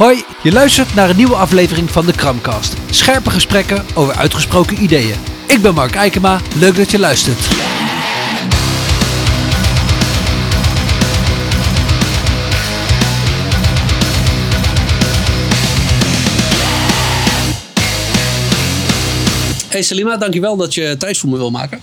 Hoi, je luistert naar een nieuwe aflevering van de Kramcast. Scherpe gesprekken over uitgesproken ideeën. Ik ben Mark Eikema, leuk dat je luistert. Hey Salima, dankjewel dat je tijd voor me wil maken.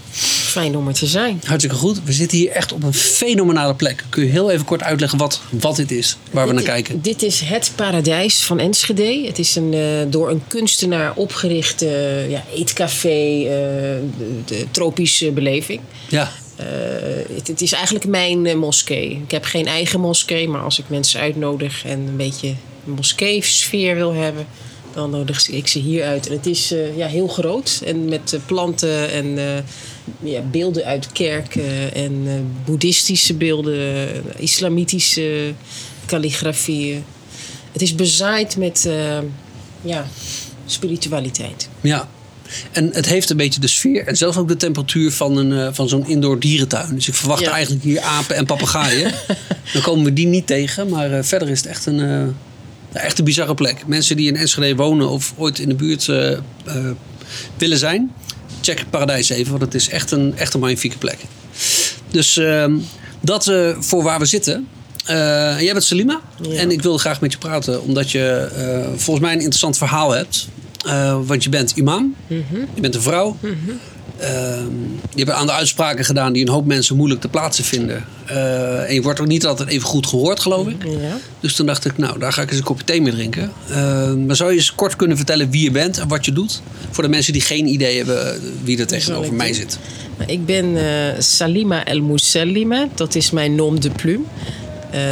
Fijn om er te zijn. Hartstikke goed. We zitten hier echt op een fenomenale plek. Kun je heel even kort uitleggen wat, wat dit is, waar we naar kijken? Dit is het paradijs van Enschede. Het is een, eh, door een kunstenaar opgericht eh, ja, eetcafé, eh, de, tropische beleving. Ja, het, het is eigenlijk mijn moskee. Ik heb geen eigen moskee, maar als ik mensen uitnodig en een beetje een moskee-sfeer wil hebben, dan nodig ik ze hier uit. En het is ja, heel groot en met planten en ja, beelden uit kerken en eh, boeddhistische beelden, islamitische kalligrafieën. Het is bezaaid met eh, ja, spiritualiteit. ja. En het heeft een beetje de sfeer en zelfs ook de temperatuur van, een, eh, van zo'n indoor dierentuin. Dus ik verwacht Ja. eigenlijk hier apen en papegaaien. Dan komen we die niet tegen, maar verder is het echt een, echt een bizarre plek. Mensen die in Enschede wonen of ooit in de buurt willen zijn, check het paradijs even, want het is echt een, echt een magnifieke plek. Dus ehm, dat eh, voor waar we zitten. Eh, jij bent Salima Ja. en ik wil graag met je praten omdat je eh, volgens mij een interessant verhaal hebt. Want je bent imam, je bent een vrouw. Ehm, je hebt een aantal uitspraken gedaan die een hoop mensen moeilijk te plaatsen vinden. Eh, en je wordt ook niet altijd even goed gehoord, geloof ik. Ja. Dus toen dacht ik, nou, daar ga ik eens een kopje thee mee drinken. Eh, maar zou je eens kort kunnen vertellen wie je bent en wat je doet? Voor de mensen die geen idee hebben eh, wie er tegenover mij zit. Nou, Ik ben eh, Salima El Moussellima. Dat is mijn nom de plume.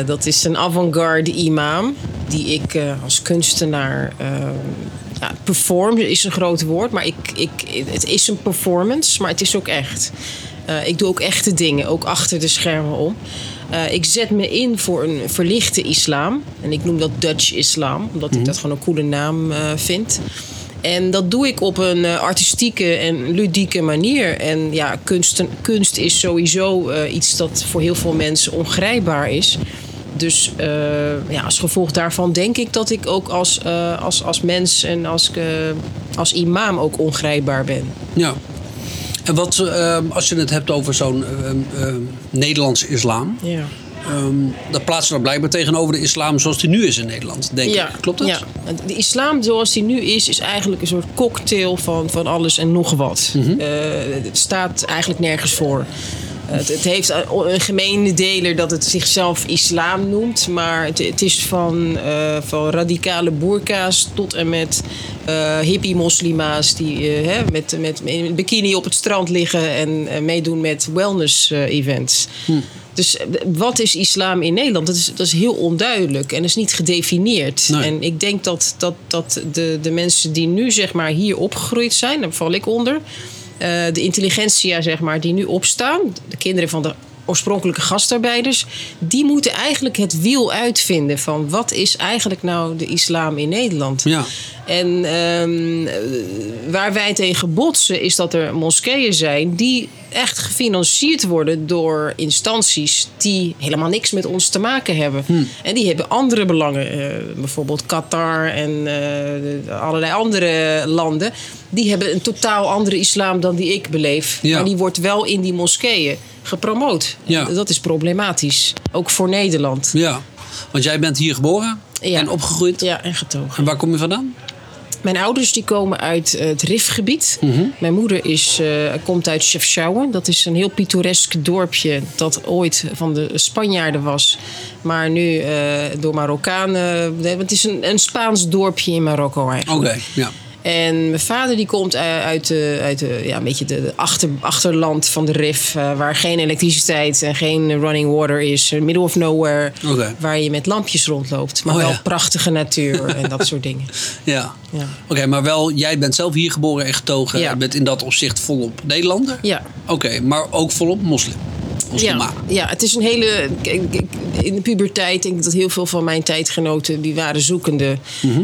Dat is een avant-garde imam die ik als kunstenaar ja, perform is een groot woord, maar ik, ik, het is een performance, maar het is ook echt. Eh, ik doe ook echte dingen, ook achter de schermen om. Eh, ik zet me in voor een verlichte islam. En ik noem dat Dutch islam, omdat ik dat gewoon een coole naam eh, vind. En dat doe ik op een artistieke en ludieke manier. En ja, kunst, kunst is sowieso iets dat voor heel veel mensen ongrijpbaar is. Dus eh, ja, als gevolg daarvan denk ik dat ik ook als, eh, als, als mens en als, eh, als imam ook ongrijpbaar ben. Ja. En wat, eh, als je het hebt over zo'n eh, eh, Nederlandse islam. Ja. ehm, dat plaats je dan blijkbaar tegenover de islam zoals die nu is in Nederland, denk ik. Klopt dat? Ja. De islam zoals die nu is, is eigenlijk een soort cocktail van, van alles en nog wat. Mhm. Het staat eigenlijk nergens voor. Het, het heeft een gemene deler dat het zichzelf islam noemt. Maar het, het is van, eh, van radicale boerka's tot en met eh, hippie-moslima's die eh, hè, met, met in een bikini op het strand liggen en eh, meedoen met wellness-events. Dus eh, wat is islam in Nederland? Dat is, dat is heel onduidelijk en is niet gedefinieerd. Nee. En ik denk dat, dat, dat de, de mensen die nu zeg maar, hier opgegroeid zijn, daar val ik onder. Eh, de intelligentsia zeg maar, die nu opstaan, de kinderen van de oorspronkelijke gastarbeiders, die moeten eigenlijk het wiel uitvinden van wat is eigenlijk nou de islam in Nederland. Ja. En ehm, eh, waar wij tegen botsen is dat er moskeeën zijn die echt gefinancierd worden door instanties die helemaal niks met ons te maken hebben. En die hebben andere belangen, eh, bijvoorbeeld Qatar en eh, allerlei andere landen. Die hebben een totaal andere islam dan die ik beleef. Ja. Maar die wordt wel in die moskeeën gepromoot. Ja. Dat is problematisch, ook voor Nederland. Ja. Want jij bent hier geboren Ja. en opgegroeid. Ja, en getogen. En waar kom je vandaan? Mijn ouders die komen uit eh, het Rifgebied. Mijn moeder is, eh, komt uit Chefchaouen. Dat is een heel pittoresk dorpje dat ooit van de Spanjaarden was. Maar nu eh, door Marokkanen... Het is een, een Spaans dorpje in Marokko eigenlijk. Oké, ja. En mijn vader die komt eh, uit, de, uit de, ja, een beetje de, achter, achterland van de Rif. eh, waar geen elektriciteit en geen running water is. eh, Middle of nowhere. Waar je met lampjes rondloopt. Maar Oh, wel ja. prachtige natuur en dat soort dingen. Ja. Ja. Oké, maar wel, jij bent zelf hier geboren en getogen. Ja. en bent in dat opzicht volop Nederlander? Ja. Oké, maar ook volop moslim. Ja, ja, het is een hele. In de puberteit denk ik dat heel veel van mijn tijdgenoten die waren zoekende.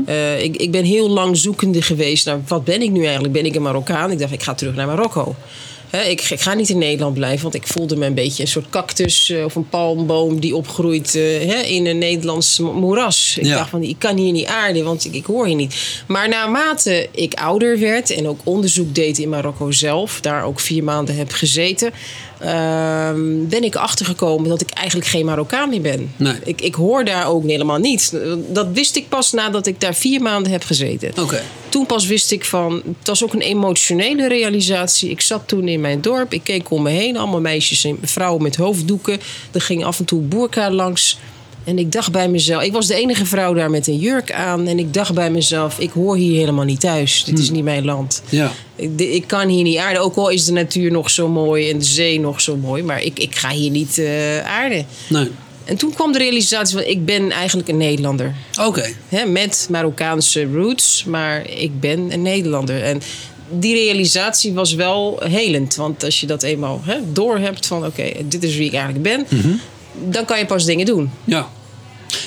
Eh, ik, ik ben heel lang zoekende geweest naar wat ben ik nu eigenlijk? Ben ik een Marokkaan? Ik dacht, ik ga terug naar Marokko. Hè, ik, ik ga niet in Nederland blijven, want ik voelde me een beetje een soort cactus eh, of een palmboom die opgroeit hè, in een Nederlands mo- moeras. Ik Ja. dacht van, ik kan hier niet aarden, want ik, ik hoor hier niet. Maar naarmate ik ouder werd en ook onderzoek deed in Marokko zelf, daar ook vier maanden heb gezeten, ben ik achtergekomen dat ik eigenlijk geen Marokkaan meer ben. Nee. Ik, ik hoor daar ook helemaal niet. Dat wist ik pas nadat ik daar vier maanden heb gezeten. Oké. Toen pas wist ik van, het was ook een emotionele realisatie. Ik zat toen in mijn dorp, ik keek om me heen, allemaal meisjes en vrouwen met hoofddoeken. Er ging af en toe boerka langs. En ik dacht bij mezelf, ik was de enige vrouw daar met een jurk aan. En ik dacht bij mezelf, ik hoor hier helemaal niet thuis. Dit is niet mijn land. Ja. Ik, ik kan hier niet aarden. Ook al is de natuur nog zo mooi en de zee nog zo mooi. Maar ik, ik ga hier niet eh, aarden. Nee. En toen kwam de realisatie van, ik ben eigenlijk een Nederlander. Oké. Hè, met Marokkaanse roots, maar ik ben een Nederlander. En die realisatie was wel helend. Want als je dat eenmaal hè, doorhebt van oké, dit is wie ik eigenlijk ben, dan kan je pas dingen doen. Ja.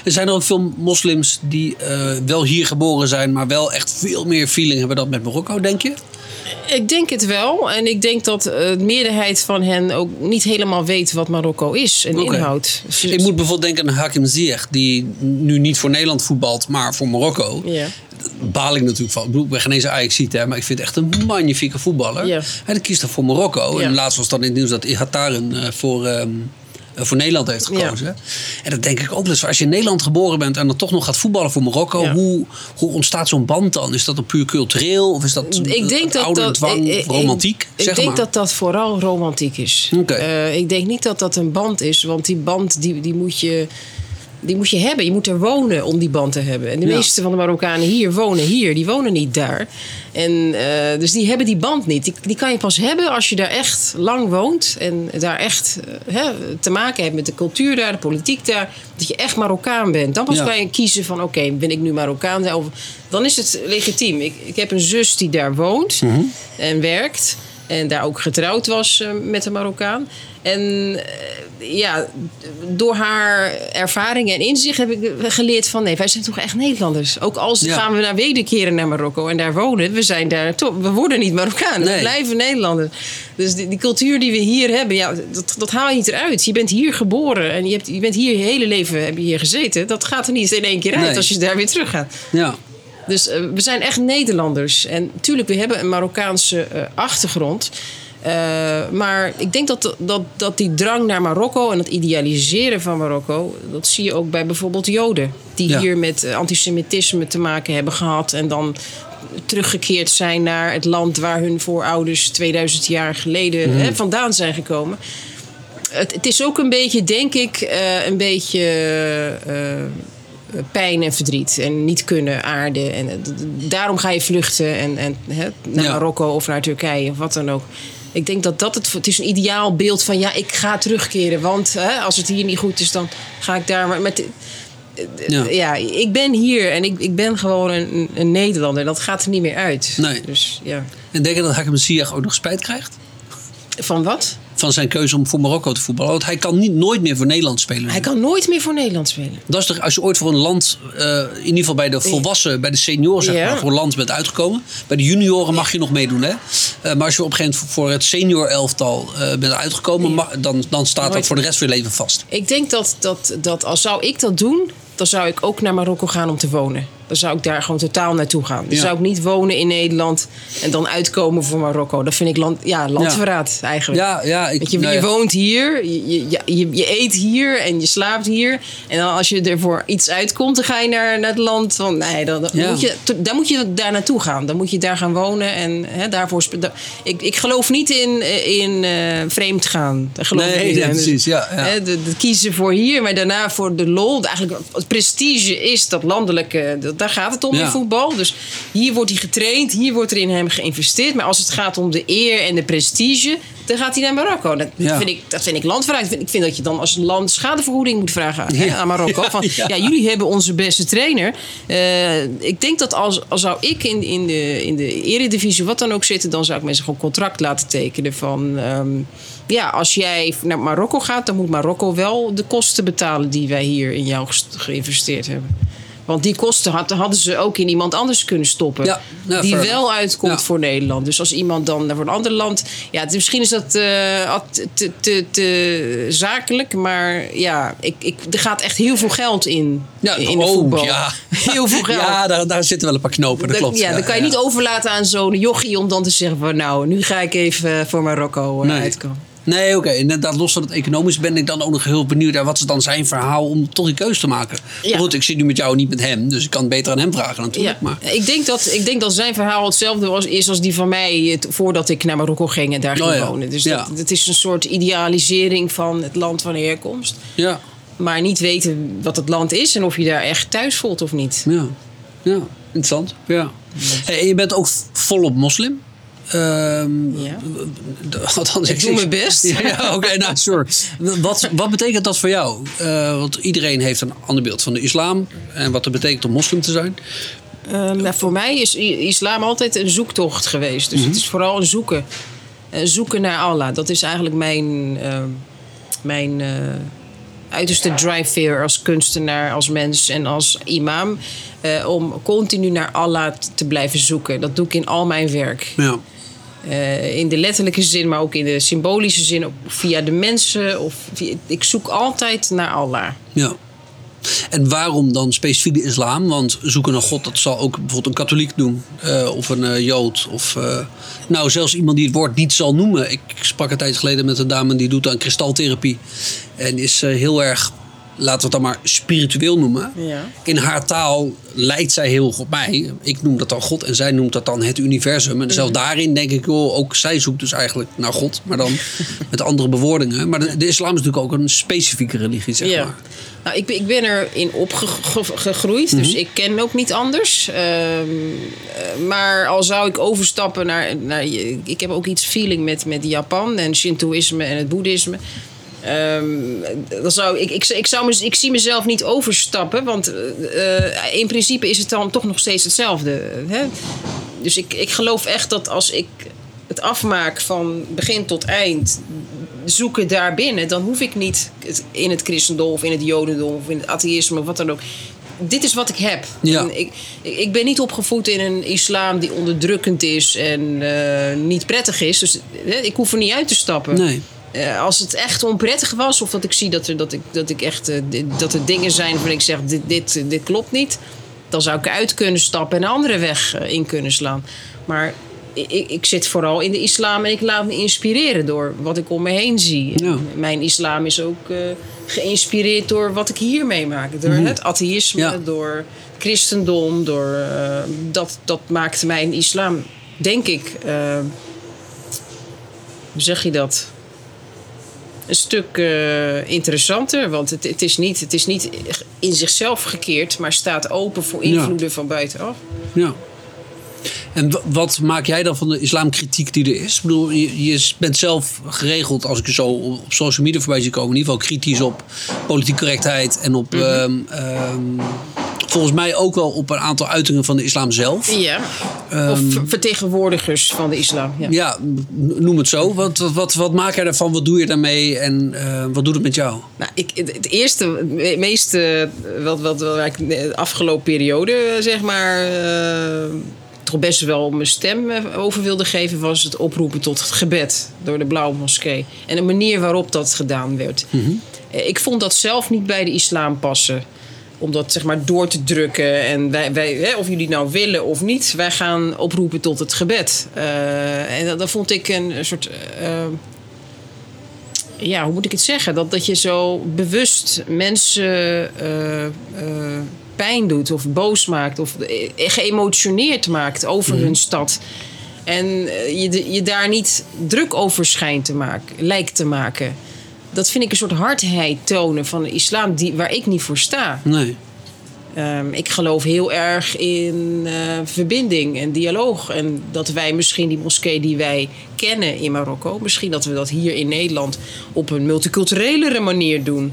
Er zijn er ook veel moslims die eh, wel hier geboren zijn, maar wel echt veel meer feeling hebben dan met Marokko, denk je? Ik denk het wel. En ik denk dat eh, de meerderheid van hen ook niet helemaal weet wat Marokko is en Oké. inhoudt. Dus- Ik moet bijvoorbeeld denken aan Hakim Ziyech, die nu niet voor Nederland voetbalt, maar voor Marokko. Ja. Daar baal ik natuurlijk van. Ik bedoel, ik ben geen eens ajax maar ik vind het echt een magnifieke voetballer. Ja. Hij kiest dan voor Marokko. Ja. En laatst was dan in het nieuws dat Ihataren eh voor, ehm, eh, voor Nederland heeft gekozen. En dat denk ik ook. Dus als je in Nederland geboren bent en dan toch nog gaat voetballen voor Marokko, Ja. hoe, hoe ontstaat zo'n band dan? Is dat dan puur cultureel of is dat Ik denk dat oude dat dwang, ik- ik- romantiek? Ik, zeg denk maar. dat dat vooral romantiek is. Eh, ik denk niet dat dat een band is, want die band die, die moet je. Die moet je hebben. Je moet er wonen om die band te hebben. En de Ja. meeste van de Marokkanen hier wonen hier. Die wonen niet daar. En, eh, dus die hebben die band niet. Die, die kan je pas hebben als je daar echt lang woont. En daar echt eh, hè, te maken hebt met de cultuur daar, de politiek daar. Dat je echt Marokkaan bent. Dan pas Ja. kan je kiezen van oké, ben ik nu Marokkaan? Of, dan is het legitiem. Ik, ik heb een zus die daar woont Mhm. en werkt. En daar ook getrouwd was eh, met een Marokkaan. En eh, ja, door haar ervaringen en inzicht heb ik geleerd van... nee, wij zijn toch echt Nederlanders. Ook als Ja. gaan we naar wederkeren naar Marokko en daar wonen... we, zijn daar toch, we worden niet Marokkaan, Nee. we blijven Nederlanders. Dus die, die cultuur die we hier hebben, ja, dat, dat haal je niet eruit. Je bent hier geboren en je, hebt, je bent hier je hele leven heb je hier gezeten. Dat gaat er niet in één keer uit Nee. als je daar weer terug gaat. Ja. Dus eh, we zijn echt Nederlanders. En natuurlijk, we hebben een Marokkaanse eh, achtergrond. Eh, maar ik denk dat, dat, dat die drang naar Marokko en het idealiseren van Marokko, dat zie je ook bij bijvoorbeeld Joden. Die Ja. hier met antisemitisme te maken hebben gehad en dan teruggekeerd zijn naar het land waar hun voorouders 2000 jaar geleden Mhm. hè, vandaan zijn gekomen. Het, het is ook een beetje, denk ik, een beetje pijn en verdriet. En niet kunnen aarden. En eh, daarom ga je vluchten en, en, hè, naar Ja. Marokko of naar Turkije of wat dan ook. Ik denk dat dat het, het is een ideaal beeld van ja, ik ga terugkeren. Want hè, als het hier niet goed is, dan ga ik daar. Maar met, Ja. ja. ik ben hier en ik, ik ben gewoon een, een Nederlander. Dat gaat er niet meer uit. Nee. Dus ja. En denk je dat Hakim Ziyech ook nog spijt krijgt? Van wat? Van zijn keuze om voor Marokko te voetballen. Want hij kan niet, nooit meer voor Nederland spelen. Hij kan nooit meer voor Nederland spelen. Dat is toch, als je ooit voor een land, eh, in ieder geval bij de volwassen, bij de senioren zeg Ja. maar, voor een land bent uitgekomen. Bij de junioren mag je nog meedoen, hè? Eh, maar als je op een gegeven moment voor het senior elftal eh, bent uitgekomen, Ja. ma- dan, dan staat dat voor de rest van je leven vast. Ik denk dat, dat, dat als zou ik dat doen, dan zou ik ook naar Marokko gaan om te wonen. Dan zou ik daar gewoon totaal naartoe gaan. Dan Ja. zou ik niet wonen in Nederland en dan uitkomen voor Marokko. Dat vind ik land, ja, landverraad eigenlijk. Ja, ja, ik, je, nou je ja. woont hier, je, je, je, je eet hier en je slaapt hier. En dan als je er voor iets uitkomt, dan ga je naar, naar het land. Van, nee, dan, moet je, dan moet je daar naartoe gaan. Dan moet je daar gaan wonen. En hè, daarvoor, da- ik, ik geloof niet in, in eh, vreemd gaan. Geloof Nee, niet ja. Dus, precies. Ja, ja. hè, de, de kiezen voor hier, maar daarna voor de lol. Eigenlijk, het prestige is dat landelijke, dat, daar gaat het om Ja. in voetbal. Dus hier wordt hij getraind, hier wordt er in hem geïnvesteerd. Maar als het gaat om de eer en de prestige, dan gaat hij naar Marokko. Dat, Ja. vind, ik, dat vind ik landverraad. Ik vind, ik vind dat je dan als land schadevergoeding moet vragen aan, hè, Ja. aan Marokko. Van, Ja. jullie hebben onze beste trainer. Eh, ik denk dat als, als zou ik in, in, de, in de eredivisie wat dan ook zitten... dan zou ik mensen gewoon contract laten tekenen van... ehm, ja, als jij naar Marokko gaat, dan moet Marokko wel de kosten betalen die wij hier in jou geïnvesteerd hebben. Want die kosten had- hadden ze ook in iemand anders kunnen stoppen. Ja, ja, die wel enough. uitkomt Ja. voor Nederland. Dus als iemand dan naar een ander land. Ja, misschien is dat eh, at- te, te, te zakelijk. Maar ja, ik, ik, er gaat echt heel veel geld in. Ja, in de oh, voetbal. ja. Heel veel geld. Ja, daar, daar zitten wel een paar knopen, dat klopt. ja, dan kan je niet overlaten aan zo'n jochie om dan te zeggen van nou, nu ga ik even voor Marokko eh, Nee. uitkomen. Nee, oké. Inderdaad, los van het economisch ben ik dan ook nog heel benieuwd naar wat is dan zijn verhaal om toch die keuze te maken. Ja. Goed, ik zit nu met jou niet met hem, dus ik kan het beter aan hem vragen natuurlijk. Ja, Maar, ik, denk dat, ik denk dat zijn verhaal hetzelfde was, is als die van mij voordat ik naar Marokko ging en daar ging Oh ja. wonen. Dus dat, het is een soort idealisering van het land van herkomst. ja, Maar niet weten wat het land is en of je daar echt thuis voelt of niet. ja, ja, interessant. Ja. Hey, en je bent ook volop moslim. Ehm, Ja. d- althans, Ik doe mijn best. Ja, ja, oké, nou, sure. Wat, wat betekent dat voor jou? Eh, want iedereen heeft een ander beeld van de islam en wat het betekent om moslim te zijn. Ehm, nou, voor mij is islam altijd een zoektocht geweest. Dus het is vooral een zoeken. Een zoeken naar Allah. Dat is eigenlijk mijn, ehm, mijn eh, uiterste drive als kunstenaar, als mens en als imam. eh, om continu naar Allah te blijven zoeken. Dat doe ik in al mijn werk. Ja. Eh, in de letterlijke zin, maar ook in de symbolische zin. Via de mensen. Of ik zoek altijd naar Allah. Ja. En waarom dan specifiek de islam? Want zoeken naar God, dat zal ook bijvoorbeeld een katholiek doen. eh, of een eh, jood. Of nou, zelfs iemand die het woord niet zal noemen. Ik sprak een tijd geleden met een dame die doet aan kristaltherapie. En is heel erg, laten we het dan maar spiritueel noemen. Ja. In haar taal lijkt zij heel op mij. Ik noem dat dan God en zij noemt dat dan het universum. En zelfs daarin denk ik, joh, ook zij zoekt dus eigenlijk naar God. Maar dan met andere bewoordingen. Maar de, de islam is natuurlijk ook een specifieke religie, zeg Ja. maar. Nou, ik, ben- ik ben erin opgegroeid, dus Mhm. ik ken ook niet anders. Ehm, eh, maar al zou ik overstappen naar, naar. Ik heb ook iets feeling met, met Japan en Shintoïsme en het Boeddhisme. Ehm, dan zou ik, ik, ik, zou, ik zie mezelf niet overstappen, want eh, eh, in principe is het dan toch nog steeds hetzelfde. Hè? Dus ik, ik geloof echt dat als ik het afmaak van begin tot eind, zoeken daarbinnen, dan hoef ik niet in het christendom of in het jodendom of in het atheïsme of wat dan ook. Dit is wat ik heb. Ja. Ik, ik ben niet opgevoed in een islam die onderdrukkend is en eh, niet prettig is. Dus eh, ik hoef er niet uit te stappen. Nee. Eh, als het echt onprettig was, of dat ik zie dat er, dat ik, dat ik echt, eh, dit- dat er dingen zijn waarvan ik zeg: dit, dit, dit klopt niet, dan zou ik eruit kunnen stappen en een andere weg eh, in kunnen slaan. Maar ik, ik- zit vooral in de islam en ik laat me inspireren door wat ik om me heen zie. Ja. Mijn islam is ook eh, geïnspireerd door wat ik hier meemaak. Door het atheïsme, Ja. door christendom, door, eh, dat, dat maakt mijn islam, denk ik. eh, hoe zeg je dat? Een stuk eh, interessanter. Want het, het, is niet, het is niet in zichzelf gekeerd, maar staat open voor Ja. invloeden van buitenaf. Ja. En wa- wat maak jij dan van de islamkritiek die er is? Ik bedoel, je, je bent zelf geregeld, als ik je zo op social media voorbij zie komen, in ieder geval kritisch op politieke correctheid en op, ehm, ehm, volgens mij ook wel op een aantal uitingen van de islam zelf. Ja. of ver- vertegenwoordigers van de islam. Ja. Ja, noem het zo. Wat, wat, wat, wat maak jij daarvan? Wat doe je daarmee? En eh, wat doet het met jou? Nou, ik, het eerste, het meeste, wat, wat, wat ik de afgelopen periode, zeg maar, eh, toch best wel mijn stem eh, over wilde geven, was het oproepen tot het gebed door de Blauwe Moskee. En de manier waarop dat gedaan werd. Eh, Ik vond dat zelf niet bij de islam passen. Om dat zeg maar door te drukken. En wij, wij, hè, of jullie nou willen of niet, wij gaan oproepen tot het gebed. Eh, en dat, dat vond ik een soort. eh, ja, hoe moet ik het zeggen? Dat, dat je zo bewust mensen eh, pijn doet of boos maakt of geëmotioneerd maakt over hun stad. En je, je daar niet druk over schijnt te maken, lijkt te maken. Dat vind ik een soort hardheid tonen van de islam die, waar ik niet voor sta. Nee. Ehm, ik geloof heel erg in eh, verbinding en dialoog. En dat wij misschien die moskee die wij kennen in Marokko, misschien dat we dat hier in Nederland op een multiculturelere manier doen.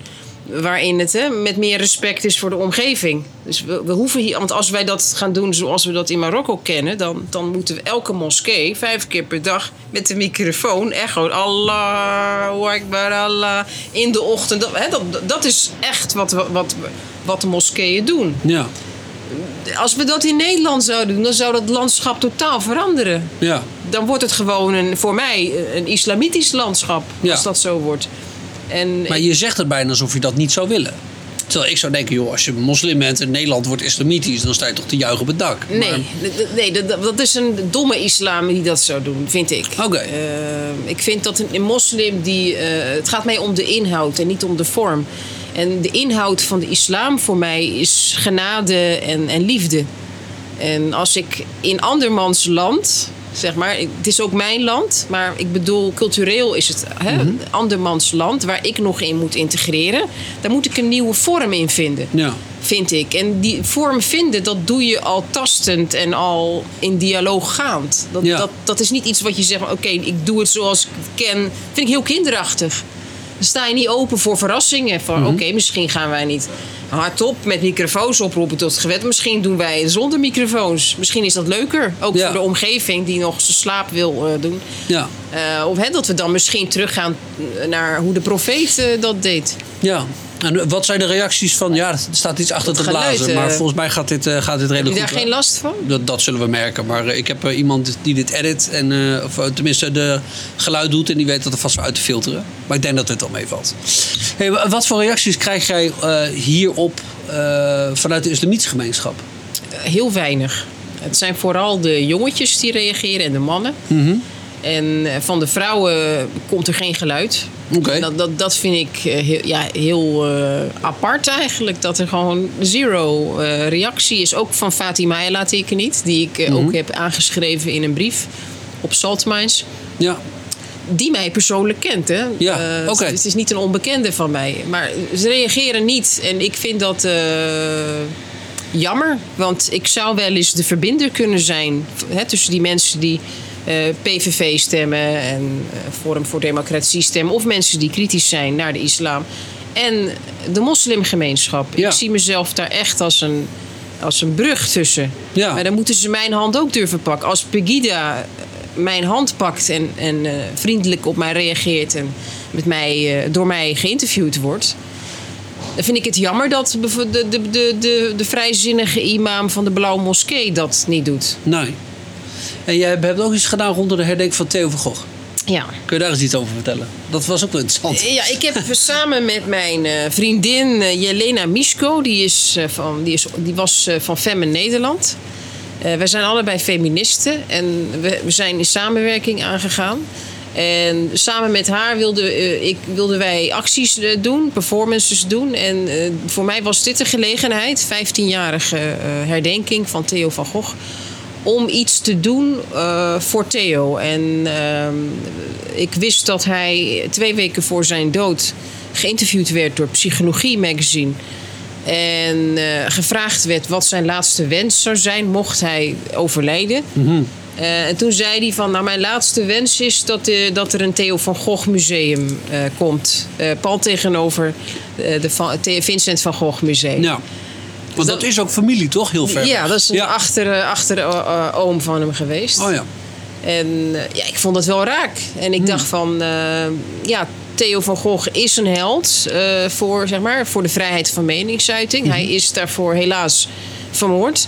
Waarin het hè, met meer respect is voor de omgeving. Dus we, we hoeven hier, want als wij dat gaan doen zoals we dat in Marokko kennen, dan, dan moeten we elke moskee vijf keer per dag met de microfoon echt gewoon Allahu Akbar Allah in de ochtend. Dat, hè, dat, dat is echt wat, wat, wat de moskeeën doen. Ja. Als we dat in Nederland zouden doen, dan zou dat landschap totaal veranderen. Ja. Dan wordt het gewoon een, voor mij een islamitisch landschap, Ja. als dat zo wordt. En Maar je zegt het bijna alsof je dat niet zou willen. Terwijl ik zou denken, joh, als je moslim bent en Nederland wordt islamitisch, dan sta je toch te juichen op het dak. Nee, Maar- nee dat, dat is een domme islam die dat zou doen, vind ik. Oké. Eh, ik vind dat een, een moslim die. eh, het gaat mij om de inhoud en niet om de vorm. En de inhoud van de islam voor mij is genade en, en liefde. En als ik in andermans land, zeg maar, het is ook mijn land, maar ik bedoel, cultureel is het hè, andermans land waar ik nog in moet integreren, daar moet ik een nieuwe vorm in vinden Ja. vind ik. En die vorm vinden, dat doe je al tastend en al in dialoog gaand. Dat, Ja. dat, dat is niet iets wat je zegt, oké, ik doe het zoals ik het ken. vind ik heel kinderachtig. Dan sta je niet open voor verrassingen. Van, oké, misschien gaan wij niet hardop met microfoons oproepen tot het gewet. Misschien doen wij zonder microfoons. Misschien is dat leuker. Ook Ja. voor de omgeving die nog zijn slaap wil eh, doen. Ja. Eh, of hè, dat we dan misschien teruggaan naar hoe de profeet eh, dat deed. Ja. En wat zijn de reacties van, ja, er staat iets achter te blazen, maar eh, volgens mij gaat dit, eh, gaat dit Heb je redelijk daar goed. geen last van? Dat, dat zullen we merken. Maar eh, ik heb eh, iemand die dit edit. En, eh, of eh, tenminste de geluid doet. En die weet dat er vast wel uit te filteren. Maar ik denk dat dit al meevalt. Hey, wa- wat voor reacties krijg jij eh, hierop eh, vanuit de islamitische gemeenschap? Heel weinig. Het zijn vooral de jongetjes die reageren en de mannen. En eh, van de vrouwen komt er geen geluid. Dat, dat, dat vind ik eh, heel, ja, heel eh, apart eigenlijk. Dat er gewoon zero reactie is. Ook van Fatima ik niet. Die ik ook heb aangeschreven in een brief op Saltmines. Ja. Die mij persoonlijk kent. Hè? Ja, het-. Het is niet een onbekende van mij. Maar ze reageren niet. En ik vind dat jammer. Want ik zou wel eens de verbinder kunnen zijn hè, tussen die mensen die PVV stemmen en eh, Forum voor Democratie stemmen. Of mensen die kritisch zijn naar de islam. En de moslimgemeenschap. Ja. Ik zie mezelf daar echt als een, als een brug tussen. Ja. Maar dan moeten ze mijn hand ook durven pakken. Als Pegida eh, mijn hand pakt en, en eh, vriendelijk op mij reageert en met mij, eh, door mij geïnterviewd wordt. Dan vind ik het jammer dat de, de, de, de, de vrijzinnige imam van de Blauwe Moskee dat niet doet. Nee. En jij hebt ook iets gedaan rondom de herdenking van Theo van Gogh. Ja. Kun je daar eens iets over vertellen? Dat was ook wel interessant. Ja, ik heb samen met mijn eh, vriendin eh, Jelena Mischko, die, is, eh, van, die, is, die was eh, van Femme Nederland. Eh wij zijn allebei feministen en we, we zijn in samenwerking aangegaan. En samen met haar wilden, eh, ik, wilden wij acties eh, doen, performances doen. En eh, voor mij was dit een gelegenheid, 15-jarige eh, herdenking van Theo van Gogh om iets te doen eh, voor Theo. En ehm, ik wist dat hij twee weken voor zijn dood geïnterviewd werd door Psychologie Magazine. En eh, gevraagd werd wat zijn laatste wens zou zijn, mocht hij overlijden. Eh, en toen zei hij van, nou mijn laatste wens is dat, dat er een Theo van Gogh museum komt. Pal tegenover de Van- Vincent van Gogh museum. Ja. Want dat, dat- is ook familie, toch? Heel ver. Ja, dat is een Ja. achter, eh, achter eh, eh, oom van hem geweest. Oh ja. En ja, ik vond dat wel raak. En ik dacht van, ja, Theo van Gogh is een held voor, zeg maar, voor de vrijheid van meningsuiting. Hij is daarvoor helaas vermoord.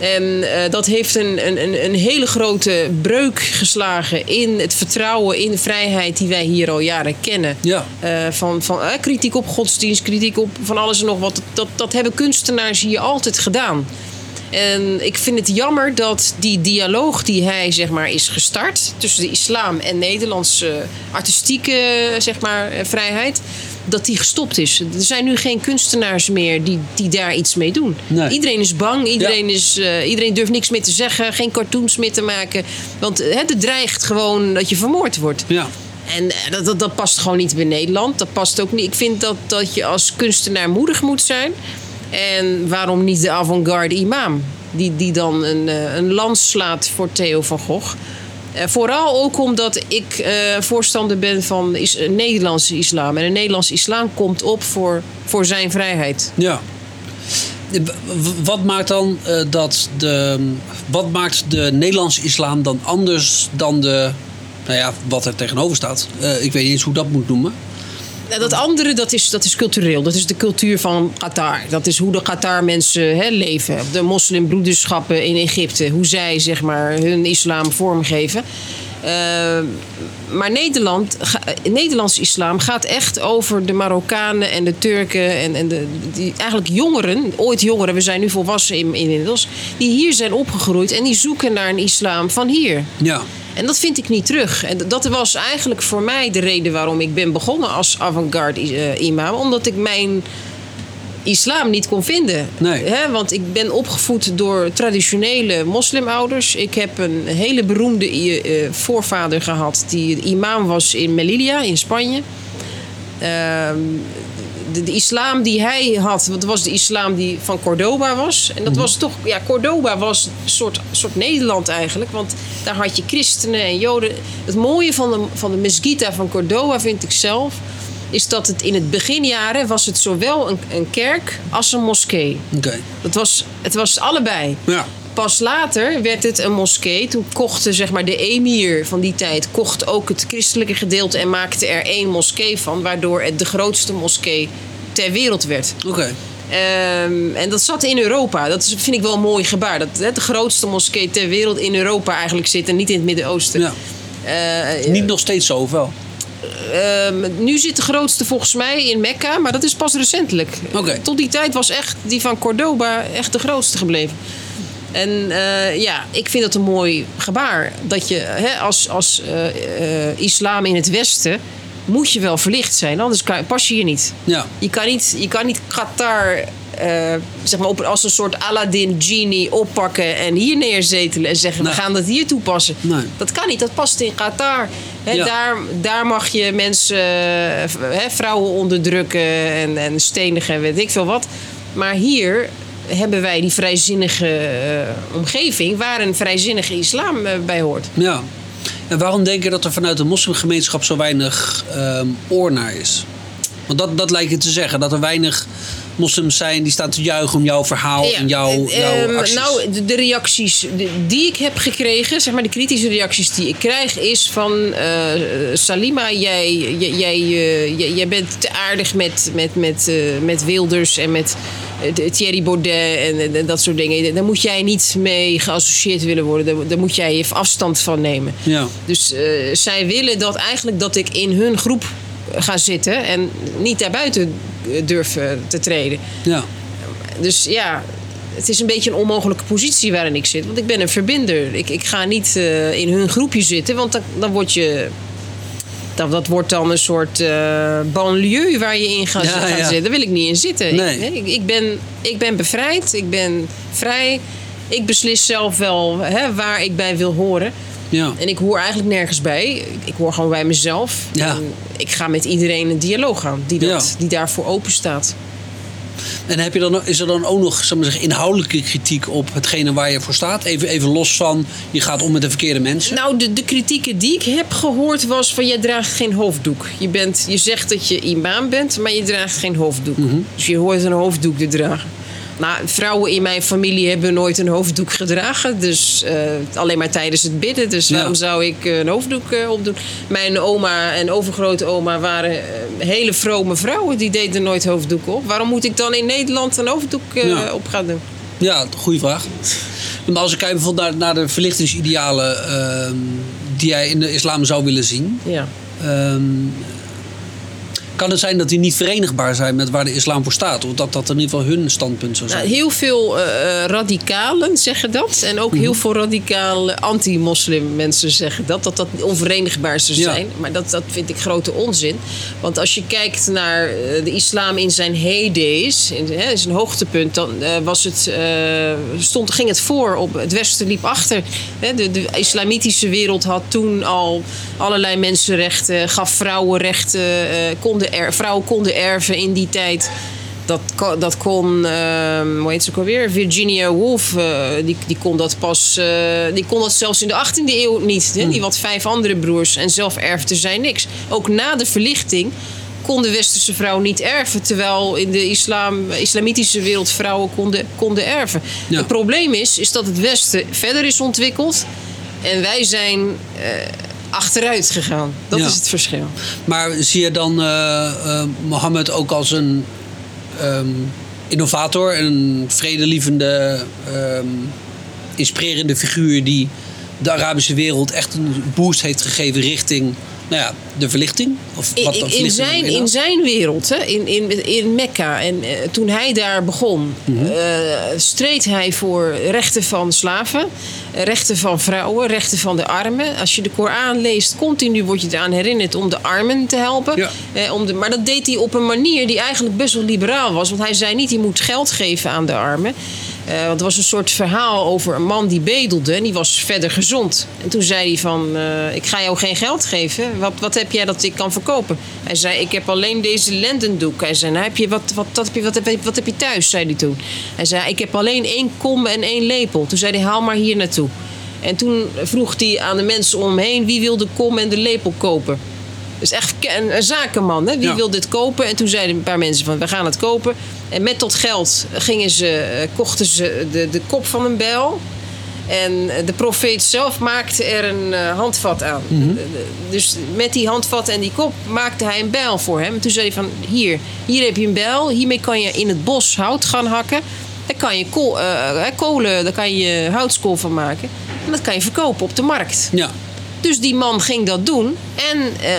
En eh, dat heeft een, een, een- hele grote breuk geslagen in het vertrouwen in de vrijheid die wij hier al jaren kennen. Ja. Eh, van van eh, kritiek op godsdienst, kritiek op van alles en nog wat. Dat, dat hebben kunstenaars hier altijd gedaan. En ik vind het jammer dat die dialoog die hij zeg maar, is gestart tussen de islam en Nederlandse artistieke zeg maar, vrijheid, dat die gestopt is. Er zijn nu geen kunstenaars meer die, die daar iets mee doen. Nee. Iedereen is bang, iedereen, is, eh, iedereen durft niks meer te zeggen, geen cartoons meer te maken. Want eh, het dreigt gewoon dat je vermoord wordt. Ja. En eh, dat, dat, dat past gewoon niet bij Nederland. Dat past ook niet. Ik vind dat, dat je als kunstenaar moedig moet zijn. En waarom niet de avant-garde imam? Die, die dan een, een lans slaat voor Theo van Gogh. Eh, vooral ook omdat ik eh, voorstander ben van is, Nederlandse islam. En een Nederlandse islam komt op voor, voor zijn vrijheid. Ja. W- Wat maakt dan eh, dat de. Wat maakt de Nederlandse islam dan anders dan de. Nou ja, wat er tegenover staat. Eh, ik weet niet eens hoe dat moet noemen. Dat andere, dat is, dat is cultureel. Dat is de cultuur van Qatar. Dat is hoe de Qatar-mensen hè, leven. De moslimbroederschappen in Egypte. Hoe zij, zeg maar, hun islam vormgeven. Uh, maar Nederland, ga, Nederlands islam gaat echt over de Marokkanen en de Turken en, en de, die, eigenlijk jongeren, ooit jongeren, we zijn nu volwassen in, inmiddels, die hier zijn opgegroeid en die zoeken naar een islam van hier. Ja. En dat vind ik niet terug. En dat was eigenlijk voor mij de reden waarom ik ben begonnen als avant-garde uh, imam. Omdat ik mijn islam niet kon vinden. Nee. He, want ik ben opgevoed door traditionele moslimouders. Ik heb een hele beroemde uh, voorvader gehad die imam was in Melilla in Spanje. Uh, de, de, islam die hij had, dat was de islam die van Cordoba was. En dat was toch, ja, Cordoba was een soort, soort Nederland eigenlijk. Want daar had je christenen en joden. Het mooie van de, van de mesgita van Cordoba vind ik zelf is dat het in het beginjaren was het zowel een, een kerk als een moskee. Okay. Het, was, het was allebei. Ja. Pas later werd het een moskee. Toen kochten zeg maar, de emir van die tijd kocht ook het christelijke gedeelte en maakte er één moskee van, waardoor het de grootste moskee ter wereld werd. Oké. Okay. Um, en dat zat in Europa. Dat is, vind ik wel een mooi gebaar. Dat hè, de grootste moskee ter wereld in Europa eigenlijk zit en niet in het Midden-Oosten. Ja. Uh, niet nog steeds zo, of wel? Uh, nu zit de grootste volgens mij in Mekka, maar dat is pas recentelijk. Okay. Tot die tijd was echt die van Cordoba echt de grootste gebleven. En uh, ja, ik vind dat een mooi gebaar. Dat je hè, als, als uh, islam in het Westen moet je wel verlicht zijn, anders kan, pas je hier niet. Ja. Je kan niet, je kan niet Qatar uh, zeg maar op, als een soort Aladdin genie oppakken en hier neerzetelen en zeggen Nee. we gaan dat hier toepassen. Nee. Dat kan niet, dat past in Qatar. Ja. daar, daar mag je mensen, eh, vrouwen onderdrukken en, en stenigen en weet ik veel wat. Maar hier hebben wij die vrijzinnige eh, omgeving waar een vrijzinnige islam eh, bij hoort. Ja. En waarom denk je dat er vanuit de moslimgemeenschap zo weinig ehm, oor naar is? Want dat, dat lijkt je te zeggen, dat er weinig moslims zijn die staan te juichen om jouw verhaal en jouw, jouw ehm, acties. nou, de, de reacties de- die ik heb gekregen, zeg maar de kritische reacties die ik krijg, is van eh, Salima, jij, jij, jij, eh, jij, jij bent te aardig met, met, met, eh, met Wilders en met Thierry Baudet en, en- en dat soort dingen. Daar moet jij niet mee geassocieerd willen worden. Daar, daar moet jij even afstand van nemen. Ja. Dus zij willen dat eigenlijk dat ik in hun groep ga zitten en niet daarbuiten durf eh, te treden. Ja. Dus ja, het is een beetje een onmogelijke positie waarin ik zit. Want ik ben een verbinder. Ik, ik ga niet eh, in hun groepje zitten, want dan, dan word je. Dat, dat wordt dan een soort eh banlieue waar je in gaat, Ja, gaat ja. zitten. Daar wil ik niet in zitten. Nee. Ik, ik, ik ben, ik ben bevrijd, ik ben vrij. Ik beslis zelf wel hè, waar ik bij wil horen. Ja. En ik hoor eigenlijk nergens bij. Ik- hoor gewoon bij mezelf. Ja. En ik ga met iedereen een dialoog aan die, dat, Ja. die daarvoor open staat. En heb je dan, is er dan ook nog maar, zeggen, inhoudelijke kritiek op hetgene waar je voor staat? Even, even los van, je gaat om met de verkeerde mensen. Nou, de, de kritieken die ik heb gehoord was van... jij draagt geen hoofddoek. Je, bent, je zegt dat je imam bent, maar je draagt geen hoofddoek. Dus je hoort een hoofddoek te dragen. Nou, vrouwen in mijn familie hebben nooit een hoofddoek gedragen. Dus eh, alleen maar tijdens het bidden. Dus Ja. waarom zou ik eh, een hoofddoek eh, opdoen? Mijn oma en overgrote oma waren hele vrome vrouwen. Die deden nooit hoofddoek op. Waarom moet ik dan in Nederland een hoofddoek Ja. op gaan doen? Ja, goede vraag. Maar als ik kijk bijvoorbeeld naar, naar de verlichtingsidealen ehm, die jij in de islam zou willen zien. Ja. ehm, kan het zijn dat die niet verenigbaar zijn met waar de islam voor staat? Of dat dat in ieder geval hun standpunt zou zijn? Nou, heel veel eh, radicalen zeggen dat. En ook Mhm. heel veel radicale anti-moslim mensen zeggen dat. Dat dat onverenigbaar zou Ja. zijn. Maar dat, dat vind ik grote onzin. Want als je kijkt naar eh, de islam in zijn heydays, in, hè, zijn hoogtepunt, dan was het, stond, ging het voor op het Westen liep achter. Hè, de, de islamitische wereld had toen al allerlei mensenrechten, gaf vrouwenrechten, eh, konden er, vrouwen konden erven in die tijd. Dat, dat kon, ehm hoe heet ze ook alweer? Virginia Woolf, eh, die, die kon dat pas, eh, die kon dat zelfs in de 18e eeuw niet. Hè? Die had vijf andere broers en zelf erfde zij niks. Ook na de verlichting kon de westerse vrouw niet erven, terwijl in de islam, islamitische wereld vrouwen konden, konden erven. Ja. Het probleem is, is dat het Westen verder is ontwikkeld en wij zijn eh, achteruit gegaan. Dat Ja. is het verschil. Maar zie je dan eh, eh, Mohammed ook als een ehm, innovator en een vredelievende, ehm, inspirerende figuur die de Arabische wereld echt een boost heeft gegeven richting nou ja, de verlichting? Of In, wat in, in zijn, in zijn wereld, hè, in, in, in Mekka. En eh, toen hij daar begon, eh, streed hij voor rechten van slaven, rechten van vrouwen, rechten van de armen. Als je de Koran leest, continu word je eraan herinnerd om de armen te helpen. Ja. Eh, om de, maar dat deed hij op een manier die eigenlijk best wel liberaal was. Want hij zei niet, je moet geld geven aan de armen. Eh, want er was een soort verhaal over een man die bedelde en die was verder gezond. En toen zei hij van, eh, ik ga jou geen geld geven. Wat, wat heb jij dat ik kan verkopen? Hij zei, ik heb alleen deze lendendoek. Hij zei, nou, heb je, wat, wat, wat, heb je, wat, wat heb je thuis? zei hij toen. Hij zei, ik heb alleen één kom en één lepel. Toen zei hij, haal maar hier naartoe. En toen vroeg hij aan de mensen om hem heen, wie wil de kom en de lepel kopen? Dus echt een, zakenman, hè? wie Ja. wil dit kopen? En toen zeiden een paar mensen van, we gaan het kopen. En met dat geld gingen ze, eh, kochten ze de, de kop van een bijl. En de profeet zelf maakte er een eh, handvat aan. Mhm. Dus met die handvat en die kop maakte hij een bijl voor hem. En toen zei hij van, hier, hier heb je een bijl. Hiermee kan je in het bos hout gaan hakken. Daar kan je eh, eh, kolen, daar kan je houtskool van maken. En dat kan je verkopen op de markt. Ja, Dus die man ging dat doen. En eh,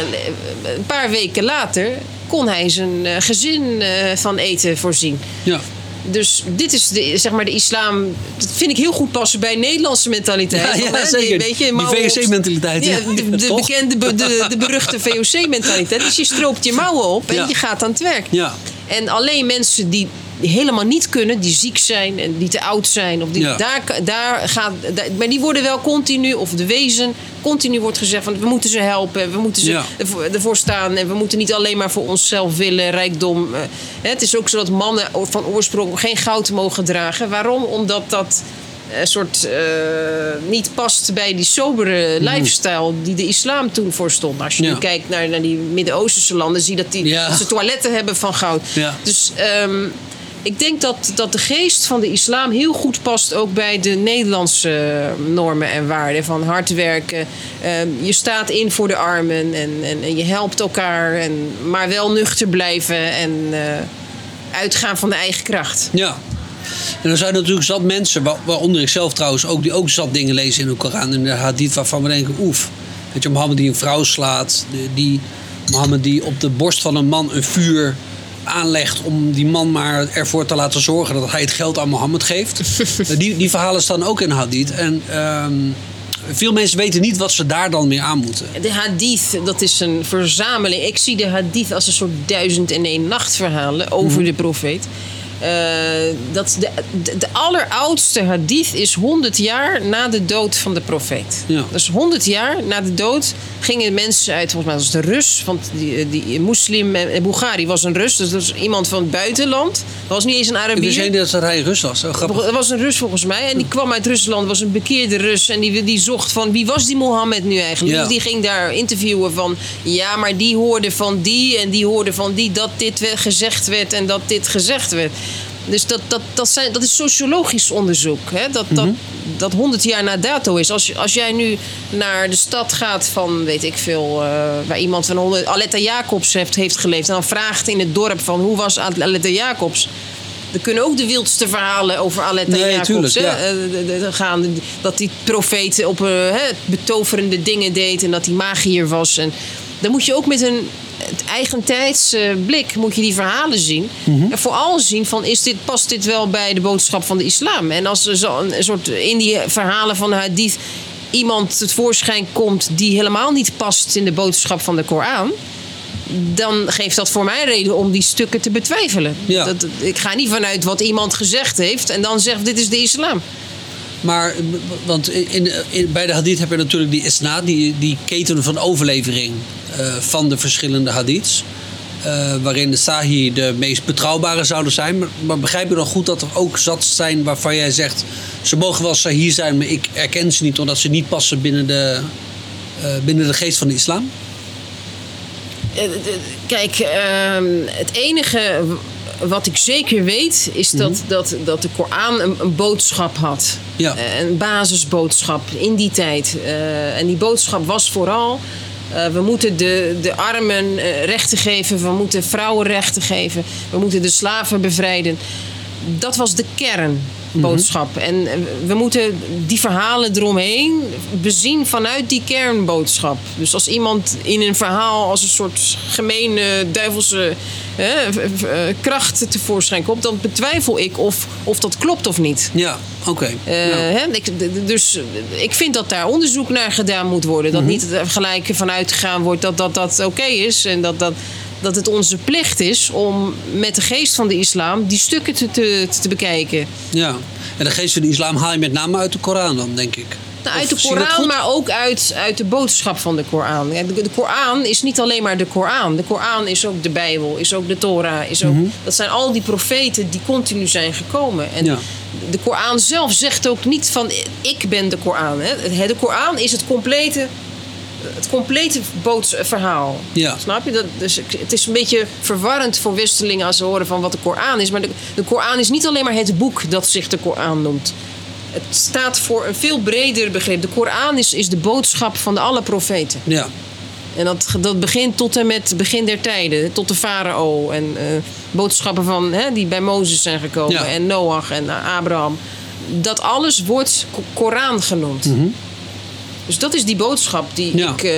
een paar weken later kon hij zijn eh, gezin eh, van eten voorzien. ja. Dus dit is de, zeg maar de islam. Dat vind ik heel goed passen bij Nederlandse mentaliteit. Ja, ja, hè, zeker. Weet je, Die op- VOC-mentaliteit, Ja, de, bekende, de, de, beruchte VOC-mentaliteit. Dus je stroopt je mouwen op en je gaat aan het werk. Ja. En alleen mensen die helemaal niet kunnen, die ziek zijn en die te oud zijn, of die, Ja. daar, daar gaat, daar- maar die worden wel continu, of de wezen, continu wordt gezegd van we moeten ze helpen, we moeten ze Ja. ervoor, staan en we moeten niet alleen maar voor onszelf willen, rijkdom. eh, hè, Het is ook zo dat mannen van oorsprong geen goud mogen dragen. Waarom? Omdat dat een soort eh, niet past bij die sobere lifestyle die de islam toen voorstond. Als je. Ja. nu kijkt naar, naar die Midden-Oosterse landen, zie je dat, die, Ja. dat ze toiletten hebben van goud. Ja. Dus ehm, ik denk dat, dat de geest van de islam heel goed past ook bij de Nederlandse normen en waarden. Van hard werken, ehm, je staat in voor de armen en, en, en je helpt elkaar, en, maar wel nuchter blijven en eh, uitgaan van de eigen kracht. Ja. En er zijn natuurlijk zat mensen, wa- waaronder ik zelf trouwens ook, die ook zat dingen lezen in de Koran en de hadith waarvan we denken, oef. Weet je, Mohammed die een vrouw slaat, die Mohammed die op de borst van een man een vuur aanlegt om die man maar ervoor te laten zorgen dat hij het geld aan Mohammed geeft. Eh, die, die verhalen staan ook in hadith. En ehm, veel mensen weten niet wat ze daar dan mee aan moeten. De hadith, dat is een verzameling. Ik zie de hadith als een soort duizend en één nacht verhalen over Mhm. de profeet. Eh, dat de, de, de alleroudste hadith is 100 jaar na de dood van de profeet. Ja. Dus 100 jaar na de dood gingen mensen uit, volgens mij was de Rus, want die, die moslim, eh, Bukhari was een Rus, dus dat was iemand van het buitenland. Dat was niet eens een Ik Arabier. wist niet dat hij Rus was. Dat was een Rus volgens mij. En die kwam uit Rusland, was een bekeerde Rus. En die, die zocht van wie was die Mohammed nu eigenlijk? Ja. Dus die ging daar interviewen van ja, maar die hoorde van die en die hoorde van die dat dit gezegd werd en dat dit gezegd werd. Dus dat, dat, dat, zijn, dat is sociologisch onderzoek. Hè? Dat, dat, dat 100 jaar na dato is. Als, als jij nu naar de stad gaat van, weet ik veel, eh, waar iemand van 100, Aletta Jacobs heeft, heeft geleefd. En dan vraagt in het dorp van hoe was Aletta Jacobs? Er kunnen ook de wildste verhalen over Aletta Nee, Jacobs tuurlijk, hè, ja. eh, de- de- de- gaan. Dat die profeet op eh, betoverende dingen deed en dat hij magier was. En dan moet je ook met een eigentijds eh, blik moet je die verhalen zien. Mhm. En vooral zien van is dit, past dit wel bij de boodschap van de islam. En als er zo een, een soort in die verhalen van hadith iemand het voorschijn komt die helemaal niet past in de boodschap van de Koran dan geeft dat voor mij reden om die stukken te betwijfelen. Ja. Dat, ik ga niet vanuit wat iemand gezegd heeft en dan zegt dit is de islam. Maar, eh, want in, in, bij de hadith heb je natuurlijk die isna, die, die keten van overlevering eh, van de verschillende hadiths. Eh, waarin de sahi de meest betrouwbare zouden zijn. Maar, begrijp je dan goed dat er ook zat zijn waarvan jij zegt... ze mogen wel sahi zijn, maar ik erken ze niet... omdat ze niet passen binnen de, binnen de geest van de islam? Kijk, ehm, het enige wat ik zeker weet, is dat, dat, dat de Koran een, een boodschap had. Ja. Eh, Een basisboodschap in die tijd. Eh, en die boodschap was vooral. eh, we moeten de, de armen rechten geven. We moeten vrouwen rechten geven. We moeten de slaven bevrijden. Dat was de kernboodschap. En eh, we moeten die verhalen eromheen bezien vanuit die kernboodschap. Dus als iemand in een verhaal als een soort gemene duivelse hè, eh, kracht tevoorschijn komt, dan betwijfel ik of, of dat klopt of niet. Ja, oké. Eh, Ja. dus ik vind dat daar onderzoek naar gedaan moet worden. Dat niet er gelijk vanuit gegaan wordt dat dat, dat oké is. En dat, dat, dat het onze plicht is om met de geest van de islam die stukken te, te, te bekijken. ja. En de geest van de islam haal je met name uit de Koran dan, denk ik. Nou, uit de Koran, maar ook uit, uit de boodschap van de Koran. De, de Koran is niet alleen maar de Koran. De Koran is ook de Bijbel, is ook de Torah. Is ook, Dat zijn al die profeten die continu zijn gekomen. En Ja. de Koran zelf zegt ook niet van ik ben de Koran. Hè. De Koran is het complete, het complete boodsverhaal. Ja. Snap je? Dat, dus het is een beetje verwarrend voor Westelingen als ze horen van wat de Koran is. Maar de, de Koran is niet alleen maar het boek dat zich de Koran noemt. Het staat voor een veel breder begrip. De Koran is, is de boodschap van alle profeten. Ja. En dat, dat begint tot en met begin der tijden. Tot de farao. En eh, boodschappen van, hè, die bij Mozes zijn gekomen. Ja. En Noach en eh, Abraham. Dat alles wordt Ko- Koran genoemd. Dus dat is die boodschap die. Ja. ik, eh,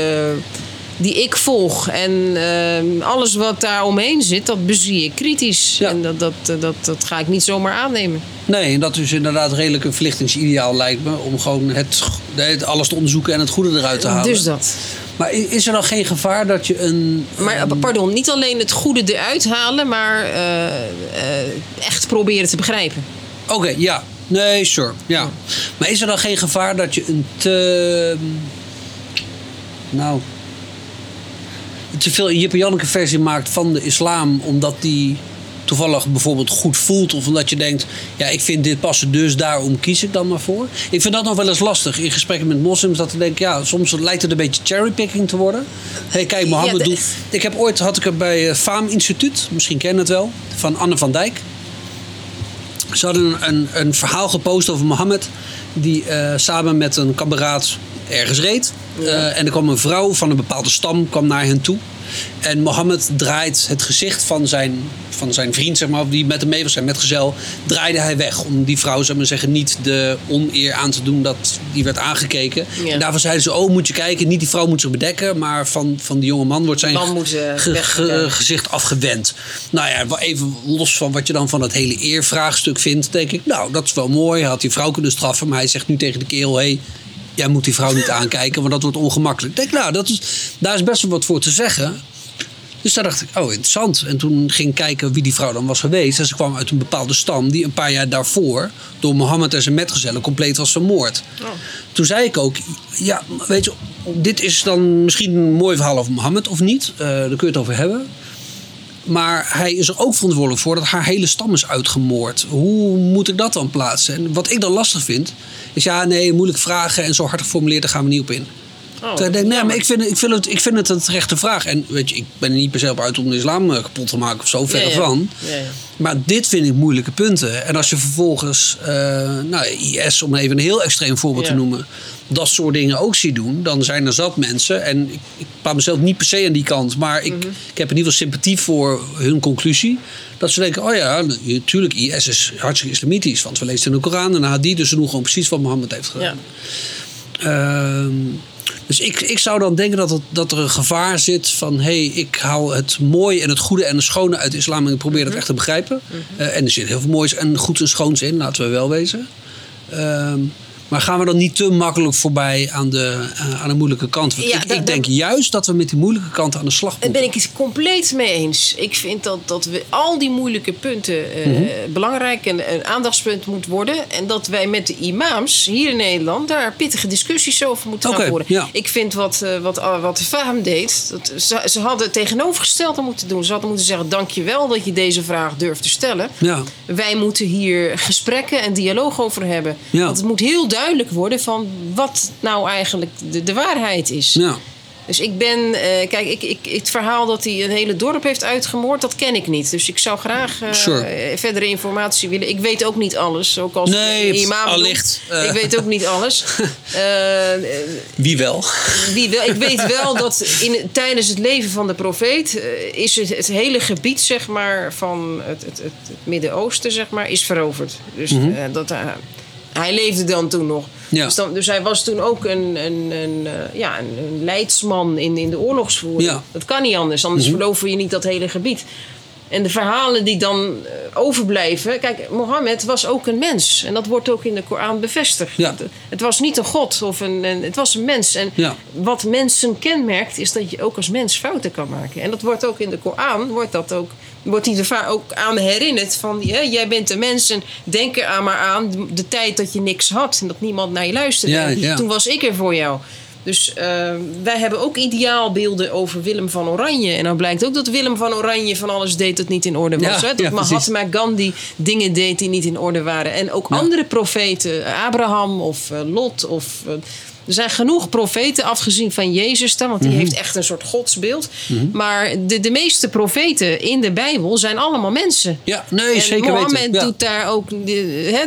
die ik volg. En eh, alles wat daar omheen zit, dat bezie ik kritisch. Ja. En dat, dat, eh, dat, dat ga ik niet zomaar aannemen. Nee, en dat is inderdaad redelijk een verlichtingsideaal lijkt me. Om gewoon het, het alles te onderzoeken en het goede eruit te halen. Dus dat. Maar is er dan geen gevaar dat je een... Maar pardon, niet alleen het goede eruit halen, maar echt proberen te begrijpen. Oké, ja. Nee, sure. Ja. Maar is er dan geen gevaar dat je een te... Nou... te veel Jip en Janneke versie maakt van de islam... omdat die toevallig bijvoorbeeld goed voelt... of omdat je denkt, ja, ik vind dit passen... dus daarom kies ik dan maar voor. Ik vind dat nog wel eens lastig in gesprekken met moslims... dat ik denk, ja, soms lijkt het een beetje cherrypicking te worden. Hé, hey, kijk, Mohammed Ja, doet... Ik heb ooit, had ik er bij eh, Faam Instituut... misschien ken je het wel, van Anne van Dijk... Ze hadden een, een, verhaal gepost over Mohammed. Die eh, samen met een kameraad ergens reed. Eh, en er kwam een vrouw van een bepaalde stam kwam naar hen toe. En Mohammed draait het gezicht van zijn, van zijn vriend, zeg maar, die met hem mee was, zijn metgezel, draaide hij weg. Om die vrouw, zeg maar zeggen, niet de oneer aan te doen dat die werd aangekeken. Ja. En daarvan zeiden ze, oh moet je kijken, niet die vrouw moet zich bedekken, maar van, van die jonge man wordt zijn eh, ge- weggekeken. ge- gezicht afgewend. Nou ja, even los van wat je dan van het hele eervraagstuk vindt, denk ik, nou, dat is wel mooi. Hij had die vrouw kunnen straffen, maar hij zegt nu tegen de kerel, hé, hey, jij moet die vrouw niet aankijken, want dat wordt ongemakkelijk. Ik denk, nou, dat is, daar is best wel wat voor te zeggen. Dus daar dacht ik, oh, interessant. En toen ging ik kijken wie die vrouw dan was geweest. En ze kwam uit een bepaalde stam die een paar jaar daarvoor... door Mohammed en zijn metgezellen compleet was vermoord. Toen zei ik ook, ja, weet je... dit is dan misschien een mooi verhaal over Mohammed of niet. Eh, daar kun je het over hebben. Maar hij is er ook verantwoordelijk voor dat haar hele stam is uitgemoord. Hoe moet ik dat dan plaatsen? En wat ik dan lastig vind, is ja, nee, moeilijk vragen en zo hard geformuleerd, daar gaan we niet op in. Oh, ik denk, nee, maar ik vind, het, ik, vind het, ik vind het een terechte vraag. En weet je, ik ben er niet per se op uit om de islam eh, kapot te maken of zo, verre Ja, ja. van. Ja, ja. Maar dit vind ik moeilijke punten. En als je vervolgens, eh, nou, IS, om even een heel extreem voorbeeld te noemen, dat soort dingen ook ziet doen, dan zijn er zat mensen. En ik, ik mezelf niet per se aan die kant, maar ik, Mhm. ik heb in ieder geval sympathie voor hun conclusie. Dat ze denken, oh ja, natuurlijk, IS is hartstikke islamitisch. Want we lezen in de Koran en de Hadith, dus ze doen gewoon precies wat Mohammed heeft gedaan. Ja. Ehm, dus ik, ik zou dan denken dat, het, dat er een gevaar zit van... hé, hey, ik haal het mooie en het goede en het schone uit de islam... en ik probeer dat echt te begrijpen. Eh, en er zit heel veel moois en goeds en schoons in, laten we wel wezen. Ehm, maar gaan we dan niet te makkelijk voorbij aan de, eh, aan de moeilijke kant? Want Ja, ik, denk juist dat we met die moeilijke kant aan de slag Daar moeten. ben ik het compleet mee eens. Ik vind dat, dat we al die moeilijke punten eh, Mhm. belangrijk en een aandachtspunt moet worden. En dat wij met de imams hier in Nederland daar pittige discussies over moeten Oké, gaan voeren. ja. Ik vind wat, eh, wat, wat de FAM deed, dat, ze, ze hadden het tegenovergestelde moeten doen. Ze hadden moeten zeggen, dankjewel dat je deze vraag durft te stellen. Ja. Wij moeten hier gesprekken en dialoog over hebben. Ja. Want het moet heel duidelijk worden van wat nou eigenlijk de, de waarheid is. Ja. Dus ik ben, eh, kijk, ik, ik, het verhaal dat hij een hele dorp heeft uitgemoord, dat ken ik niet. Dus ik zou graag Sure. eh, verdere informatie willen. Ik weet ook niet alles, ook als Nee, imam allicht, eh. Ik weet ook niet alles. Wie wel? wie wel, ik weet wel dat in, tijdens het leven van de profeet is het, het hele gebied zeg maar, van het, het, het, Midden-Oosten zeg maar, is veroverd. Dus eh, dat, hij leefde dan toen nog. Ja. Dus, dan, dus hij was toen ook een, een, een, eh, ja, een, leidsman in, in de oorlogsvoering. Ja. Dat kan niet anders, anders verover je niet dat hele gebied. En de verhalen die dan eh, overblijven. Kijk, Mohammed was ook een mens. En dat wordt ook in de Koran bevestigd. Ja. Het, het was niet een god of een, een- Het was een mens. En Ja. wat mensen kenmerkt, is dat je ook als mens fouten kan maken. En dat wordt ook in de Koran. Wordt dat ook. Wordt hij er va- ook aan herinnerd van hè, jij bent een mens en denk er aan maar aan de, de tijd dat je niks had en dat niemand naar je luisterde. Ja, En ja. Toen was ik er voor jou. Dus eh, wij hebben ook ideaalbeelden over Willem van Oranje. En dan blijkt ook dat Willem van Oranje van alles deed dat niet in orde was. Ja, hè? Dat ja. Mahatma Gandhi dingen deed die niet in orde waren. En ook andere profeten, Abraham of eh, Lot of... eh, er zijn genoeg profeten, afgezien van Jezus dan, want die Mhm. heeft echt een soort godsbeeld. Maar de, de meeste profeten in de Bijbel zijn allemaal mensen. Ja, nee, en zeker Mohammed weten. Ja. doet daar ook. Hè,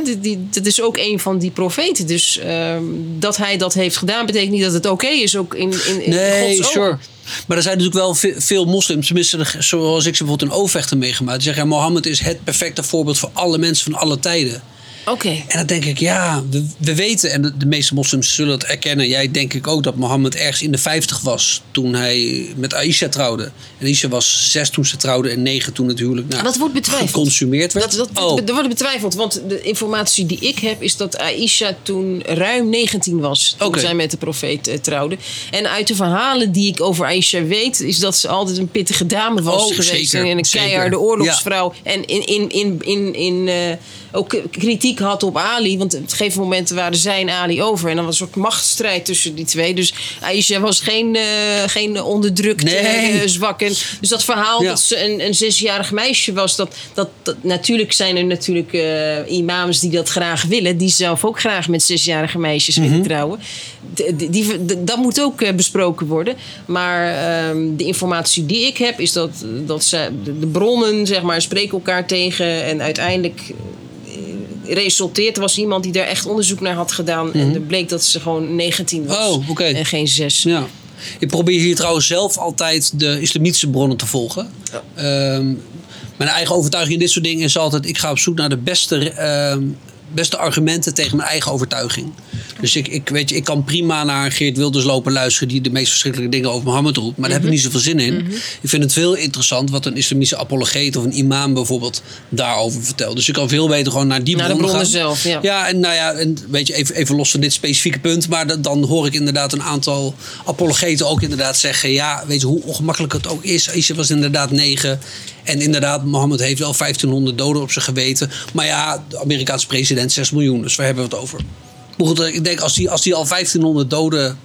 dat is ook een van die profeten. Dus ehm, dat hij dat heeft gedaan, betekent niet dat het oké is. Ook in, in, in Nee, Gods sure. Maar er zijn natuurlijk wel ve- veel moslims, tenminste zoals ik ze bijvoorbeeld in Overvechten meegemaakt. Die zeggen, ja, Mohammed is het perfecte voorbeeld voor alle mensen van alle tijden. Oké. En dan denk ik, ja, we, we weten, en de, de meeste moslims zullen het erkennen. Jij denk ik ook dat Mohammed ergens in de 50 was toen hij met Aisha trouwde. En Aisha was zes toen ze trouwde en negen toen het huwelijk nou, Dat wordt betwijfeld. geconsumeerd werd. Dat, dat, oh, dat wordt betwijfeld, want de informatie die ik heb is dat Aisha toen ruim 19 was. Toen zij met de profeet eh, trouwde. En uit de verhalen die ik over Aisha weet, is dat ze altijd een pittige dame was Oh, geweest. zeker, en een zeker. keiharde oorlogsvrouw. En in, in, in, in, in, eh, ook kritiek had op Ali. Want op een gegeven moment waren zij en Ali over. En dan was er een soort machtsstrijd tussen die twee. Dus Aisha was geen, eh, geen onderdrukte, Nee. eh, zwak. En, dus dat verhaal Ja. dat ze een, een zesjarig meisje was. Dat, dat, dat, natuurlijk zijn er natuurlijk eh, imams die dat graag willen. Die zelf ook graag met zesjarige meisjes Mhm. willen trouwen. D- die, dat moet ook besproken worden. Maar ehm, de informatie die ik heb is dat, dat ze, de, de bronnen zeg maar, spreken elkaar tegen. En uiteindelijk resulteert. Er was iemand die daar echt onderzoek naar had gedaan. En er bleek dat ze gewoon 19 was. Mhm. Oh. En geen 6. Ja. Ik probeer hier trouwens zelf altijd de islamitische bronnen te volgen. Ehm, mijn eigen overtuiging in dit soort dingen is altijd... ik ga op zoek naar de beste, ehm, beste argumenten tegen mijn eigen overtuiging. Dus ik, ik, weet je, ik kan prima naar Geert Wilders lopen luisteren... die de meest verschrikkelijke dingen over Mohammed roept. Maar daar heb ik niet zoveel zin in. Ik vind het veel interessant wat een islamitische apologeet... of een imam bijvoorbeeld daarover vertelt. Dus ik kan veel beter gewoon naar die Naar de bronnen gaan. zelf, ja. Ja, en nou ja, en weet je, even, even los van dit specifieke punt. Maar dat- dan hoor ik inderdaad een aantal apologeten ook inderdaad zeggen. Ja, weet je, hoe ongemakkelijk het ook is. Aisha was inderdaad negen. En inderdaad, Mohammed heeft wel 1500 doden op zijn geweten. Maar ja, de Amerikaanse president 6 miljoen. Dus waar hebben we het over? Ik denk als hij als die al 1500 doden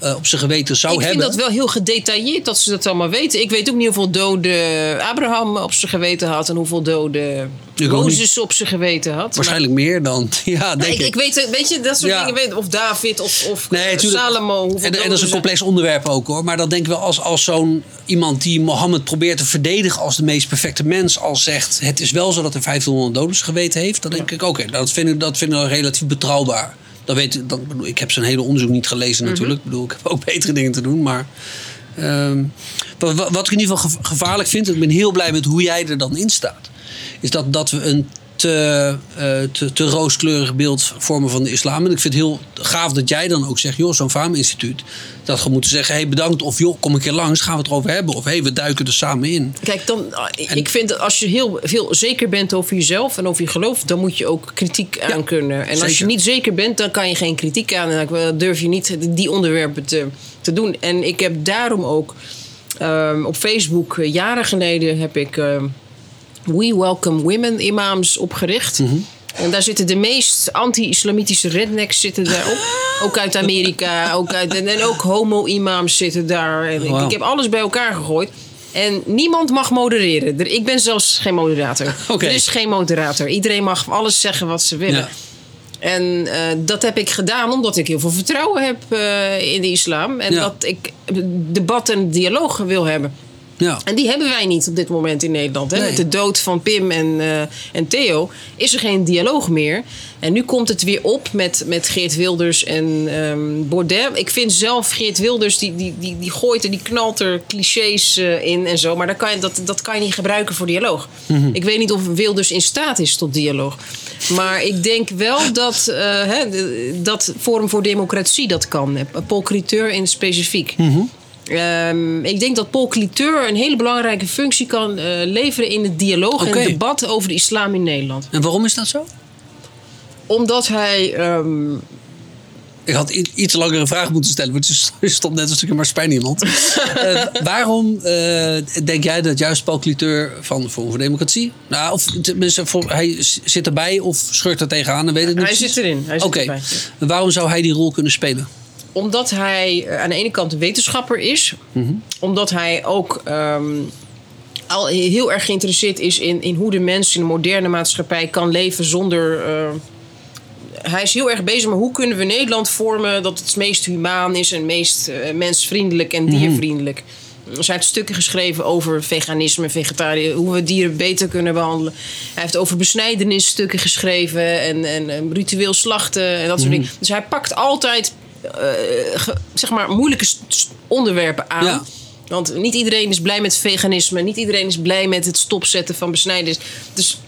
eh, op zijn geweten zou ik hebben. vind dat wel heel gedetailleerd dat ze dat allemaal weten. Ik weet ook niet hoeveel doden Abraham op zijn geweten had en hoeveel doden Ik ook Mozes op zijn geweten had. Waarschijnlijk meer dan. Ja, Maar, denk ik, ik. ik weet, weet je, dat soort Ja. dingen weet Of David of, of Nee, tuurlijk. Salomo. En, en dat is een complex onderwerp ook hoor. Maar dan denk ik wel als, als zo'n iemand die Mohammed probeert te verdedigen als de meest perfecte mens, al zegt het is wel zo dat hij 1500 doden geweten heeft, dan denk ik oké, dat vind ik dat vind ik relatief betrouwbaar. Dat weet, ik- dat, bedoel, ik heb zijn hele onderzoek niet gelezen Mhm. natuurlijk. Ik bedoel, ik heb ook betere dingen te doen. Maar ehm, wat, wat- ik in ieder geval gev- gevaarlijk vind, en ik ben heel blij met hoe jij er dan in staat, is dat, dat we een te, eh, te, te rooskleurig beeld vormen van de islam. En ik vind het heel gaaf dat jij dan ook zegt, joh, zo'n FAM-instituut, dat we moeten zeggen, hey, bedankt, of joh, kom een keer langs, gaan we het erover hebben. Of hey, we duiken er samen in. Kijk, dan, ah, ik vind dat als je heel veel zeker bent over jezelf en over je geloof, dan moet je ook kritiek aan kunnen. En als je niet zeker bent, dan kan je geen kritiek aan. En dan durf je niet die onderwerpen te, te doen. En ik heb daarom ook ehm, op Facebook, eh, jaren geleden, heb ik ehm, We Welcome Women imams opgericht. Mhm. En daar zitten de meest anti-islamitische rednecks zitten daarop. ook uit Amerika. Ook uit, en, en ook homo-imams zitten daar. En ik, heb alles bij elkaar gegooid. En niemand mag modereren. Er- Ik ben zelfs geen moderator. Er is geen moderator. Iedereen mag alles zeggen wat ze willen. Ja. En eh, dat heb ik gedaan omdat ik heel veel vertrouwen heb eh, in de islam. En Ja. dat ik debat en dialoog wil hebben. Ja. En die hebben wij niet op dit moment in Nederland. Hè? Nee. Met de dood van Pim en, eh, en Theo is er geen dialoog meer. En nu komt het weer op met, met Geert Wilders en Baudet. Ik vind zelf Geert Wilders, die, die, die, die gooit er, die knalt er clichés eh, in en zo. Maar dat kan, je, dat, dat kan je niet gebruiken voor dialoog. Ik weet niet of Wilders in staat is tot dialoog. Maar ik denk wel dat eh, hè, dat Forum voor Democratie dat kan. Paul Criteur in specifiek. Ehm, ik denk dat Paul Cliteur een hele belangrijke functie kan eh, leveren in het dialoog en het debat over de islam in Nederland. En waarom is dat zo? Omdat hij. ehm, Ik had iets langere vraag moeten stellen, want je stond net een stukje maar spijn iemand. Eh, waarom eh, denk jij dat juist Paul Cliteur van Forum voor Democratie... Nou, of tenminste, voor, hij zit erbij of scheurt er tegenaan en weet het niet hij precies? zit erin. Oké, waarom zou hij die rol kunnen spelen? Omdat hij eh, aan de ene kant een wetenschapper is. Omdat hij ook ehm, al heel erg geïnteresseerd is in, in hoe de mens in de moderne maatschappij kan leven zonder. eh, hij is heel erg bezig met hoe kunnen we Nederland vormen dat het meest humaan is en meest eh, mensvriendelijk en diervriendelijk. Dus hij heeft stukken geschreven over veganisme, vegetariër, hoe we dieren beter kunnen behandelen. Hij heeft over besnijdenis stukken geschreven en, en, ritueel slachten en dat soort dingen. Dus hij pakt altijd ge- zeg maar moeilijke onderwerpen aan. Ja. Want niet iedereen is blij met veganisme, niet iedereen is blij met het stopzetten van besnijdenis. Dus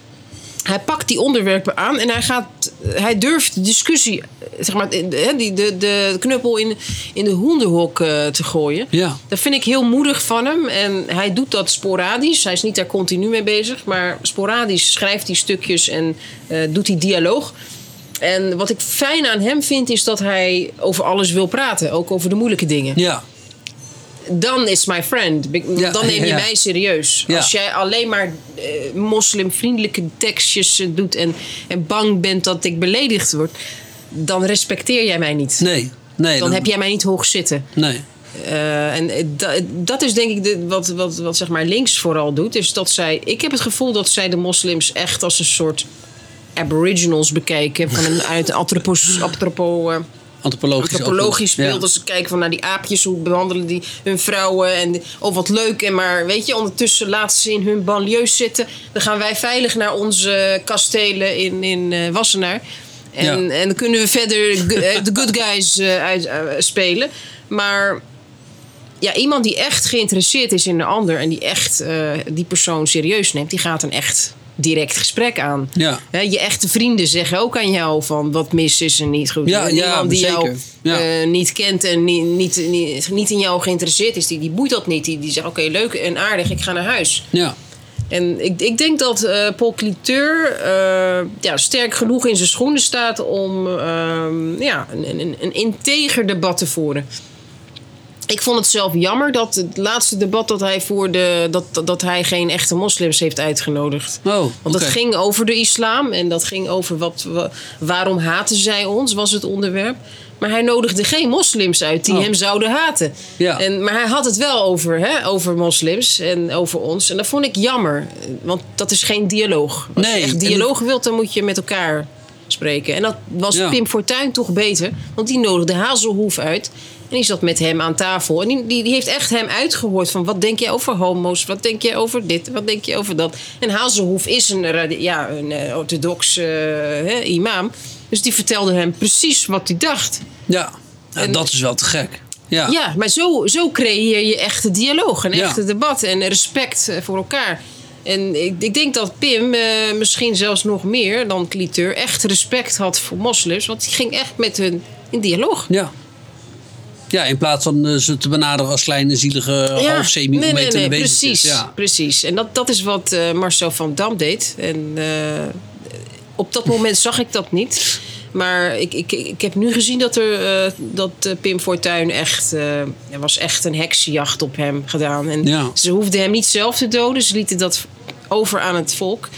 hij pakt die onderwerpen aan en hij, gaat, hij durft de discussie, eh, zeg maar, de, de, die- de, de knuppel in, in de hoenderhok eh, te gooien. Ja. Dat vind ik heel moedig van hem. En hij doet dat sporadisch. Hij is niet daar continu mee bezig. Maar sporadisch schrijft hij stukjes en eh, doet hij dialoog. En wat ik fijn aan hem vind, is dat hij over alles wil praten. Ook over de moeilijke dingen. Ja, Dan is my friend. Ja, Dan neem je ja. mij serieus. Als jij alleen maar eh, moslimvriendelijke tekstjes eh, doet... En, en bang bent dat ik beledigd word... dan respecteer jij mij niet. nee. nee Dan heb jij mij niet hoog zitten. Nee. Eh, en da- dat is denk ik de, wat, wat, wat zeg maar links vooral doet. Is dat zij, ik heb het gevoel dat zij de moslims echt als een soort aboriginals bekijken. Van een, uit een antropos, antropo, eh, Antropologisch. antropologisch beeld. Als ze kijken van naar die aapjes, hoe behandelen die hun vrouwen. En oh, wat leuk. En maar weet je, ondertussen laten ze in hun banlieue zitten. Dan gaan wij veilig naar onze kastelen in, in eh, Wassenaar. En, Ja. en dan kunnen we verder go- eh, de good guys uit, spelen. Maar ja, iemand die echt geïnteresseerd is in de ander en die echt die persoon serieus neemt, die gaat een echt direct gesprek aan. Ja. Je echte vrienden zeggen ook aan jou van wat mis is en niet goed. Ja, En ja, iemand die jou. Ja. eh, niet kent en niet, niet, niet, niet in jou geïnteresseerd is, die, die boeit dat niet. Die, die zegt oké, leuk en aardig, ik ga naar huis. Ja. En ik, ik denk dat eh, Paul Cliteur eh, ja, sterk genoeg in zijn schoenen staat om ehm, ja, een, een, een integer debat te voeren. Ik vond het zelf jammer dat het laatste debat dat hij voerde, dat, dat, dat hij geen echte moslims heeft uitgenodigd. Oh, Want oké. dat ging over de islam en dat ging over wat, wa- waarom haten zij ons, was het onderwerp. Maar hij nodigde geen moslims uit die Oh. hem zouden haten. Ja. En, maar hij had het wel over, hè, over moslims en over ons. En dat vond ik jammer, want dat is geen dialoog. Als Nee, je echt en- dialoog wilt, dan moet je met elkaar spreken. En dat was Ja. Pim Fortuyn toch beter, want die nodigde Hazelhoef uit. En die zat met hem aan tafel. En die, die, die heeft echt hem uitgehoord van... wat denk je over homo's? Wat denk je over dit? Wat denk je over dat? En Hazelhoef is een, ja, een eh, orthodox eh, imam. Dus die vertelde hem precies wat hij dacht. Ja. En- dat is wel te gek. Ja. Ja, maar zo, zo creëer je echte dialoog. Ja. echte debat en respect eh, voor elkaar. En ik, ik denk dat Pim, misschien zelfs nog meer dan Cliteur... echt respect had voor moslims. Want die ging echt met hun in dialoog. Ja. Ja, in plaats van eh, ze te benaderen als kleine, zielige, half semi-onwetende wezentjes. precies, Ja. precies. En dat, dat is wat eh, Marcel van Dam deed. En eh, op dat moment zag ik dat niet. Maar ik, ik, ik heb nu gezien dat, er, dat Pim Fortuyn echt... er was echt een heksenjacht op hem gedaan. En Ja. ze hoefden hem niet zelf te doden. Ze lieten dat over aan het volk.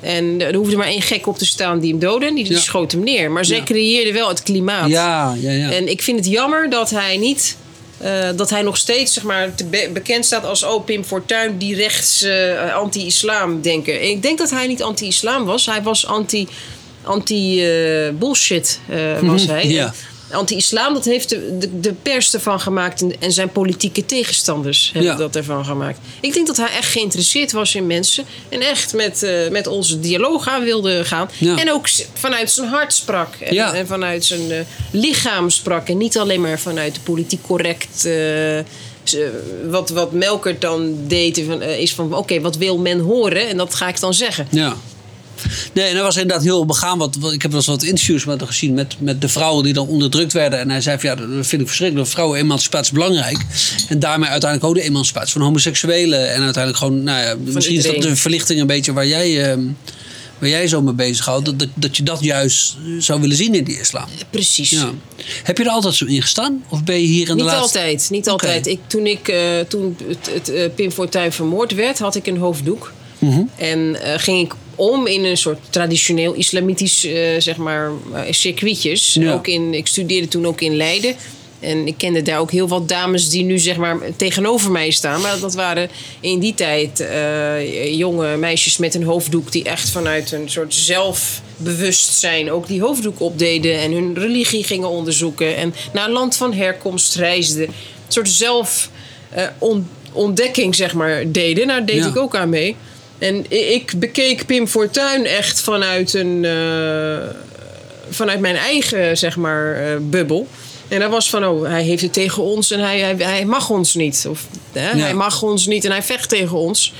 En er hoefde maar één gek op te staan die hem doodde. En die, die Ja. schoot hem neer. Maar zij creëerden wel het klimaat. Ja, ja, ja. En ik vind het jammer dat hij niet. eh, dat hij nog steeds zeg maar, be- bekend staat als oh, Pim Fortuyn, die rechts eh, anti-islam denken. Ik denk dat hij niet anti-islam was. Hij was anti, anti-bullshit was hij. Ja. Anti-islam, dat heeft de, de, de pers ervan gemaakt en, en zijn politieke tegenstanders hebben Ja. dat ervan gemaakt. Ik denk dat hij echt geïnteresseerd was in mensen en echt met, eh, met onze dialoog aan wilde gaan. Ja. En ook vanuit zijn hart sprak en, Ja. en vanuit zijn eh, lichaam sprak. En niet alleen maar vanuit de politiek correct. eh, wat, wat Melkert dan deed, is van oké, wat wil men horen? En dat ga ik dan zeggen. Ja. Nee, en hij was inderdaad heel begaan. Wat, wat- ik heb wel eens wat interviews met hem gezien met, met de vrouwen die dan onderdrukt werden. En hij zei van ja, dat vind ik verschrikkelijk. Vrouwenemancipatie belangrijk. En daarmee uiteindelijk ook de emancipatie van homoseksuelen. En uiteindelijk gewoon, nou ja, misschien is dat de verlichting een beetje waar jij, ehm, waar jij zo mee bezighoudt. Dat, dat, dat je dat juist zou willen zien in die islam. Precies. Ja. Heb je er altijd zo in gestaan? Of ben je hier in de Niet laatste... altijd, niet altijd. Ik, toen ik, eh, toen het, het eh, Pim Fortuyn vermoord werd, had ik een hoofddoek. Mhm. En eh, ging ik om in een soort traditioneel islamitisch, eh, zeg maar, eh, circuitjes. Ja. Ook in, ik studeerde toen ook in Leiden. En ik kende daar ook heel wat dames die nu zeg maar tegenover mij staan. Maar dat waren in die tijd eh, jonge meisjes met een hoofddoek... die echt vanuit een soort zelfbewustzijn ook die hoofddoek opdeden... en hun religie gingen onderzoeken en naar land van herkomst reisden. Een soort zelf eh, on- ontdekking zeg maar deden. Daar deed Ja. ik ook aan mee. En ik bekeek Pim Fortuyn echt vanuit een... eh, vanuit mijn eigen, zeg maar, eh, bubbel. En dat was van, oh, hij heeft het tegen ons en hij, hij, hij mag ons niet. Of hè, Ja. hij mag ons niet en hij vecht tegen ons.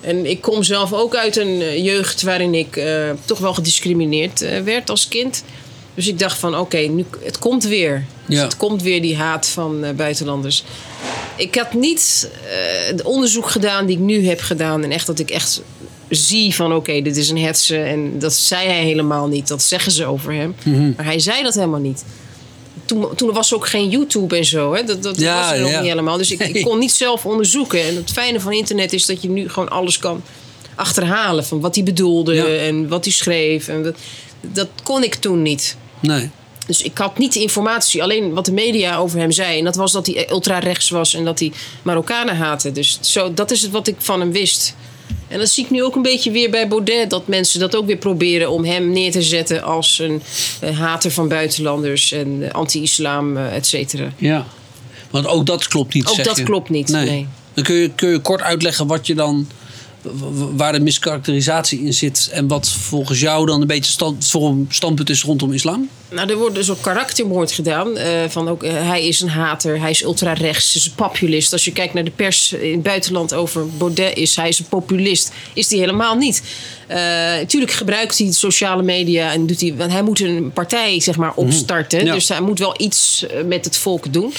En ik kom zelf ook uit een eh, jeugd waarin ik toch wel gediscrimineerd werd als kind. Dus ik dacht van, oké, nu het komt weer. Dus Ja. het komt weer die haat van eh, buitenlanders. Ik had niet eh, het onderzoek gedaan die ik nu heb gedaan. En echt dat ik echt zie van oké, dit is een hetze. En dat zei hij helemaal niet. Dat zeggen ze over hem. Mhm. Maar hij zei dat helemaal niet. Toen, toen was ook geen YouTube en zo. Hè? Dat, dat Ja, was er nog ja. niet helemaal. Dus ik, ik kon niet zelf onderzoeken. En het fijne van internet is dat je nu gewoon alles kan achterhalen. Van wat hij bedoelde en wat hij schreef. En dat, dat kon ik toen niet. Nee. Dus ik had niet de informatie, alleen wat de media over hem zei. En dat was dat hij ultra-rechts was en dat hij Marokkanen haatte. Dus zo, dat is het wat ik van hem wist. En dat zie ik nu ook een beetje weer bij Baudet. Dat mensen dat ook weer proberen om hem neer te zetten als een eh, hater van buitenlanders en anti-islam, eh, et cetera. Ja. Want ook dat klopt niet, Ook dat je. klopt niet, nee. Dan kun je, kun je kort uitleggen wat je dan... waar de miskarakterisatie in zit... en wat volgens jou dan een beetje stand, voor standpunt is rondom islam? Nou, er wordt dus ook karaktermoord gedaan. eh, van ook, eh, hij is een hater, hij is ultra-rechts, is een populist. Als je kijkt naar de pers in het buitenland over Baudet is, hij is een populist. Is hij helemaal niet. Eh tuurlijk gebruikt hij sociale media en doet hij, want hij moet een partij zeg maar opstarten. Ja. Dus hij moet wel iets eh, met het volk doen.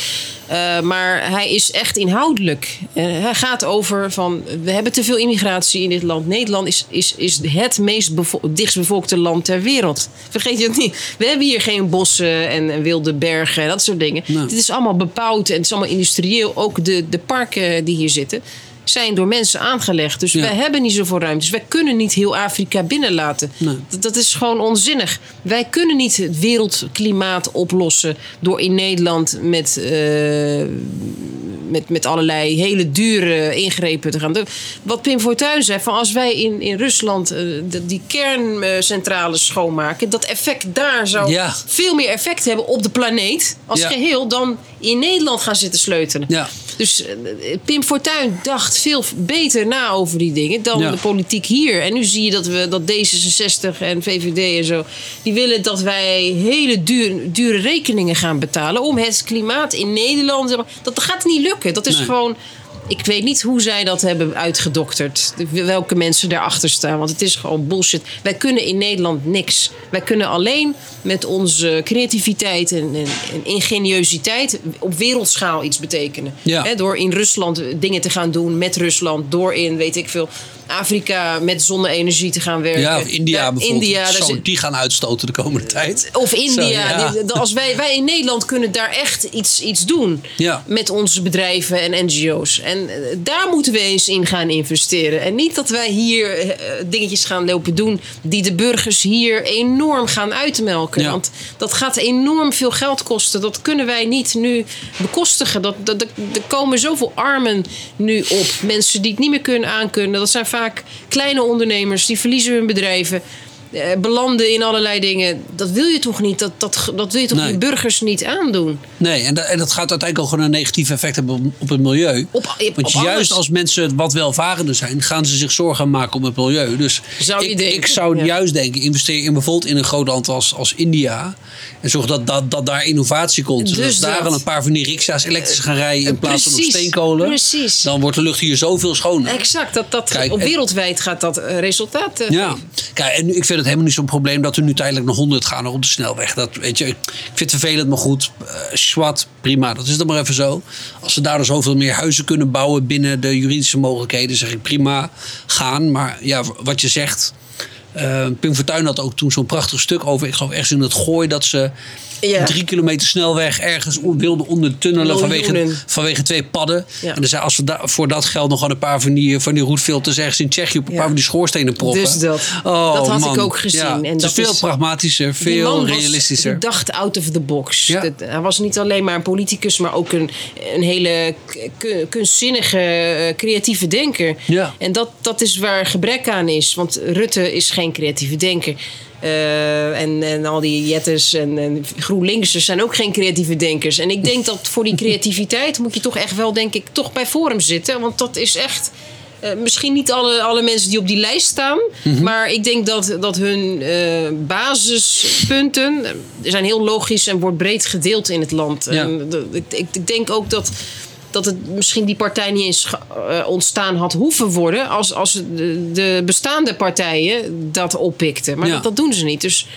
Eh, maar hij is echt inhoudelijk. Hij gaat over van we hebben te veel immigratie in dit land. Nederland is, is, is het meest bevo dichtstbevolkte land ter wereld. Vergeet je het niet. We hebben hier geen bossen en, wilde bergen en dat soort dingen. Nee. Dit is allemaal bebouwd en het is allemaal industrieel. Ook de, de parken die hier zitten zijn door mensen aangelegd. Dus Ja. wij hebben niet zoveel ruimte. Dus wij kunnen niet heel Afrika binnenlaten. Nee. Dat, dat is gewoon onzinnig. Wij kunnen niet het wereldklimaat oplossen door in Nederland met, eh, met, met allerlei hele dure ingrepen te gaan doen. Wat Pim Fortuyn zei, van als wij in, in Rusland eh, de- die kerncentrales schoonmaken, dat effect daar zou Ja. veel meer effect hebben op de planeet als Ja. geheel dan in Nederland gaan zitten sleutelen. Ja. Dus eh, Pim Fortuyn dacht veel beter na over die dingen dan Ja. de politiek hier. En nu zie je dat we dat D66 en VVD en zo, die willen dat wij hele duur, dure rekeningen gaan betalen om het klimaat in Nederland. Dat gaat niet lukken. Dat is Nee. gewoon. Ik weet niet hoe zij dat hebben uitgedokterd. Welke mensen daarachter staan. Want het is gewoon bullshit. Wij kunnen in Nederland niks. Wij kunnen alleen met onze creativiteit en, en, en ingeniositeit op wereldschaal iets betekenen. Ja. Door in Rusland dingen te gaan doen met Rusland. Door in, weet ik veel, Afrika met zonne-energie te gaan werken. Ja, of India Ja, bijvoorbeeld. India, Zo, die gaan uitstoten de komende tijd. of India. Zo, ja. Die- Als wij, wij in Nederland kunnen daar echt iets, iets doen. Ja. Met onze bedrijven en NGO's. En eh, daar moeten we eens in gaan investeren. En niet dat wij hier eh, dingetjes gaan lopen doen. die de burgers hier enorm gaan uitmelken. Want dat gaat enorm veel geld kosten. Dat kunnen wij niet nu bekostigen. Dat, dat, dat- er komen zoveel armen nu op. Mensen die het niet meer kunnen aankunnen. Dat zijn vaak kleine ondernemers die verliezen hun bedrijven. Eh, belanden in allerlei dingen. Dat wil je toch niet? Dat, dat, dat wil je toch Nee. je burgers niet aandoen? Nee, en dat, en dat gaat uiteindelijk ook gewoon een negatief effect hebben op, het milieu. Op- op Want juist als mensen wat welvarender zijn, gaan ze zich zorgen maken om het milieu. Dus Zou ik, zou ja. juist denken, investeer in bijvoorbeeld in een groot land als, als India. En zorg dat, dat, dat daar innovatie komt. Dus, Dus als daar al een paar van die riksja's elektrisch gaan rijden in plaats van op steenkolen. precies. Dan wordt de lucht hier zoveel schoner. Exact, dat, dat, Kijk, op wereldwijd gaat dat eh, resultaat eh, Ja, kijk, en ik vind het helemaal niet zo'n probleem dat we nu tijdelijk naar 100 gaan op de snelweg. Dat, weet je, ik vind het vervelend, maar goed. Uh, zwart, prima, dat is dan maar even zo. Als ze daardoor zoveel meer huizen kunnen bouwen binnen de juridische mogelijkheden, zeg ik prima, gaan. Maar ja, wat je zegt, eh, Pim Fortuyn had ook toen zo'n prachtig stuk over, ik geloof ergens in het gooi, dat ze Ja. drie kilometer snelweg ergens wilden ondertunnelen vanwege, vanwege twee padden. Ja. En dan zei als we da- voor dat geld nog gewoon een paar van die, van die roetfilters ergens in Tsjechië op een Ja. paar van die schoorstenen proppen. Dus dat. Oh, Dat had ik ook gezien. En het is dat veel is- pragmatischer, veel was- realistischer. die dacht out of the box. Dat- hij was niet alleen maar een politicus, maar ook een, een hele kunstzinnige, eh, creatieve denker. En dat, dat is waar gebrek aan is. Want Rutte is geen creatieve denker. Eh, en, en al die jetters en, en GroenLinksers zijn ook geen creatieve denkers. En ik denk dat voor die creativiteit moet je toch echt wel, denk ik, toch bij Forum zitten. Want dat is echt... eh, misschien niet alle, alle mensen die op die lijst staan. Mhm. Maar ik denk dat, dat hun eh, basispunten zijn heel logisch en wordt breed gedeeld in het land. Ja. En ik, ik denk ook dat, dat het misschien die partij niet eens eh, ontstaan had hoeven worden. Als, als de, de bestaande partijen dat oppikten. Maar Ja. dat, dat doen ze niet. Dus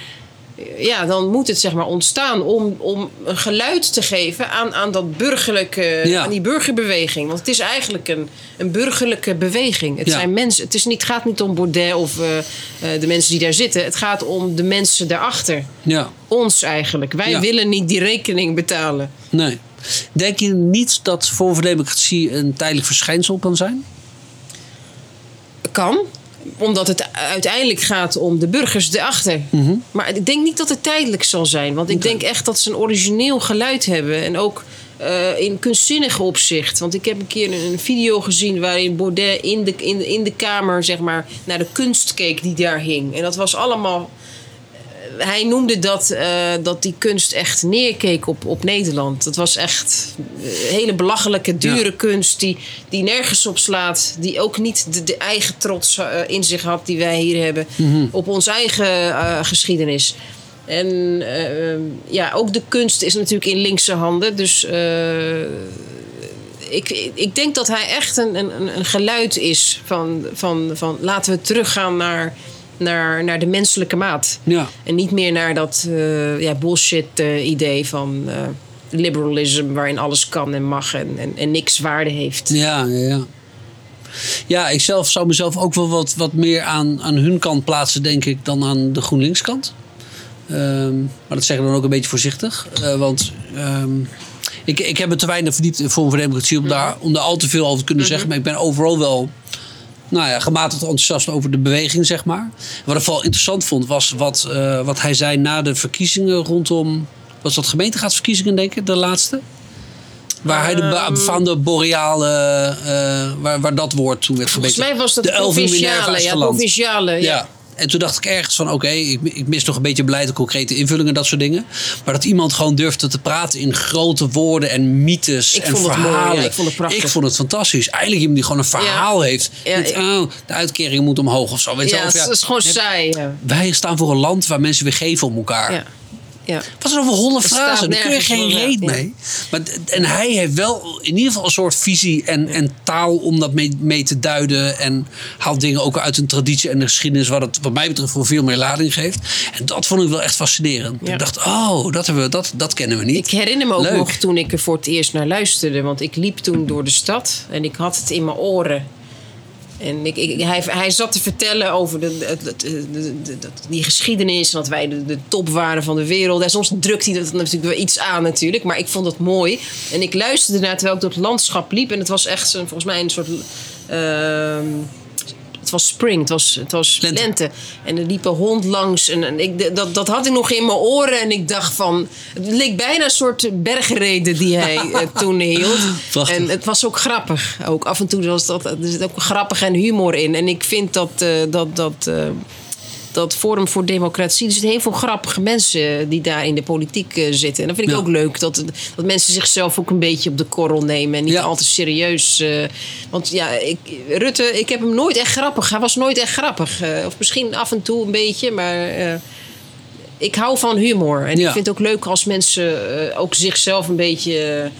ja, dan moet het zeg maar ontstaan om, om een geluid te geven aan, aan dat burgerlijke, Ja. aan die burgerbeweging. Want het is eigenlijk een, een burgerlijke beweging. Het Ja. zijn mensen. Het is niet, gaat niet om Baudet of eh, eh, de mensen die daar zitten. Het gaat om de mensen daarachter. Ja, Ons eigenlijk. Wij Ja. willen niet die rekening betalen. nee. Denk je niet dat voor Democratie een tijdelijk verschijnsel kan zijn? Kan. Omdat het uiteindelijk gaat om de burgers erachter. Maar ik denk niet dat het tijdelijk zal zijn. Want ik denk echt dat ze een origineel geluid hebben. En ook eh, in kunstzinnig opzicht. Want ik heb een keer een, een video gezien waarin Baudet in de, in, in de kamer zeg maar, naar de kunst keek die daar hing. En dat was allemaal. Hij noemde dat, eh, dat die kunst echt neerkeek op, op Nederland. Dat was echt eh, hele belachelijke, dure Ja. kunst die, die nergens op slaat. Die ook niet de, de eigen trots eh, in zich had die wij hier hebben. Op onze eigen geschiedenis. En ja, ook de kunst is natuurlijk in linkse handen. Dus ik, ik denk dat hij echt een, een, een geluid is van, van, van laten we teruggaan naar, naar, naar de menselijke maat. Ja. En niet meer naar dat eh, ja, bullshit eh, idee van eh liberalism waarin alles kan en mag en, en, en niks waarde heeft. Ja, ja, ja. Ja, ik zelf zou mezelf ook wel wat, wat meer aan, aan hun kant plaatsen, denk ik, dan aan de GroenLinks-kant. Ehm, maar dat zeg ik dan ook een beetje voorzichtig. Want ehm, ik, ik heb me te weinig verdiept in Forum voor Democratie om, daar, om daar al te veel over te kunnen zeggen. Maar ik ben overal wel nou ja, gematigd enthousiast over de beweging, zeg maar. Wat ik vooral interessant vond, was wat, eh, wat hij zei na de verkiezingen rondom... Was dat gemeenteraadsverkiezingen, denk ik, de laatste? Waar hij de ba- van de boreale, eh, waar, waar dat woord toen werd Volgens gebeten. mij was dat de Ja, provinciale. Ja. Ja. En toen dacht ik ergens van, oké, ik, ik mis nog een beetje beleid en concrete invullingen, dat soort dingen. Maar dat iemand gewoon durfde te praten in grote woorden en mythes Ik en vond het mooi, verhalen. ja, ik vond het prachtig. Ik vond het fantastisch. Eigenlijk iemand die gewoon een verhaal heeft. Ja, ik- oh, de uitkering moet omhoog of zo. Weet Ja, het is gewoon saai. Wij staan voor een land waar mensen weer geven om elkaar. Ja. Wat is over holle frazen? Daar kun je geen reet Ja. mee. Maar, en hij heeft wel in ieder geval een soort visie en, en taal om dat mee, mee te duiden. En haalt dingen ook uit een traditie en de geschiedenis, wat het wat mij betreft voor veel meer lading geeft. En dat vond ik wel echt fascinerend. Ja. Ik dacht, oh, dat, hebben we, dat, dat kennen we niet. Ik herinner me ook Leuk. nog toen ik er voor het eerst naar luisterde. Want ik liep toen door de stad en ik had het in mijn oren. En ik, hij, hij zat te vertellen over de, de, de- die geschiedenis. Dat wij de, top waren van de wereld. En soms drukt hij dat natuurlijk wel iets aan natuurlijk. Maar ik vond het mooi. En ik luisterde naar terwijl ik door het landschap liep. En het was echt zo'n, volgens mij een soort... ehm, het was spring, het was, het was Lente. lente. En er liep een hond langs. En, en ik, dat, dat had ik nog in mijn oren. En ik dacht van... Het leek bijna een soort bergreden die hij eh, toen hield. Prachtig. En het was ook grappig. Ook af en toe was dat, er zit ook grappig en humor in. En ik vind dat... eh, dat, dat eh, dat Forum voor Democratie. Er zitten heel veel grappige mensen die daar in de politiek eh, zitten. En dat vind ik Ja. ook leuk. Dat, dat mensen zichzelf ook een beetje op de korrel nemen. En niet Ja. al te serieus. eh, want ja, ik, Rutte, ik heb hem nooit echt grappig. Hij was nooit echt grappig. Eh, of misschien af en toe een beetje, maar. ik hou van humor. En Ja. ik vind het ook leuk als mensen ook zichzelf een beetje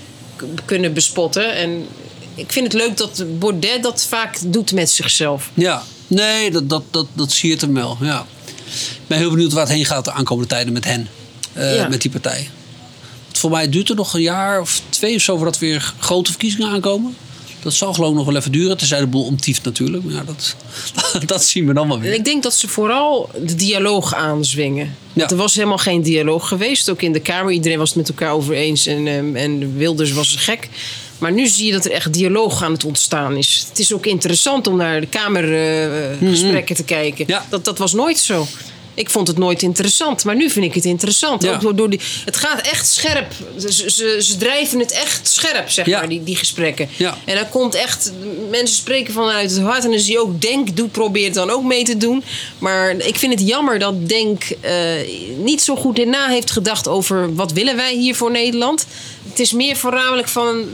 kunnen bespotten. En ik vind het leuk dat Baudet dat vaak doet met zichzelf. Ja, nee, dat, dat, dat, dat siert hem wel. Ja. Ik ben heel benieuwd waar het heen gaat de aankomende tijden met hen. eh, Ja. Met die partij. Want voor mij duurt het nog een jaar of twee of zo voordat weer grote verkiezingen aankomen. Dat zal geloof ik nog wel even duren. Tenzij de boel omtieft natuurlijk. Maar ja, dat, dat zien we dan wel weer. ik denk dat ze vooral de dialoog aanzwingen. Er was helemaal geen dialoog geweest. Ook in de Kamer. Iedereen was het met elkaar over eens. En, ehm, en Wilders was gek. Maar nu zie je dat er echt dialoog aan het ontstaan is. Het is ook interessant om naar de Kamergesprekken te kijken. Ja. Dat, dat was nooit zo. Ik vond het nooit interessant, maar nu vind ik het interessant. Ja. Ook door, door die, het gaat echt scherp. Ze, ze, ze drijven het echt scherp, zeg Ja. maar, die, die gesprekken. Ja. En dan komt echt, mensen spreken vanuit het hart. En dan zie je ook Denk, doet, probeert dan ook mee te doen. Maar ik vind het jammer dat Denk eh, niet zo goed na heeft gedacht over wat willen wij hier voor Nederland. Het is meer voornamelijk van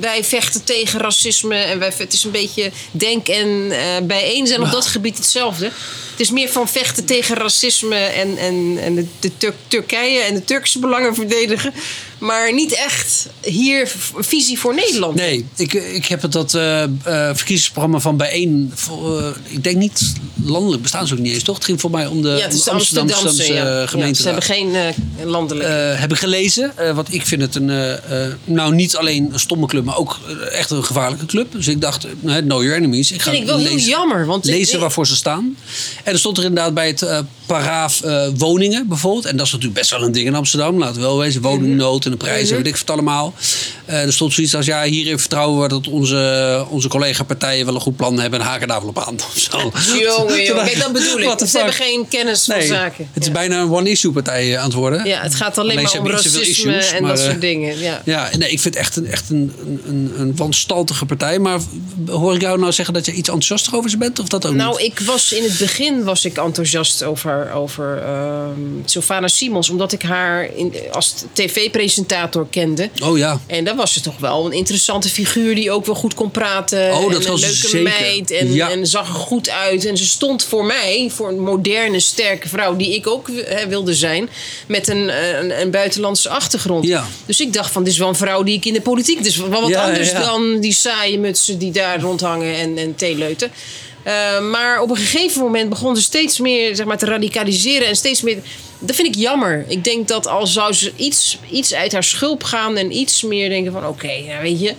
wij vechten tegen racisme. En wij, het is een beetje Denk en eh, bijeen zijn op dat gebied hetzelfde. Het is meer van vechten tegen racisme en, en, en de, de Tur- Turkije en de Turkse belangen verdedigen. Maar niet echt hier visie voor Nederland. Nee, ik, ik heb het dat eh, eh, verkiezingsprogramma van bijeen. ik denk niet landelijk bestaan ze ook niet eens, toch? Het ging voor mij om de, Ja, het is de Amsterdamse, Amsterdamse ja. Ja, gemeente. ze hebben geen landelijk. Heb ik gelezen. Want ik vind het een, nou niet alleen een stomme club, maar ook eh, echt een gevaarlijke club. Dus ik dacht, eh, know your enemies. Ik ga vind ik wel heel lezen, jammer, want- lezen waarvoor ze staan. En er stond er inderdaad bij het eh, eh, woningen bijvoorbeeld. En dat is natuurlijk best wel een ding in Amsterdam. Laten we wel wezen. Woningnood en de prijzen, weet ik het allemaal. Eh, er stond zoiets als, ja, hierin vertrouwen we dat onze, onze collega-partijen wel een goed plan hebben. En haken daar wel op aan. Of zo. Jongen, jongen. Kijk, dat bedoel ik. Ze hebben geen kennis van zaken. het is ja. bijna een one-issue-partij aan het worden. ja, het gaat alleen, Alleen maar om racisme issues, en maar, dat eh, soort dingen. Ja. Ja, nee, ik vind het echt een, echt een, een, een wanstaltige partij. Maar hoor ik jou nou zeggen dat je iets enthousiaster over ze bent? Of dat ook Nou, niet? ik was in het begin was ik enthousiast over, over ehm Sylvana Simons, omdat ik haar in, als tv-presentator kende. Oh ja. En dan was ze toch wel een interessante figuur die ook wel goed kon praten. Oh, dat en was een leuke zeker. meid. En, Ja. en zag er goed uit. En ze stond voor mij, voor een moderne, sterke vrouw, die ik ook hè, wilde zijn, met een, een, een buitenlandse achtergrond. Ja. Dus ik dacht van, dit is wel een vrouw die ik in de politiek. Dus wel wat Ja, anders ja, dan die saaie mutsen die daar rondhangen en, en theeleuten. Eh, maar op een gegeven moment begon ze steeds meer zeg maar, te radicaliseren en steeds meer. Dat vind ik jammer. Ik denk dat al zou ze iets, iets uit haar schulp gaan en iets meer denken van oké, ja, weet je.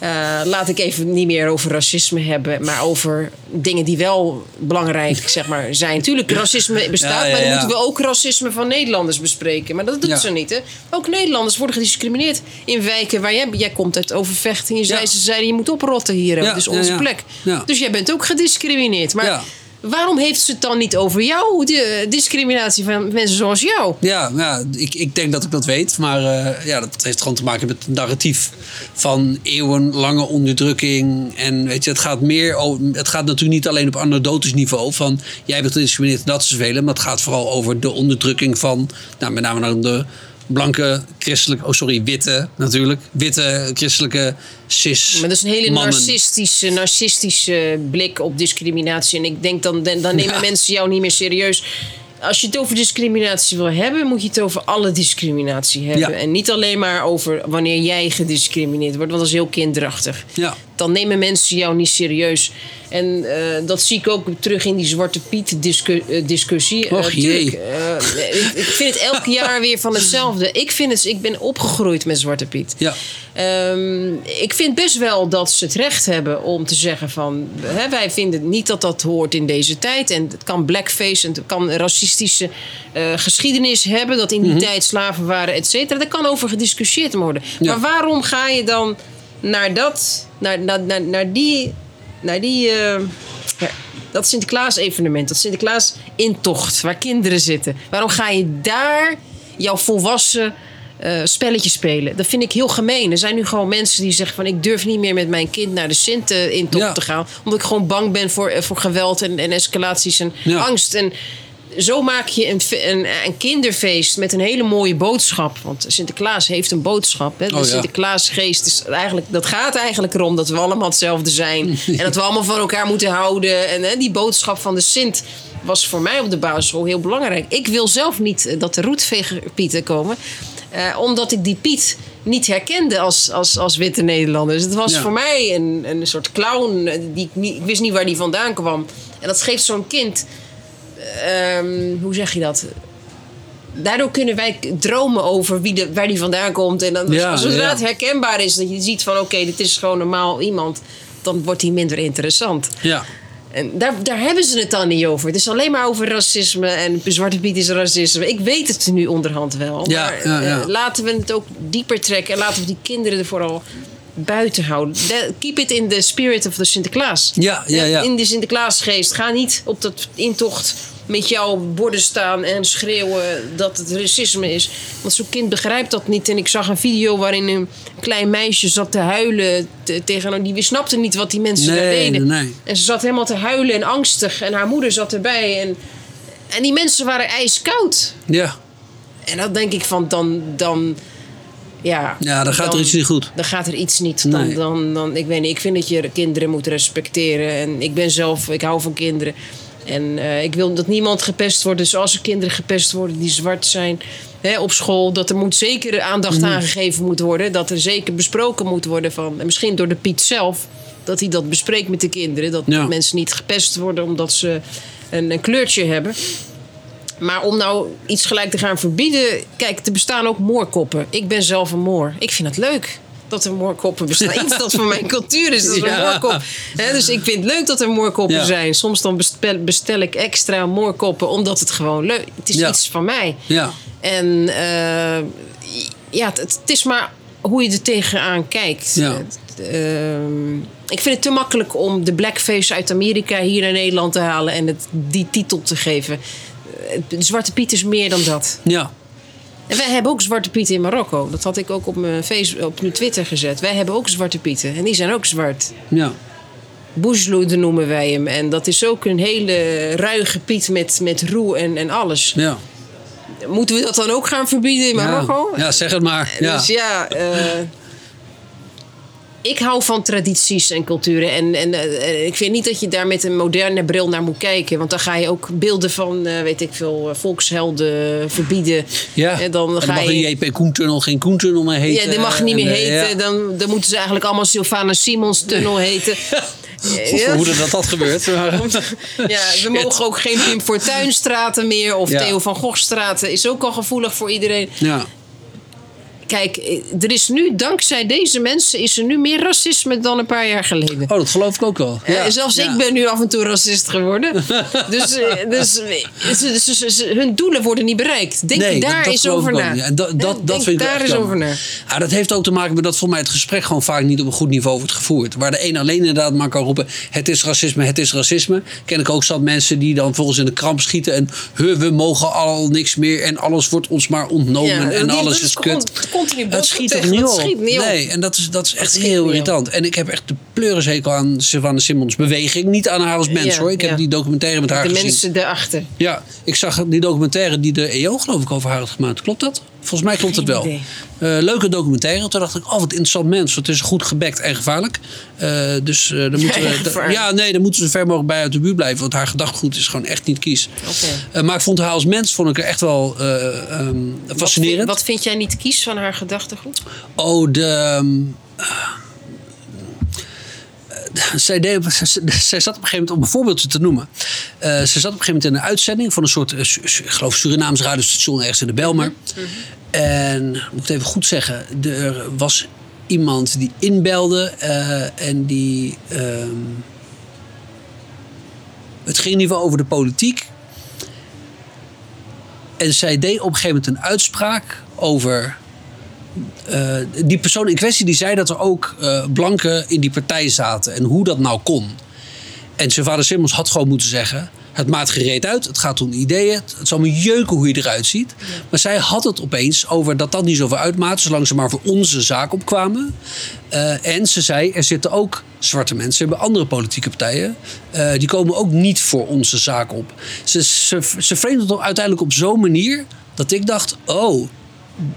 Eh, laat ik even niet meer over racisme hebben, maar over dingen die wel belangrijk zeg maar, zijn. Tuurlijk, racisme bestaat, Ja, ja, maar dan moeten we ook racisme van Nederlanders bespreken. Maar dat doet ze niet. Hè? Ook Nederlanders worden gediscrimineerd in wijken waar jij, jij komt uit Overvecht. En je zei, ze zeiden, je moet oprotten hier. Ja, dus onze plek. Dus jij bent ook gediscrimineerd. Maar. Waarom heeft ze het dan niet over jou? De discriminatie van mensen zoals jou. Ja, ja ik, ik denk dat ik dat weet. Maar eh, ja, dat heeft gewoon te maken met het narratief van eeuwenlange onderdrukking. En weet je, het gaat meer over, het gaat natuurlijk niet alleen op anekdotisch niveau van jij bent gediscrimineerd, dat is vervelend. Maar het gaat vooral over de onderdrukking van, nou, met name dan de blanke christelijke, oh sorry, witte natuurlijk, witte christelijke cis. Maar dat is een hele mannen. narcistische, narcistische blik op discriminatie. En ik denk dan, dan nemen Ja. mensen jou niet meer serieus. Als je het over discriminatie wil hebben, moet je het over alle discriminatie hebben. Ja. En niet alleen maar over wanneer jij gediscrimineerd wordt, want dat is heel kinderachtig. Ja. Dan nemen mensen jou niet serieus. En eh, dat zie ik ook terug in die Zwarte Piet discu- eh, discussie. Eh, Och, tuurlijk, jee. eh, ik, ik vind het elk jaar weer van hetzelfde. Ik, vind het, ik ben opgegroeid met Zwarte Piet. Ja. Ehm, ik vind best wel dat ze het recht hebben om te zeggen van... Hè, wij vinden niet dat dat hoort in deze tijd. En het kan blackface en het kan racistische eh, geschiedenis hebben... dat in die tijd slaven waren, et cetera. Daar kan over gediscussieerd worden. Ja. Maar waarom ga je dan naar dat... naar, naar, naar, naar die... Naar die eh, ja, dat Sinterklaas-evenement, dat Sinterklaas-intocht... waar kinderen zitten. Waarom ga je daar jouw volwassen eh spelletje spelen. Dat vind ik heel gemeen. Er zijn nu gewoon mensen die zeggen van... ik durf niet meer met mijn kind naar de Sint-intocht Ja. te gaan. Omdat ik gewoon bang ben voor, voor geweld en, en escalaties en Ja. angst. En zo maak je een, een, een kinderfeest met een hele mooie boodschap. Want Sinterklaas heeft een boodschap. Hè? De Oh ja. Sinterklaasgeest is eigenlijk, dat gaat eigenlijk erom dat we allemaal hetzelfde zijn. en dat we allemaal van elkaar moeten houden. En hè, die boodschap van de Sint was voor mij op de basisschool heel belangrijk. Ik wil zelf niet eh, dat de roetvegerpieten komen. eh, omdat ik die Piet niet herkende als, als, als witte Nederlander. Dus het was Ja. voor mij een, een soort clown. eh, Die ik, niet, ik wist niet waar die vandaan kwam. En dat geeft zo'n kind ehm, hoe zeg je dat? Daardoor kunnen wij dromen over wie de, waar die vandaan komt. En dan, Ja, zodra ja. het herkenbaar is, dat je ziet van oké, dit is gewoon normaal iemand, dan wordt die minder interessant. Ja. En daar, daar hebben ze het dan niet over. Het is alleen maar over racisme en Zwarte Piet is racisme. Ik weet het nu onderhand wel. Ja, maar ja, ja. eh, laten we het ook dieper trekken. En laten we die kinderen er vooral buiten houden. De- keep it in the spirit of the Sinterklaas. Ja, ja, ja. In de Sinterklaasgeest. Ga niet op dat intocht met jouw borden staan en schreeuwen dat het racisme is. Want zo'n kind begrijpt dat niet. En ik zag een video waarin een klein meisje zat te huilen te- tegen... Die snapte niet wat die mensen daar deden. nee, nee. En ze zat helemaal te huilen en angstig. En haar moeder zat erbij. En, en die mensen waren ijskoud. Ja. En dan denk ik van, dan... dan ja, Ja, dan gaat er iets niet goed. Dan gaat er iets niet. Dan, Nee. dan, dan, ik weet niet, ik vind dat je kinderen moet respecteren. En ik ben zelf, ik hou van kinderen. En eh, ik wil dat niemand gepest wordt. Dus als er kinderen gepest worden die zwart zijn hè, op school, dat er moet zeker aandacht Mhm. aangegeven moet worden. Dat er zeker besproken moet worden van, en misschien door de Piet zelf, dat hij dat bespreekt met de kinderen. Dat Ja. mensen niet gepest worden omdat ze een, een kleurtje hebben. Maar om nou iets gelijk te gaan verbieden. Kijk, er bestaan ook moorkoppen. Ik ben zelf een moor. Ik vind het leuk dat er moorkoppen bestaan. Iets dat van mijn cultuur is. Dat is Ja. een moorkop. Dus ik vind het leuk dat er moorkoppen Ja. zijn. Soms dan bestel, bestel ik extra moorkoppen omdat het gewoon leuk Het is Ja. iets van mij. Ja. En eh, ja, het, het is maar hoe je er tegenaan kijkt. Ja. Ehm, ik vind het te makkelijk om de blackface uit Amerika hier naar Nederland te halen en het die titel te geven. Eh, De Zwarte Piet is meer dan dat. Ja. En wij hebben ook Zwarte Pieten in Marokko. Dat had ik ook op mijn, Facebook, op mijn Twitter gezet. Wij hebben ook Zwarte Pieten. En die zijn ook zwart. Ja. Boezloed noemen wij hem. En dat is ook een hele ruige Piet met, met roe en, en alles. Ja. Moeten we dat dan ook gaan verbieden in Marokko? Ja, zeg het maar. Ja. Dus ja, eh, ik hou van tradities en culturen. En, en eh, ik vind niet dat je daar met een moderne bril naar moet kijken. Want dan ga je ook beelden van, eh, weet ik veel, eh, volkshelden verbieden. Ja. En dan En ga mag je... een JP Koentunnel geen Koentunnel meer heten. Ja, die mag niet En, meer heten. ja. Dan, dan moeten ze eigenlijk allemaal Sylvana Simons tunnel heten. Ja. Hoe dat dat gebeurt. Maar, Ja, we mogen ook geen Pim Fortuynstraten meer. Of Ja. Theo van Gogh-straten. Is ook al gevoelig voor iedereen. ja. Kijk, er is nu, dankzij deze mensen, is er nu meer racisme dan een paar jaar geleden. Oh, dat geloof ik ook wel. Eh, Ja. zelfs Ja. ik ben nu af en toe racist geworden. dus eh, dus eh, hun doelen worden niet bereikt. Denk Nee, daar dat, geloof over na. En dat, dat, dat denk vind ik daar jammer. over na. Ja, dat heeft ook te maken met dat voor mij het gesprek gewoon vaak niet op een goed niveau wordt gevoerd. Waar de een alleen inderdaad maar kan roepen: het is racisme, het is racisme. Ken ik ook zat mensen die dan volgens in de kramp schieten en "Huh, we mogen al niks meer en alles wordt ons maar ontnomen Ja, en alles is is kut. Con- continu Het schiet tegen, niet op? niet op. Nee, en dat is, dat is echt heel irritant. En ik heb echt de pleurishekel aan Savannah Simmons beweging. Niet aan haar als mens Ja, hoor. Ik heb die documentaire met haar De gezien. mensen erachter. Ja, ik zag die documentaire die de EO geloof ik over haar had gemaakt. Klopt dat? Volgens mij klopt het wel. Eh, leuke documentaire. Toen dacht ik, oh wat interessant mens. Want het is goed gebekt en gevaarlijk. Eh, dus eh daar moeten Ja, we, ja, nee, daar moeten ze ver mogelijk bij uit de buurt blijven. Want haar gedachtegoed is gewoon echt niet kies. Eh, maar ik vond haar als mens vond ik er echt wel eh, ehm, Wat, fascinerend. vind- wat vind jij niet kies van haar gedachtegoed? Oh, de. ehm, eh, zij, deed, zij, zij zat op een gegeven moment, om een voorbeeldje te noemen. eh, ze zat op een gegeven moment in een uitzending van een soort, eh, ik geloof, Surinaams radiostation ergens in de Belmar. En, moet ik het even goed zeggen, er was iemand die inbelde eh, en die. ehm, het ging in ieder geval over de politiek. En zij deed op een gegeven moment een uitspraak over eh, die persoon in kwestie die zei dat er ook eh, blanken in die partij zaten en hoe dat nou kon. En zijn vader Simmons had gewoon moeten zeggen: Het maakt gereed uit. Het gaat om ideeën. Het zal me jeuken hoe je eruit ziet. Maar zij had het opeens over dat dat niet zoveel uitmaakt. Zolang ze maar voor onze zaak opkwamen. Uh, en ze zei, er zitten ook zwarte mensen bij andere politieke partijen. Uh, die komen ook niet voor onze zaak op. Ze, ze, ze het uiteindelijk op zo'n manier dat ik dacht: oh,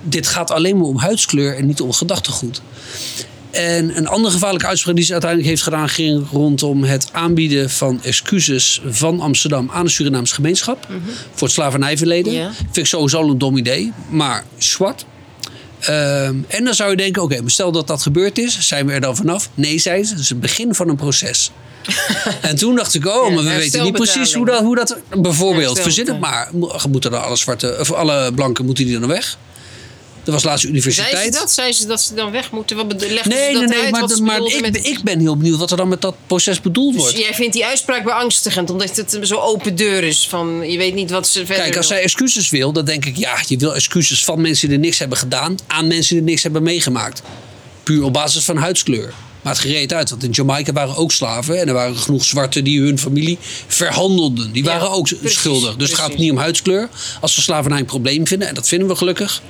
dit gaat alleen maar om huidskleur en niet om gedachtegoed. En een andere gevaarlijke uitspraak die ze uiteindelijk heeft gedaan ging rondom het aanbieden van excuses van Amsterdam aan de Surinaamse gemeenschap mm -hmm. voor het slavernijverleden. Yeah. Vind ik sowieso een dom idee, maar zwart. Um, en dan zou je denken, oké, okay, stel dat dat gebeurd is, zijn we er dan vanaf? Nee, zei ze, het is het begin van een proces. en toen dacht ik, oh, maar we weten niet precies hoe dat, hoe dat bijvoorbeeld, verzin het maar, moeten dan alle zwarte, of alle blanken, moeten die dan weg? Er was laatst universiteit. Zei ze dat? Zei ze dat ze dan weg moeten? Wat nee, ze dat nee, nee, uit? maar, maar ik, met- ik ben heel benieuwd wat er dan met dat proces bedoeld wordt. Dus jij vindt die uitspraak beangstigend, omdat het zo open deur is. Van, je weet niet wat ze verder Kijk, als wil. zij excuses wil, dan denk ik, ja, je wil excuses van mensen die er niks hebben gedaan aan mensen die niks hebben meegemaakt. Puur op basis van huidskleur. Maar het gereed uit, want in Jamaica waren ook slaven en er waren genoeg zwarten die hun familie verhandelden. Die Ja, waren ook precies, schuldig. Dus het gaat niet om huidskleur. Als we slavernij een probleem vinden, en dat vinden we gelukkig,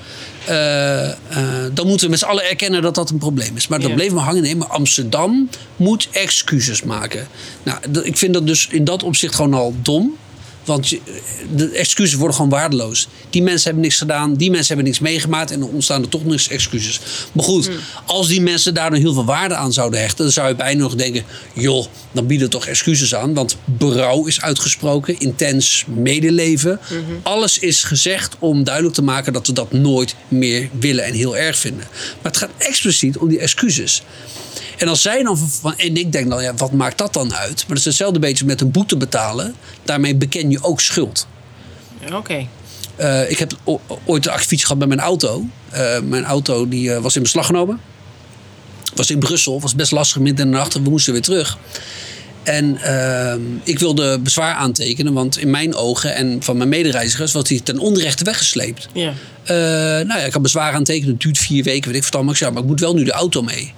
dan moeten we met z'n allen erkennen dat dat een probleem is. Maar dat Ja. bleef me hangen. Nee, maar Amsterdam moet excuses maken. Nou, ik vind dat dus in dat opzicht gewoon al dom. Want de excuses worden gewoon waardeloos. Die mensen hebben niks gedaan, die mensen hebben niks meegemaakt en dan ontstaan er toch eens excuses. Maar goed, als die mensen daar dan heel veel waarde aan zouden hechten, dan zou je bijna nog denken: joh, dan bieden toch excuses aan. Want berouw is uitgesproken, intens medeleven. Alles is gezegd om duidelijk te maken dat we dat nooit meer willen en heel erg vinden. Maar het gaat expliciet om die excuses. En als zij dan van, en ik denk dan, ja, wat maakt dat dan uit? Maar dat is hetzelfde beetje met een boete betalen. Daarmee beken je ook schuld. Oké. Eh, ik heb ooit een akkefiets gehad met mijn auto. Eh, mijn auto die, eh, was in beslag genomen. Was in Brussel, was best lastig midden in de nacht. We moesten weer terug. En ehm, ik wilde bezwaar aantekenen, want in mijn ogen en van mijn medereizigers was hij ten onrechte weggesleept. Ja. Nou ja, ik kan bezwaar aantekenen. Het duurt vier weken, weet ik wat allemaal. Ik zei, ja, maar ik moet wel nu de auto mee.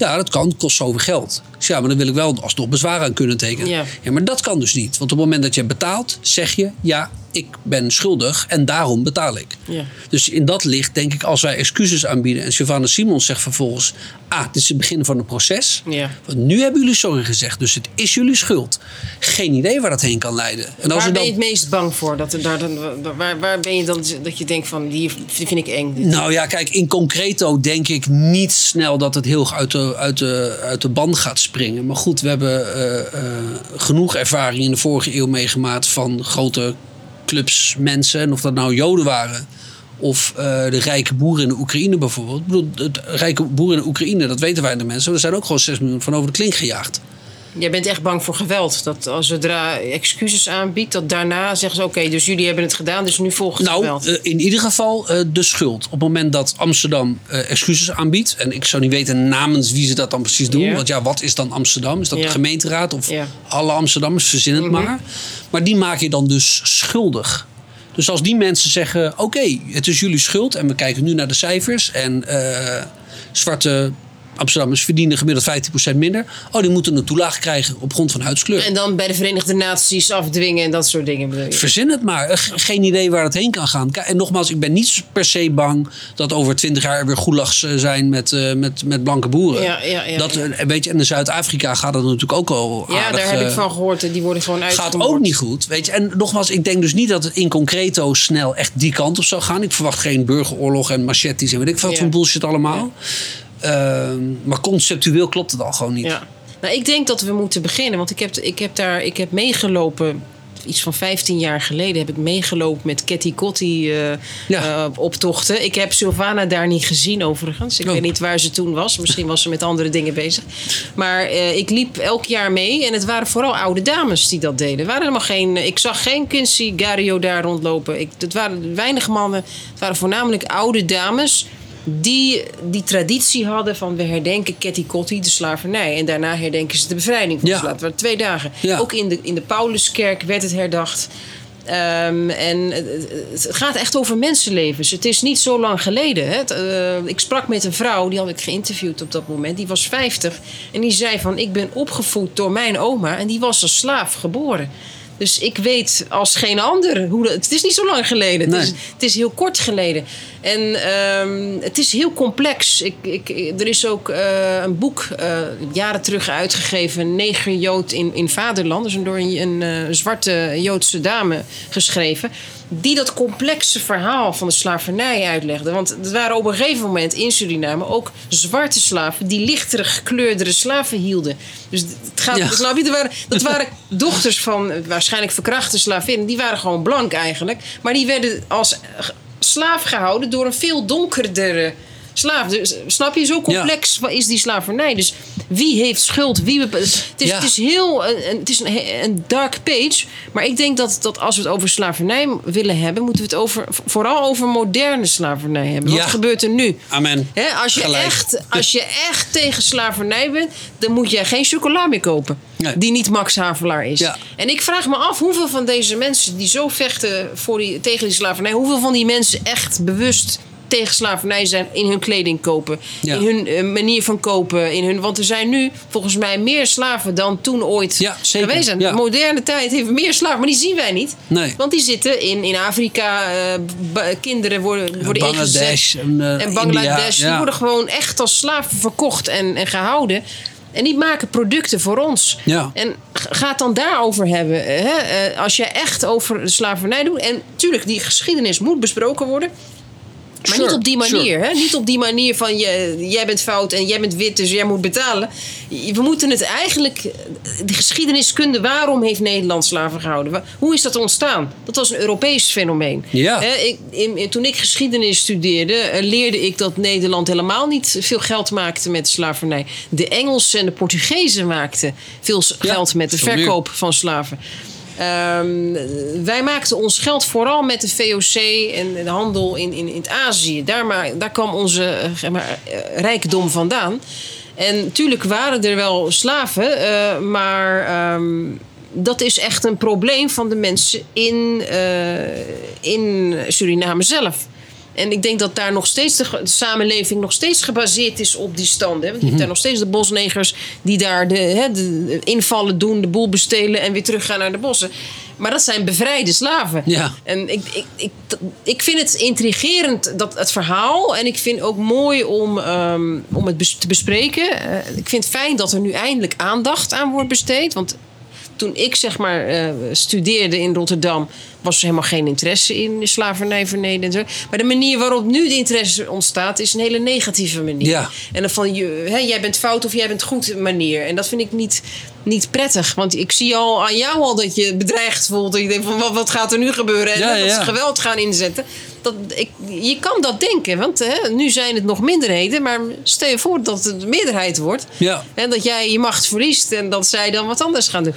Ja, dat kan. Kost zoveel geld. Ik zei, ja, maar dan wil ik wel alsnog bezwaar aan kunnen tekenen. Ja. ja, maar dat kan dus niet. Want op het moment dat je betaalt, zeg je... ja, ik ben schuldig en daarom betaal ik. Ja. Dus in dat licht denk ik, als wij excuses aanbieden... en Sylvana Simons zegt vervolgens... ah, dit is het begin van een proces. Ja. Want nu hebben jullie sorry gezegd, dus het is jullie schuld. Geen idee waar dat heen kan leiden. En als Waar er ben dan... je het meest bang voor? Dat er daar dan, waar, waar ben je dan dat je denkt van, die vind ik eng. Dit- Nou ja, kijk, in concreto denk ik niet snel dat het heel uit de, uit de, uit de band gaat springen. Maar goed, we hebben eh, eh, genoeg ervaring in de vorige eeuw meegemaakt van grote clubs mensen. En of dat nou Joden waren of eh, de rijke boeren in de Oekraïne bijvoorbeeld. Ik bedoel, de rijke boeren in de Oekraïne, dat weten wij de mensen. Er zijn ook gewoon 6 miljoen van over de klink gejaagd. Jij bent echt bang voor geweld. Dat als zodra excuses aanbiedt, dat daarna zeggen ze: Oké, dus jullie hebben het gedaan, dus nu volgt het Nou, geweld. eh, in ieder geval eh, de schuld. Op het moment dat Amsterdam excuses aanbiedt. En ik zou niet weten namens wie ze dat dan precies doen. Want ja, wat is dan Amsterdam? Is dat de gemeenteraad of alle Amsterdammers? Verzin het Mhm. maar. Maar die maak je dan dus schuldig. Dus als die mensen zeggen: Oké, het is jullie schuld. En we kijken nu naar de cijfers. En eh, zwarte Amsterdammers verdienen gemiddeld 15% minder. Oh, die moeten een toelage krijgen op grond van huidskleur. en dan bij de Verenigde Naties afdwingen en dat soort dingen. bedoel je? Verzin het maar. Eh, ge- Geen idee waar het heen kan gaan. En nogmaals, ik ben niet per se bang dat over twintig jaar er weer goelags eh, zijn met, eh, met, met blanke boeren. Ja, ja, ja, dat, Weet je, en in Zuid-Afrika gaat het natuurlijk ook al Ja, aardig, daar heb ik van gehoord. Die worden gewoon Gaat uitgemoord. ook niet goed. Weet je. En nogmaals, ik denk dus niet dat het in concreto snel echt die kant op zou gaan. Ik verwacht geen burgeroorlog en machetes en weet ik wat voor bullshit allemaal. Ehm, maar conceptueel klopt het al gewoon niet. Ja. Nou, ik denk dat we moeten beginnen. Want ik heb, ik heb daar ik heb meegelopen. Iets van 15 jaar geleden heb ik meegelopen met Ketty Kotti eh, Ja. eh, optochten. Ik heb Sylvana daar niet gezien overigens. Ik Oh. weet niet waar ze toen was. Misschien was ze met andere dingen bezig. Maar eh, ik liep elk jaar mee. En het waren vooral oude dames die dat deden. Er waren helemaal geen, ik zag geen Quincy Gario daar rondlopen. Ik, het waren weinig mannen. Het waren voornamelijk oude dames die die traditie hadden van we herdenken Ketty Kotti, de slavernij. En daarna herdenken ze de bevrijding van Ja. de slavernij. Waren twee dagen. Ja. Ook in de, in de Pauluskerk werd het herdacht. Ehm, en het, gaat echt over mensenlevens. Het is niet zo lang geleden. Hè. Het, eh, ik sprak met een vrouw, die had ik geïnterviewd op dat moment. Die was 50. En die zei van, ik ben opgevoed door mijn oma. En die was als slaaf geboren. Dus ik weet als geen ander hoe dat, Het is niet zo lang geleden. Het, is, het is heel kort geleden. En ehm, het is heel complex. Ik, ik, er is ook eh, een boek eh, jaren terug uitgegeven, Neger Jood in, in Vaderland. Dat is een door een, een eh, zwarte Joodse dame geschreven. Die dat complexe verhaal van de slavernij uitlegde. Want er waren op een gegeven moment in Suriname ook zwarte slaven die lichtere gekleurdere slaven hielden. Dus het gaat, Ja. snap je? Er waren, dat waren dochters van eh, waarschijnlijk verkrachte slavinnen. Die waren gewoon blank eigenlijk. Maar die werden als slaaf gehouden door een veel donkerdere slaaf. Dus, snap je? Zo complex is die slavernij. Dus wie heeft schuld? Wie het, is, Ja. het is heel een, een- het is een, een dark page. Maar ik denk dat, dat als we het over slavernij willen hebben... moeten we het over, vooral over moderne slavernij hebben. Ja. Wat gebeurt er nu? Amen. Als, je Gelijk. echt, als je echt tegen slavernij bent, dan moet jij geen chocola meer kopen. Nee. Die niet Max Havelaar is. En ik vraag me af hoeveel van deze mensen die zo vechten voor die, tegen die slavernij, hoeveel van die mensen echt bewust tegen slavernij zijn in hun kleding kopen, Ja. in hun eh, manier van kopen, in hun, want er zijn nu volgens mij meer slaven dan toen ooit Ja, zeker. geweest zijn. Ja. De moderne tijd heeft meer slaven, maar die zien wij niet. Nee. Want die zitten in, in Afrika, eh, kinderen worden, worden ingezet. Bangladesh en, eh, En Bangladesh, India, die worden gewoon echt als slaven verkocht en, en gehouden. En die maken producten voor ons. Ja. En ga het dan daarover hebben. Hè? Als je echt over de slavernij doet. En tuurlijk, die geschiedenis moet besproken worden. Maar Sure, niet op die manier. sure. Hè? Niet op die manier van je, jij bent fout en jij bent wit, dus jij moet betalen. We moeten het eigenlijk. De geschiedeniskunde, waarom heeft Nederland slaven gehouden? Hoe is dat ontstaan? Dat was een Europees fenomeen. Ja. Hè, ik, in- toen ik geschiedenis studeerde, eh, leerde ik dat Nederland helemaal niet veel geld maakte met slavernij. De Engelsen en de Portugezen maakten veel Ja, geld met de verkoop van slaven. Ehm, wij maakten ons geld vooral met de VOC en de handel in, in, in Azië. Daar, maar, daar kwam onze eh, maar, eh, rijkdom vandaan. En natuurlijk waren er wel slaven, eh, maar ehm, dat is echt een probleem van de mensen in, in Suriname zelf. En ik denk dat daar nog steeds de, samenleving nog steeds gebaseerd is op die standen. hè. Want je hebt daar nog steeds de bosnegers die daar de, hè, de, de invallen doen, de boel bestelen en weer teruggaan naar de bossen. Maar dat zijn bevrijde slaven. Ja. En ik, ik, ik, ik vind het intrigerend, dat, het verhaal. En ik vind ook mooi om, ehm, om het bes- te bespreken. Eh, ik vind het fijn dat er nu eindelijk aandacht aan wordt besteed. Want toen ik zeg maar eh, studeerde in Rotterdam, was er helemaal geen interesse in slavernij verneden en zo. Maar de manier waarop nu de interesse ontstaat, is een hele negatieve manier. Ja. En dan van hè, jij bent fout of jij bent goed manier. En dat vind ik niet, niet prettig. Want ik zie al aan jou al dat je bedreigd voelt. En je denkt van wat, wat gaat er nu gebeuren? En Ja, dat ja. ze geweld gaan inzetten. Dat, ik, je kan dat denken. Want hè, nu zijn het nog minderheden. Maar stel je voor dat het de meerderheid wordt. Ja. En dat jij je macht verliest. En dat zij dan wat anders gaan doen.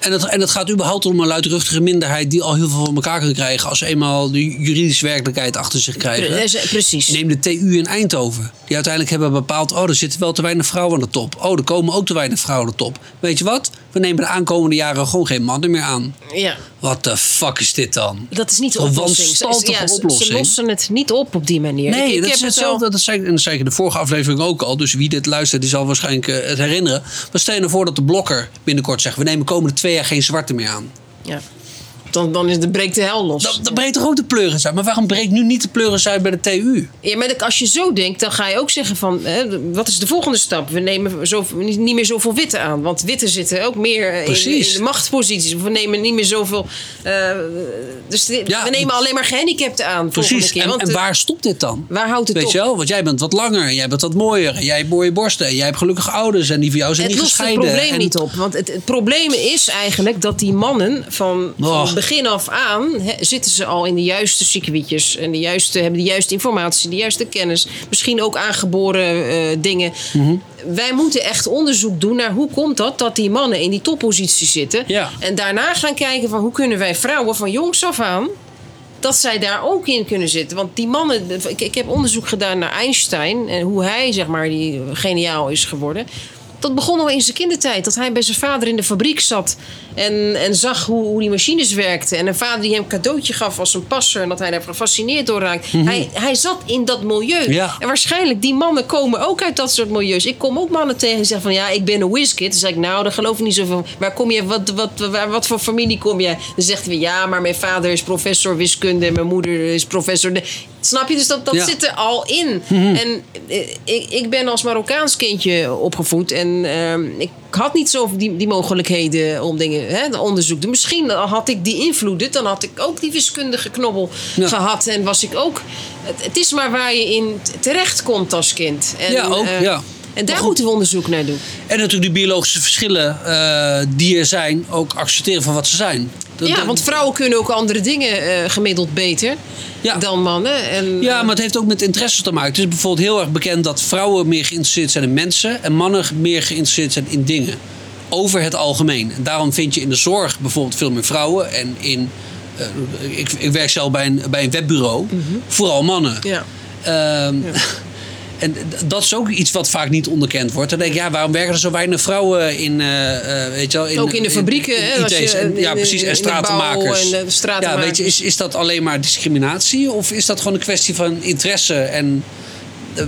En het, en het gaat überhaupt om een luidruchtige minderheid die al heel veel van elkaar kan krijgen als ze eenmaal de juridische werkelijkheid achter zich krijgen. Pre- Precies. Neem de TU in Eindhoven. Die uiteindelijk hebben bepaald, oh, er zitten wel te weinig vrouwen aan de top. Oh, er komen ook te weinig vrouwen aan de top. Weet je wat? We nemen de aankomende jaren gewoon geen mannen meer aan. Ja. Wat de fuck is dit dan? Dat is niet de oplossing. Ze- ja, oplossing. Ze lossen het niet op op die manier. Nee, Ik- ik dat heb is wel- hetzelfde. Dat zei, en dat zei ik in de vorige aflevering ook al. Dus wie dit luistert, die zal waarschijnlijk eh, het herinneren. Maar stel je nou voor dat de blokker binnenkort zegt... we nemen de komende twee jaar geen zwarte meer aan. Ja. Dan, dan is de, breekt de hel los. Dan, dan breekt toch ook de pleuris uit. Maar waarom breekt nu niet de pleuris uit bij de TU? Ja, maar als je zo denkt, dan ga je ook zeggen van... Hè, wat is de volgende stap? We nemen zo, niet meer zoveel witte aan. Want witte zitten ook meer eh, in, de machtsposities. We nemen niet meer zoveel... eh, dus Ja. we nemen alleen maar gehandicapten aan Precies. keer. En, want, en waar stopt dit dan? waar houdt het Weet op? je wel? Want jij bent wat langer. Jij bent wat mooier. Jij hebt mooie borsten. en Jij hebt gelukkige ouders. En die van jou zijn Het niet lost het gescheiden. probleem en, niet op. Want het, het probleem is eigenlijk dat die mannen van. Begin af aan... zitten ze al in de juiste circuitjes. En de juiste, hebben de juiste informatie, de juiste kennis. Misschien ook aangeboren eh, dingen. Mhm. Wij moeten echt onderzoek doen naar hoe komt dat... dat die mannen in die toppositie zitten. Ja. En daarna gaan kijken van hoe kunnen wij vrouwen van jongs af aan dat zij daar ook in kunnen zitten. Want die mannen, ik, ik heb onderzoek gedaan naar Einstein en hoe hij zeg maar die geniaal is geworden. Dat begon al in zijn kindertijd. Dat hij bij zijn vader in de fabriek zat en, en zag hoe, hoe die machines werkten. En een vader die hem een cadeautje gaf als een passer en dat hij daar gefascineerd door raakte. hij, hij zat in dat milieu. Ja. En waarschijnlijk, die mannen komen ook uit dat soort milieus. Ik kom ook mannen tegen die zeggen van ja, ik ben een whiskit. Dan zeg ik, nou, dat geloof ik niet zo van. Waar kom je, wat, wat, waar, wat voor familie kom jij? Dan zegt hij, ja, maar mijn vader is professor wiskunde en mijn moeder is professor. Snap je? Dus dat, dat Ja. zit er al in. En eh, ik, ik ben als Marokkaans kindje opgevoed. En ehm, ik had niet zo die, die mogelijkheden om dingen hè, te onderzoeken. Misschien had ik die invloeden. Dan had ik ook die wiskundige knobbel Ja. gehad. En was ik ook... Het, het is maar waar je in terecht komt als kind. En, Ja, ook, eh, ja. En daar moeten we onderzoek naar doen. En natuurlijk de biologische verschillen eh, die er zijn, ook accepteren van wat ze zijn. Dat- Ja, dat- want vrouwen kunnen ook andere dingen eh, gemiddeld beter Ja. dan mannen. En, Ja, maar het heeft ook met interesse te maken. Het is bijvoorbeeld heel erg bekend dat vrouwen meer geïnteresseerd zijn in mensen en mannen meer geïnteresseerd zijn in dingen. Over het algemeen. En daarom vind je in de zorg bijvoorbeeld veel meer vrouwen. En in. eh, ik, ik werk zelf bij een, bij een webbureau. Vooral mannen. Mhm. Ja. En dat is ook iets wat vaak niet onderkend wordt. Dan denk ik, ja, waarom werken er zo weinig vrouwen in, eh, eh, weet je wel, in Ook in de fabrieken, hè, ja, precies, en bouw stratenmakers. en ja, weet je, is, is dat alleen maar discriminatie? Of is dat gewoon een kwestie van interesse en...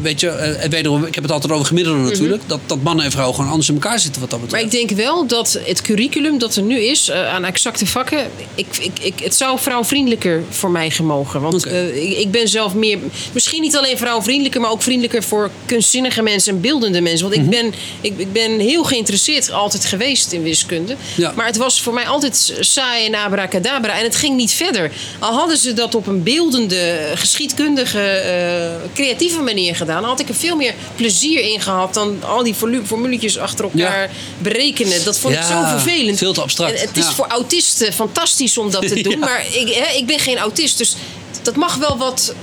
Weet je, eh, wederom, ik heb het altijd over gemiddelde natuurlijk. dat, dat mannen en vrouwen gewoon anders in elkaar zitten wat dat Mhm. Maar betreft. ik denk wel dat het curriculum dat er nu is eh, aan exacte vakken. Ik, ik, ik, het zou vrouwvriendelijker voor mij gemogen. Want eh, ik, ik ben zelf meer. Misschien niet alleen vrouwvriendelijker, maar ook vriendelijker voor kunstzinnige mensen en beeldende mensen. Want Mhm. ik, ben, ik, ik ben heel geïnteresseerd altijd geweest in wiskunde. Ja. Maar het was voor mij altijd saai en abracadabra. En het ging niet verder. Al hadden ze dat op een beeldende, geschiedkundige, creatieve manier gedaan, had ik er veel meer plezier in gehad dan al die formu- formuletjes achter elkaar Ja. berekenen. Dat vond ik zo vervelend. veel te abstract. En het is Ja. voor autisten fantastisch om dat te doen. Maar ik, hè, ik ben geen autist, dus dat mag wel wat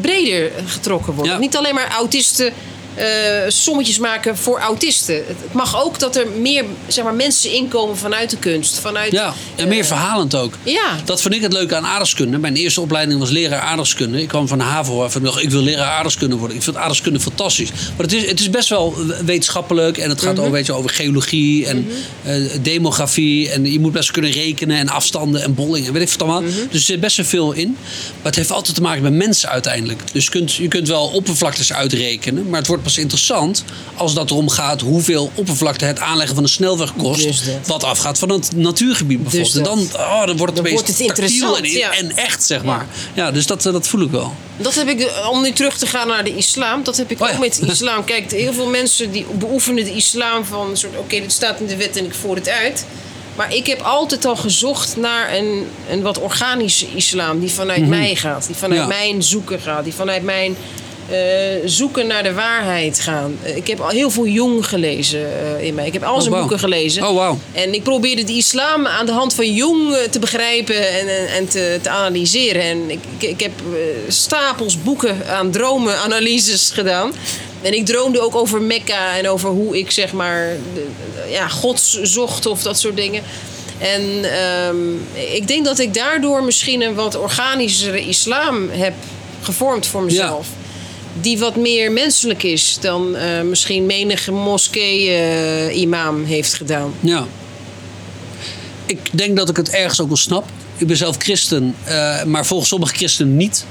breder getrokken worden. Niet alleen maar autisten. Eh, sommetjes maken voor autisten. Het mag ook dat er meer zeg maar, mensen inkomen vanuit de kunst. Vanuit, Ja, en meer verhalend ook. ja. Dat vond ik het leuke aan aardrijkskunde. Mijn eerste opleiding was leraar aardrijkskunde. Ik kwam van de HAVO waarvan ik dacht, ik wil leraar aardrijkskunde worden. Ik vind aardrijkskunde fantastisch. Maar het is, het is best wel wetenschappelijk. En het gaat Mhm. ook weet je, over geologie en eh, demografie. En je moet best kunnen rekenen en afstanden en bollingen. Weet ik wat allemaal. Mhm. Dus er zit best wel veel in. Maar het heeft altijd te maken met mensen uiteindelijk. Dus je kunt, je kunt wel oppervlaktes uitrekenen. Maar het wordt pas interessant als dat erom gaat hoeveel oppervlakte het aanleggen van een snelweg kost. Dus. Wat afgaat van het natuurgebied bijvoorbeeld. Dus en dan, oh, dan wordt het Dan wordt het interessant, en, ja. en echt, zeg maar. Ja, dus dat, eh, dat voel ik wel. Dat heb ik, om nu terug te gaan naar de islam, dat heb ik Oh ja. ook met de islam. Kijk, heel veel mensen die beoefenen de islam van een soort, oké, dit staat in de wet en ik voer het uit. Maar ik heb altijd al gezocht naar een, een wat organische islam, die vanuit mij gaat, die vanuit Mhm. Ja. mijn zoeken gaat, die vanuit mijn eh, zoeken naar de waarheid gaan. Eh, Ik heb al heel veel jong gelezen eh, in mij. Ik heb al Oh, zijn boeken gelezen. Oh, wauw. En ik probeerde de islam aan de hand van Jong te begrijpen en, en, en te, te analyseren. En ik, ik, heb stapels boeken aan dromenanalyses gedaan. En ik droomde ook over Mekka en over hoe ik zeg maar de- ja, God zocht of dat soort dingen. En ehm, ik denk dat ik daardoor misschien een wat organischere islam heb gevormd voor mezelf. Die wat meer menselijk is dan eh, misschien menige moskee-imam heeft gedaan. Ja. Ik denk dat ik het ergens ook wel snap. Ik ben zelf christen, eh, maar volgens sommige christenen niet.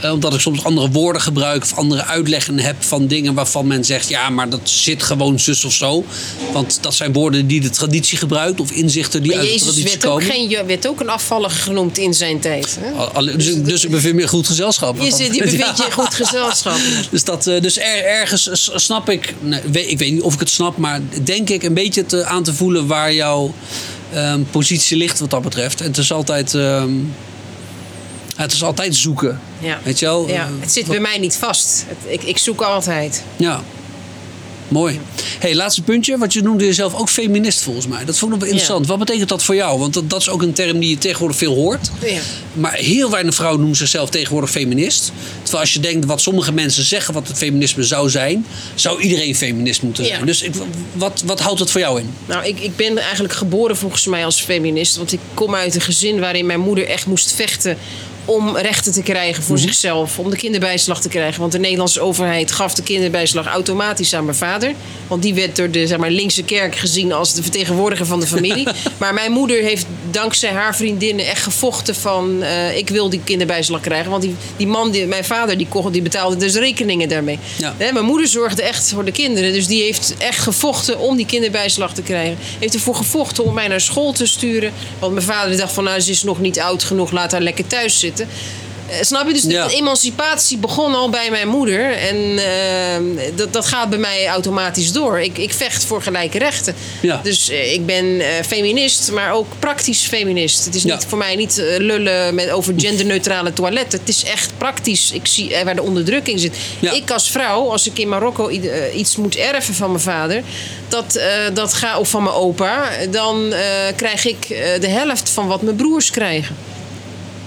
Eh, omdat ik soms andere woorden gebruik of andere uitleggen heb van dingen waarvan men zegt: ja, maar dat zit gewoon zus of zo. Want dat zijn woorden die de traditie gebruikt of inzichten die Maar uit de traditie werd ook, geen, werd ook een afvallige genoemd in zijn tijd. Hè? Dus, dus ik bevind me in goed gezelschap. Je, zit, je bevindt je in goed gezelschap. Dus, dat, eh, dus er, ergens snap ik, nee, ik weet niet of ik het snap, maar denk ik een beetje te, aan te voelen waar jouw ehm, positie ligt wat dat betreft. En het is altijd, ehm, het is altijd zoeken. Ja. Weet je wel? Ja, Eh, het zit bij mij niet vast. Ik, ik zoek altijd. Ja. Mooi. hey, laatste puntje. Want je noemde jezelf ook feminist volgens mij. Dat vond ik wel interessant. Wat betekent dat voor jou? Want dat, dat is ook een term die je tegenwoordig veel hoort. Ja. Maar heel weinig vrouwen noemen zichzelf tegenwoordig feminist. Terwijl als je denkt wat sommige mensen zeggen wat het feminisme zou zijn, zou iedereen feminist moeten zijn. Ja. Dus ik, wat, wat houdt het voor jou in? Nou, ik, ik ben eigenlijk geboren volgens mij als feminist. Want ik kom uit een gezin waarin mijn moeder echt moest vechten om rechten te krijgen voor Mhm. zichzelf, om de kinderbijslag te krijgen. Want de Nederlandse overheid gaf de kinderbijslag automatisch aan mijn vader. Want die werd door de zeg maar, linkse kerk gezien als de vertegenwoordiger van de familie. maar mijn moeder heeft dankzij haar vriendinnen echt gevochten van... eh, ik wil die kinderbijslag krijgen. Want die, die man, die, mijn vader, die, kocht, die betaalde dus rekeningen daarmee. Ja. Mijn moeder zorgde echt voor de kinderen. Dus die heeft echt gevochten om die kinderbijslag te krijgen. Heeft ervoor gevochten om mij naar school te sturen. Want mijn vader dacht van, nou, ze is nog niet oud genoeg. Laat haar lekker thuis zitten. Eh, snap je? Dus Ja. de emancipatie begon al bij mijn moeder. En eh, dat, dat gaat bij mij automatisch door. Ik, ik vecht voor gelijke rechten. Ja. Dus eh, ik ben feminist, maar ook praktisch feminist. Het is Ja. niet voor mij niet lullen met, over genderneutrale toiletten. Het is echt praktisch. Ik zie waar de onderdrukking zit. Ik als vrouw, als ik in Marokko iets moet erven van mijn vader... Dat, dat ga, of van mijn opa... dan krijg ik de helft van wat mijn broers krijgen.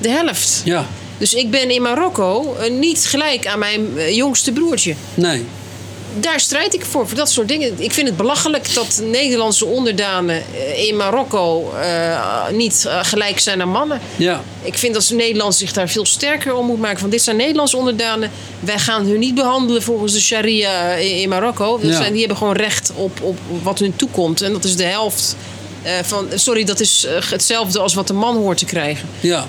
De helft. Ja, Dus ik ben in Marokko eh, niet gelijk aan mijn eh, jongste broertje. nee. Daar strijd ik voor, voor dat soort dingen. Ik vind het belachelijk dat Nederlandse onderdanen eh, in Marokko niet gelijk zijn aan mannen. Ja, Ik vind dat Nederland zich daar veel sterker om moet maken. Van dit zijn Nederlandse onderdanen. Wij gaan hun niet behandelen volgens de sharia in, Marokko. Dat Ja. zijn, die hebben gewoon recht op, op wat hun toekomt. En dat is de helft van... Sorry, dat is hetzelfde als wat de man hoort te krijgen. ja.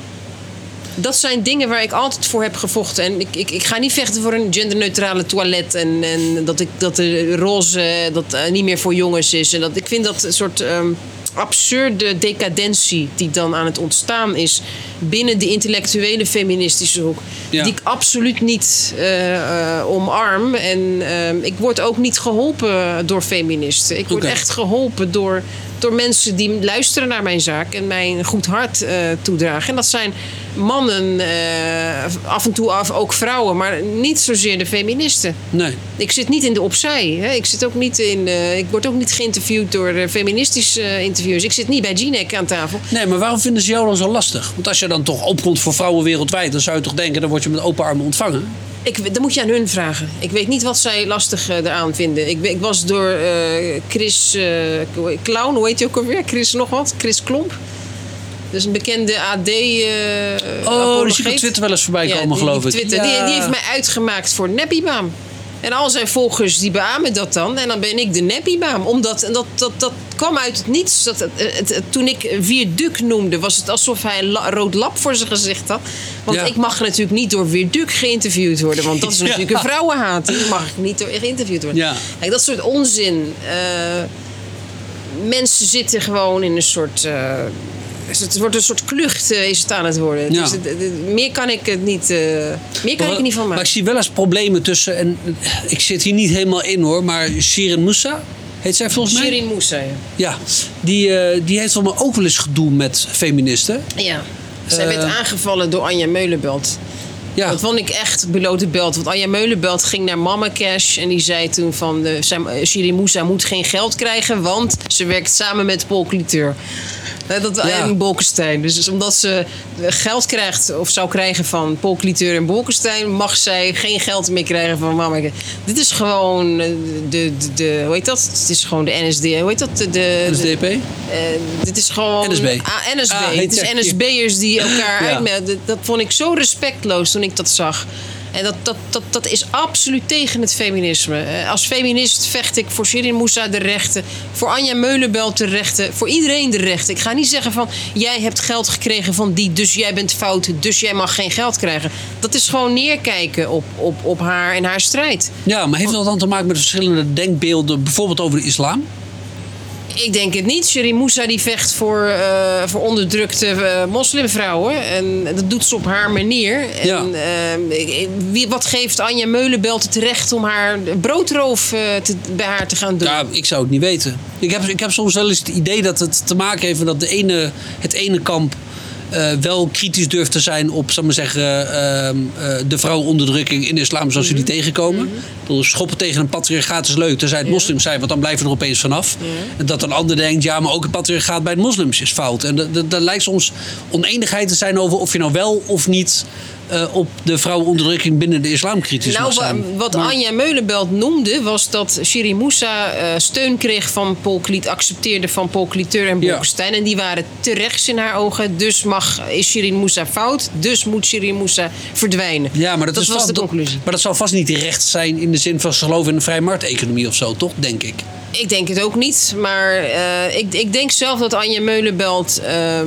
Dat zijn dingen waar ik altijd voor heb gevochten. En ik, ik, ik ga niet vechten voor een genderneutrale toilet. En, en dat, ik, dat de roze dat, eh, niet meer voor jongens is. En dat, ik vind dat een soort ehm, absurde decadentie die dan aan het ontstaan is binnen de intellectuele feministische hoek. Ja. Die ik absoluut niet eh, eh, omarm. En ehm, ik word ook niet geholpen door feministen. Ik word echt geholpen door, door mensen die luisteren naar mijn zaak en mij een goed hart eh, toedragen. En dat zijn mannen, eh, af en toe af, ook vrouwen, maar niet zozeer de feministen. Nee. Ik zit niet in de opzij. Hè? Ik, zit ook niet in, eh, ik word ook niet geïnterviewd door feministische interviews. Ik zit niet bij Jinek aan tafel. Nee, maar waarom vinden ze jou dan zo lastig? Want als je dan toch opkomt voor vrouwen wereldwijd, dan zou je toch denken, dan word je met open armen ontvangen. Ik, dat moet je aan hun vragen. Ik weet niet wat zij lastig eh, eraan vinden. Ik, ik was door eh, Chris eh, Clown, hoe heet hij ook alweer? Chris nog wat? Chris Klomp. Dus een bekende AD. Oh, die zie ik op. Twitter wel eens voorbij Ja, komen, die- geloof die ik. Twitter, die, Ja. die heeft mij uitgemaakt voor neppibaam. En al zijn volgers die beamen dat dan. En dan ben ik de neppibaam. Omdat, en dat, dat, dat kwam uit het niets. Dat, het, het- het- toen ik Vierduk noemde, was het alsof hij een la- rood lap voor zijn gezicht had. Want Ja. ik mag natuurlijk niet door Vierduk geïnterviewd worden. Want dat is Ja. natuurlijk een vrouwenhaat. Die mag ik niet door geïnterviewd worden. Ja. Kijk, dat soort onzin. eh, mensen zitten gewoon in een soort... eh, het wordt een soort klucht eh, is het aan het worden. Ja. Dus het- het- meer kan ik het niet, eh, meer kan ik er niet van Maar maken. ik zie wel eens problemen tussen, en ik zit hier niet helemaal in hoor, maar Shirin Moussa, heet zij volgens mij? Shirin Moussa, ja. Ja, die, eh, die heeft volgens mij ook wel eens gedoe met feministen. Ja. Zij werd aangevallen door Anja Meulenbelt. Ja, Dat vond ik echt belote belt. Want Anja Meulenbelt ging naar Mama Cash. En die zei toen van... Uh, Shirin Moussa moet geen geld krijgen. Want ze werkt samen met Paul Cliteur. Dat Ja. in Bolkestein. Dus, dus omdat ze geld krijgt of zou krijgen van Paul Cliteur en Bolkestein... mag zij geen geld meer krijgen van Mama. Dit is gewoon eh, de, de, de... Hoe heet dat? Het is gewoon de NSD. Hoe heet dat? De, de, NSDP. eh, dit is gewoon... NSB. Ah, NSB. Ah, het is ja. NSB'ers die elkaar Ja. uitmelden. Dat, dat vond ik zo respectloos toen ik dat zag. En dat, dat, dat, dat is absoluut tegen het feminisme. Eh, Als feminist vecht ik voor Shirin Moussa de rechten. Voor Anja Meulenbelt de rechten. Voor iedereen de rechten. Ik ga niet zeggen van... jij hebt geld gekregen van die, dus jij bent fout. Dus jij mag geen geld krijgen. Dat is gewoon neerkijken op, op, op haar en haar strijd. Ja, maar heeft dat dan te maken met verschillende denkbeelden, bijvoorbeeld over de islam? Ik denk het niet. Shirin Moussa die vecht voor, eh, voor onderdrukte eh, moslimvrouwen. En dat doet ze op haar manier. Ja. eh, wie, wat geeft Anja Meulenbelt het recht om haar broodroof te, bij haar te gaan doen? Ja, ik zou het niet weten. Ik heb, ik heb soms wel eens het idee dat het te maken heeft met dat de ene, het ene kamp eh, wel kritisch durft te zijn op zal ik maar zeggen, eh, de vrouwenonderdrukking in de islam zoals ze die tegenkomen. Bedoel, schoppen tegen een patriarchaat is leuk, tenzij het moslims zijn, want dan blijven we er opeens vanaf. En dat een ander denkt, ja, maar ook het patriarchaat bij de moslims is fout. En er lijkt soms oneenigheid te zijn over of je nou wel of niet eh, op de vrouwenonderdrukking binnen de islam kritisch Nou, zijn. wat Maar- Anja Meulenbelt noemde, was dat Shiri Moussa eh, steun kreeg van Paul Kliet, accepteerde van Paul Cliteur en Ja. Bolkestein. En die waren terecht in haar ogen. Dus mag, is Shirin Moussa fout, dus moet Shirin Moussa verdwijnen. Ja, maar dat, is was vast- de conclusie. Maar dat zal vast niet recht zijn in de zin van ze geloven in een vrije markteconomie of zo, toch? Denk ik. Ik denk het ook niet, maar eh, ik, ik denk zelf dat Anja Meulenbelt ehm,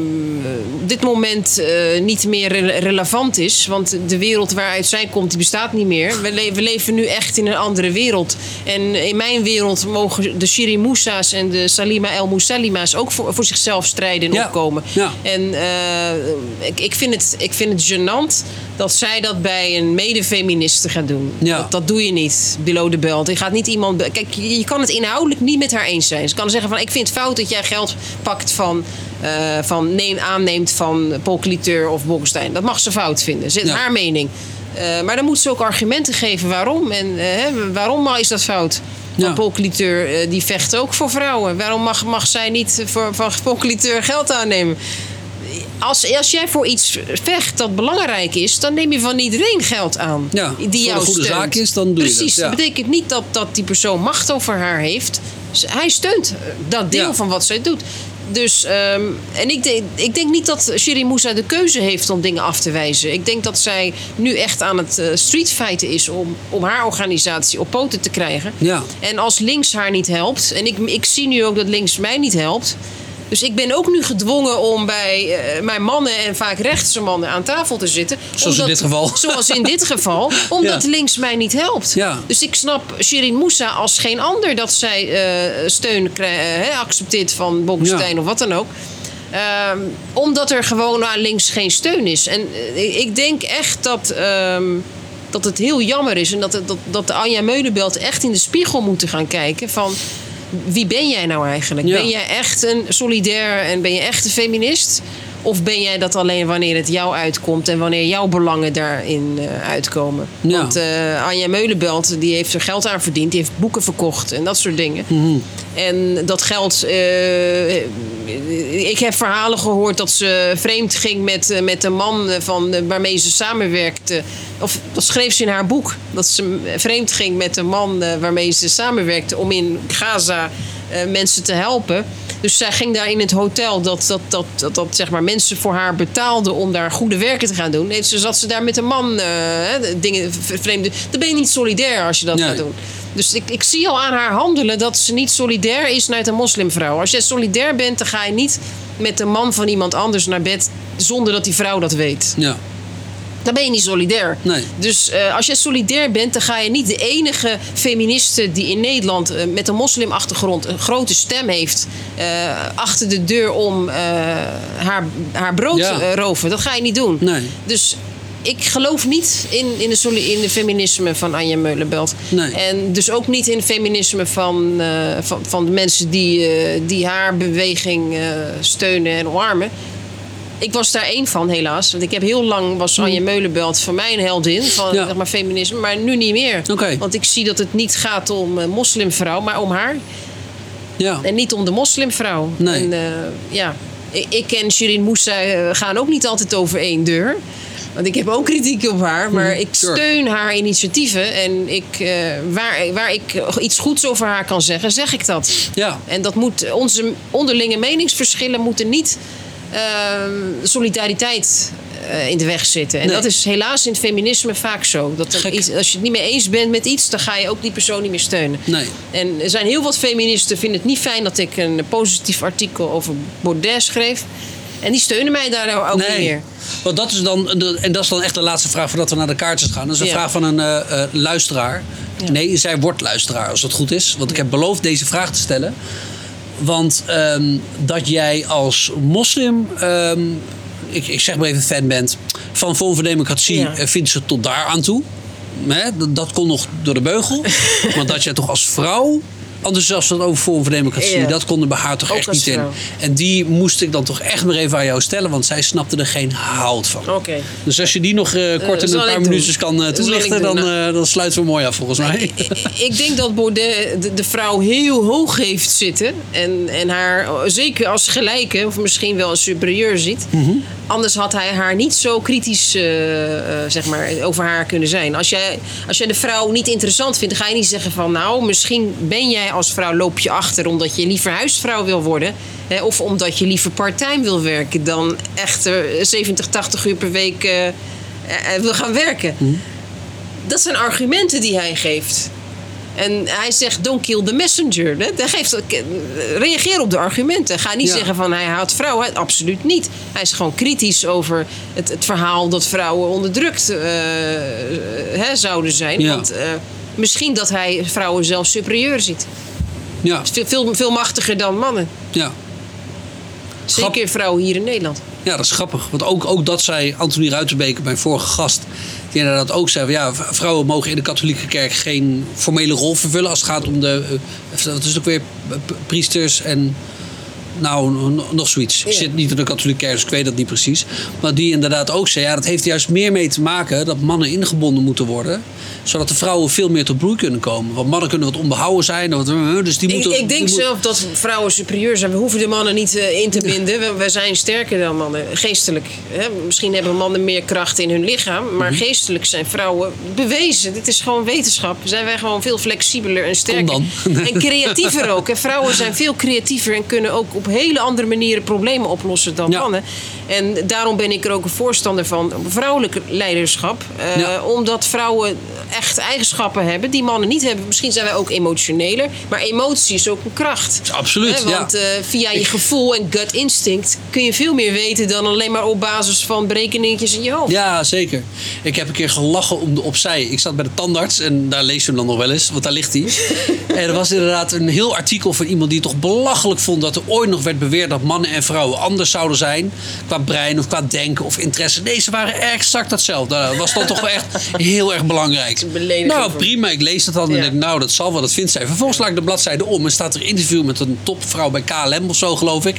dit moment niet meer re- relevant is. Want de wereld waaruit zij komt, die bestaat niet meer. We, le- we leven nu echt in een andere wereld. En in mijn wereld mogen de Shiri Moussa's en de Salima El Moussalima's ook voor, voor zichzelf strijden en Ja, opkomen. ja. En eh, ik, ik, vind het, ik vind het gênant dat zij dat bij een mede-feministe gaat doen. Ja. Dat, dat doe je niet, below the belt. Je gaat niet iemand... Kijk, je je kan het inhoudelijk niet met haar eens zijn. Ze kan zeggen van, ik vind het fout dat jij geld pakt van... eh, van neem, aanneemt van Paul Cliteur of Bolkestein. Dat mag ze fout vinden. Zit Ja. haar mening. Eh, maar dan moet ze ook argumenten geven waarom. En eh, waarom is dat fout? Ja. Paul Cliteur die vecht ook voor vrouwen. Waarom mag, mag zij niet voor, van Paul Cliteur geld aannemen? Als, als jij voor iets vecht dat belangrijk is, dan neem je van iedereen geld aan. Ja, die voor de jou goede steunt. zaak is, dan doe je dat, ja. dat betekent niet dat, dat die persoon macht over haar heeft. Hij steunt dat deel Ja. van wat zij doet. Dus, ehm, en ik denk, ik denk niet dat Shiri Moussa de keuze heeft om dingen af te wijzen. Ik denk dat zij nu echt aan het eh, streetfighten is om, om haar organisatie op poten te krijgen. Ja. En als links haar niet helpt, en ik, ik zie nu ook dat links mij niet helpt. Dus ik ben ook nu gedwongen om bij eh, mijn mannen en vaak rechtse mannen aan tafel te zitten. Zoals in dit geval. Zoals in dit geval, omdat Ja. links mij niet helpt. Ja. Dus ik snap Shirin Moussa als geen ander dat zij eh, steun eh, accepteert van Bolkestein Ja. of wat dan ook. Ehm, omdat er gewoon aan links geen steun is. En ik denk echt dat, ehm, dat het heel jammer is. En dat, dat, dat de Anja Meulenbelt echt in de spiegel moeten gaan kijken van... Wie ben jij nou eigenlijk? Ja. Ben jij echt een solidair en ben je echt een feminist? Of ben jij dat alleen wanneer het jou uitkomt en wanneer jouw belangen daarin eh, uitkomen? Ja. Want eh, Anja Meulenbelt die heeft er geld aan verdiend, die heeft boeken verkocht en dat soort dingen. En dat geld. eh, ik heb verhalen gehoord dat ze vreemd ging met, met de man van, waarmee ze samenwerkte. Of dat schreef ze in haar boek. Dat ze vreemd ging met de man waarmee ze samenwerkte om in Gaza mensen te helpen. Dus zij ging daar in het hotel dat, dat, dat, dat, dat zeg maar, mensen voor haar betaalden om daar goede werken te gaan doen. Nee, ze zat ze daar met een man eh, dingen vreemde. Dan ben je niet solidair als je dat Nee. gaat doen. Dus ik, ik zie al aan haar handelen dat ze niet solidair is naar een moslimvrouw. Als jij solidair bent, dan ga je niet met de man van iemand anders naar bed zonder dat die vrouw dat weet. Ja. Dan ben je niet solidair. Nee. Dus eh, als je solidair bent, dan ga je niet de enige feministe die in Nederland eh, met een moslimachtergrond een grote stem heeft, eh, achter de deur om haar, haar brood Ja. eh, roven. Dat ga je niet doen. Nee. Dus ik geloof niet in, in, de, in de feminisme van Anja Meulenbelt. Nee. En dus ook niet in het feminisme van, van, van de mensen die, die haar beweging steunen en omarmen. Ik was daar één van, helaas. Want ik heb heel lang was Anja Meulenbelt voor mij een heldin van Hmm. Ja. zeg maar, feminisme. Maar nu niet meer. Oké. Want ik zie dat het niet gaat om een moslimvrouw, maar om haar. Ja. En niet om de moslimvrouw. Nee. En, eh, ja. ik, ik en Shirin Moussa eh, gaan ook niet altijd over één deur. Want ik heb ook kritiek op haar. Maar ik steun haar initiatieven. En ik, eh, waar, waar ik iets goeds over haar kan zeggen, zeg ik dat. Ja. En dat moet, onze onderlinge meningsverschillen moeten niet eh, solidariteit eh, in de weg zitten. En Nee. dat is helaas in het feminisme vaak zo. Dat iets, als je het niet mee eens bent met iets, dan ga je ook die persoon niet meer steunen. Nee. En er zijn heel wat feministen vinden het niet fijn dat ik een positief artikel over Baudet schreef. En die steunen mij daar ook niet meer. Want dat is dan, en dat is dan echt de laatste vraag voordat we naar de kaartjes gaan. Dat is een Ja. vraag van een eh, eh, luisteraar. Ja. Nee, zij wordt luisteraar als het goed is. Want ik heb beloofd deze vraag te stellen. Want ehm, dat jij als moslim, ehm, ik, ik zeg maar even fan bent, van Vorm voor Democratie, Ja. eh, vindt ze tot daar aan toe. Hè, dat, dat kon nog door de beugel. maar dat jij toch als vrouw enthousiast was over Forum voor Democratie. Ja. Dat kon er bij haar toch Ook echt niet in. En die moest ik dan toch echt maar even aan jou stellen, want zij snapte er geen hout van. Oké. Dus als je die nog eh, kort in een paar minuutjes kan eh, toelichten, dan, nou. eh, dan sluiten we mooi af volgens mij. ik denk dat Baudet de, de vrouw heel hoog heeft zitten. En, en haar zeker als gelijke, of misschien wel als superieur ziet. Mhm. Anders had hij haar niet zo kritisch eh, eh, zeg maar, over haar kunnen zijn. Als jij, als jij de vrouw niet interessant vindt, dan ga je niet zeggen van... nou, misschien ben jij als vrouw, loop je achter omdat je liever huisvrouw wil worden... Hè, of omdat je liever parttime wil werken dan echt eh, 70, 80 uur per week eh, wil gaan werken. Dat zijn argumenten die hij geeft. En hij zegt, don't kill the messenger. Hè? Hij geeft, reageer op de argumenten. Ga niet Ja. zeggen van hij haat vrouwen. Absoluut niet. Hij is gewoon kritisch over het, het verhaal dat vrouwen onderdrukt hè, zouden zijn. Ja. Want misschien dat hij vrouwen zelfs superieur ziet. ja, Veel, veel, veel machtiger dan mannen. ja. Zeker vrouwen hier in Nederland. Ja, dat is grappig. Want ook, ook dat zei Anthony Ruitenbeek, mijn vorige gast. Die inderdaad ook zei: van, ja, vrouwen mogen in de katholieke kerk geen formele rol vervullen. als het gaat om de. eh, wat is ook weer? priesters en. Nou, nog zoiets. Ik zit niet in de katholieke kerk, dus ik weet dat niet precies. Maar die inderdaad ook zei: ja, dat heeft juist meer mee te maken dat mannen ingebonden moeten worden. Zodat de vrouwen veel meer tot bloei kunnen komen. Want mannen kunnen wat onbehouden zijn. Wat, dus die Ik, moeten, ik denk zelf dat vrouwen superieur zijn. We hoeven de mannen niet eh, in te binden. We, we zijn sterker dan mannen, geestelijk. Hè? Misschien hebben mannen meer kracht in hun lichaam. Maar Mhm. geestelijk zijn vrouwen bewezen. Dit is gewoon wetenschap. Zijn wij gewoon veel flexibeler en sterker. En creatiever ook. hè. Vrouwen zijn veel creatiever en kunnen ook op hele andere manieren problemen oplossen dan Ja. mannen. En daarom ben ik er ook een voorstander van vrouwelijk leiderschap. Eh, Ja. Omdat vrouwen echt eigenschappen hebben die mannen niet hebben. Misschien zijn wij ook emotioneler, maar emotie is ook een kracht. Absoluut, Hè, want ja. eh, via je gevoel en gut instinct kun je veel meer weten dan alleen maar op basis van berekeningetjes in je hoofd. Ja, zeker. Ik heb een keer gelachen om de opzij. Ik zat bij de tandarts en daar lees je hem dan nog wel eens, want daar ligt hij. en er was inderdaad een heel artikel van iemand die het toch belachelijk vond dat er ooit nog werd beweerd dat mannen en vrouwen anders zouden zijn. Qua brein of qua denken of interesse. Nee, ze waren exact hetzelfde. Nou, Dat was dan toch wel echt heel erg belangrijk. Nou, prima. Ik lees dat dan en denk, nou, dat zal wel, dat vindt zij. Vervolgens laat ik de bladzijde om en staat er een interview met een topvrouw bij KLM of zo, geloof ik.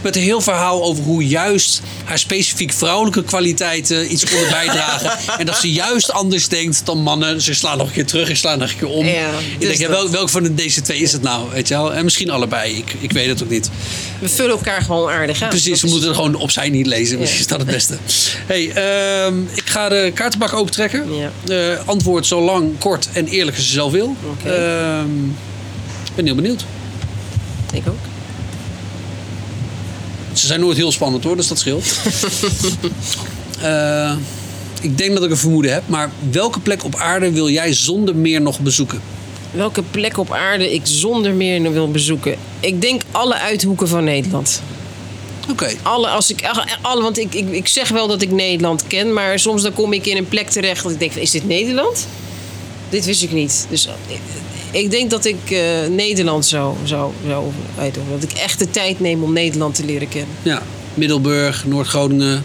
Met een heel verhaal over hoe juist haar specifiek vrouwelijke kwaliteiten iets konden bijdragen. en dat ze juist anders denkt dan mannen. Ze slaan nog een keer terug, ik sla nog een keer om. Ja, ik dus denk, ja, dat. wel, welke van de- deze twee is het nou? Weet je wel? En misschien allebei. Ik, ik weet het ook niet. We vullen elkaar gewoon aardig aan. Precies, we is- moeten er gewoon opzij niet lezen. Misschien is dat het beste. Hey, ehm, ik ga de kaartenbak opentrekken. Eh, antwoord zo lang, kort en eerlijk als je zelf wil. Ehm, ik ben heel benieuwd. Ik ook. Ze zijn nooit heel spannend hoor, dus dat scheelt. Eh, ik denk dat ik een vermoeden heb, maar welke plek op aarde wil jij zonder meer nog bezoeken? Welke plek op aarde ik zonder meer wil bezoeken? Ik denk alle uithoeken van Nederland. Oké. Alle, als ik, alle, want ik, ik, ik zeg wel dat ik Nederland ken, maar soms dan kom ik in een plek terecht dat ik denk: is dit Nederland? Dit wist ik niet. Dus ik, ik denk dat ik eh, Nederland zou, zou, zou uitdoen. Dat ik echt de tijd neem om Nederland te leren kennen. Ja, Middelburg, Noord-Groningen,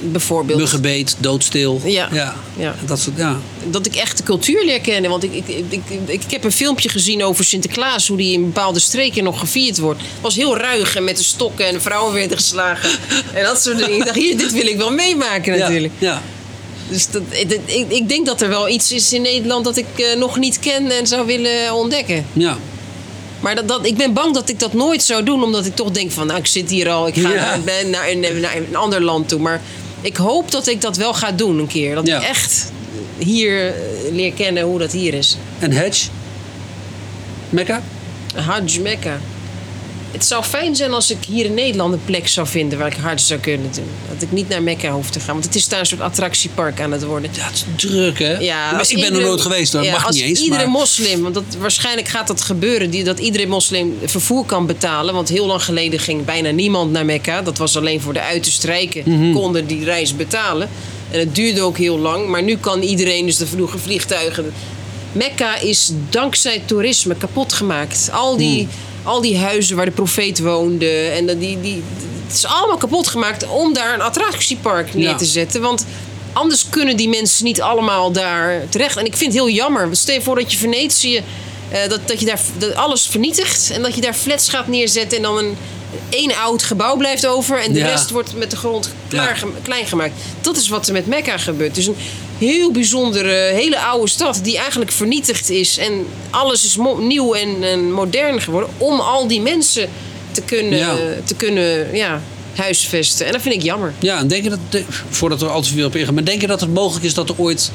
Bijvoorbeeld. Muggenbeet, Doodstil. Ja. ja. Ja. Dat soort, ja. dat ik echt de cultuur leer kennen. Want ik, ik, ik, ik, ik heb een filmpje gezien over Sinterklaas, hoe die in bepaalde streken nog gevierd wordt. Het was heel ruig en met de stokken en de vrouwen werden geslagen. en dat soort dingen. Ik dacht, hier, dit wil ik wel meemaken natuurlijk. Ja. Dus dat, ik, ik, ik denk dat er wel iets is in Nederland dat ik eh, nog niet ken en zou willen ontdekken. ja. Maar dat, dat, ik ben bang dat ik dat nooit zou doen, omdat ik toch denk van, nou, ik zit hier al, ik ga Ja. naar, naar, een- naar een ander land toe. Maar ik hoop dat ik dat wel ga doen een keer. Dat Ja. ik echt hier eh, leer kennen hoe dat hier is. En Hedge? Mekka? Hajj Mekka. Het zou fijn zijn als ik hier in Nederland een plek zou vinden waar ik hard zou kunnen doen. Dat ik niet naar Mekka hoef te gaan. Want het is daar een soort attractiepark aan het worden. Het is druk hè? Ja, ik ben er nooit geweest ja, mag als niet eens. Iedere maar... moslim, want dat, waarschijnlijk gaat dat gebeuren, die, dat iedere moslim vervoer kan betalen. Want heel lang geleden ging bijna niemand naar Mekka. Dat was alleen voor de uiterst rijken, Mhm. konden die reis betalen. En het duurde ook heel lang, maar nu kan iedereen, dus de vroege vliegtuigen. Mekka is dankzij toerisme kapot gemaakt. Al die, Hmm. Al die huizen waar de profeet woonde. En die, die, het is allemaal kapot gemaakt om daar een attractiepark neer Ja. te zetten. Want anders kunnen die mensen niet allemaal daar terecht. En ik vind het heel jammer. Stel je voor dat je Venetië Eh, dat, dat je daar dat alles vernietigt en dat je daar flats gaat neerzetten en dan een één oud gebouw blijft over en de Ja. rest wordt met de grond klaar, Ja. gem- klein gemaakt. Dat is wat er met Mekka gebeurt. Dus een heel bijzondere, hele oude stad die eigenlijk vernietigd is en alles is nieuw en, en modern geworden om al die mensen te kunnen, Ja. te kunnen ja, huisvesten. En dat vind ik jammer. Ja, en denk je dat, voordat we al te veel op ingaan, maar denk je dat het mogelijk is dat er ooit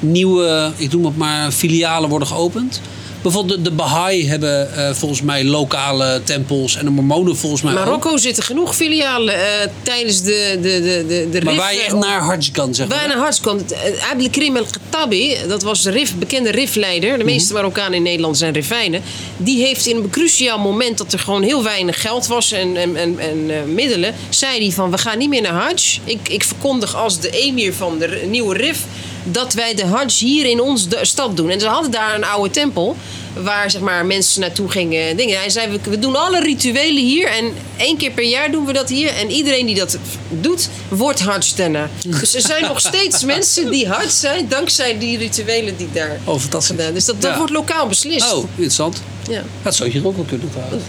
nieuwe, ik noem het maar, filialen worden geopend? Bijvoorbeeld de, Baha'i hebben eh, volgens mij lokale tempels en de Mormonen volgens mij ook. Marokko zitten genoeg filialen eh, tijdens de, de, de, de, de Maar waar je echt eh, naar Hajj kan, zeg maar. Bijna hartstikke. Abdelkrim el-Khattabi, dat was de RIF, bekende RIF-leider. De meeste Marokkanen in Nederland zijn Rifijnen. Die heeft in een cruciaal moment dat er gewoon heel weinig geld was en, en, en, en eh, middelen... zei hij van, we gaan niet meer naar Hajj. Ik, ik verkondig als de emir van de nieuwe RIF... dat wij de Hajj hier in onze de- stad doen. En ze hadden daar een oude tempel... waar zeg maar, mensen naartoe gingen. en Dingen. Hij zei, we, doen alle rituelen hier... en één keer per jaar doen we dat hier. En iedereen die dat doet, wordt Hajj daarna. Dus er zijn nog steeds mensen die Hajj zijn... dankzij die rituelen die daar Oh, fantastisch. gedaan. Dus dat, dat Ja. wordt lokaal beslist. Oh, interessant. Ja. Dat zou hier ook wel kunnen trouwens.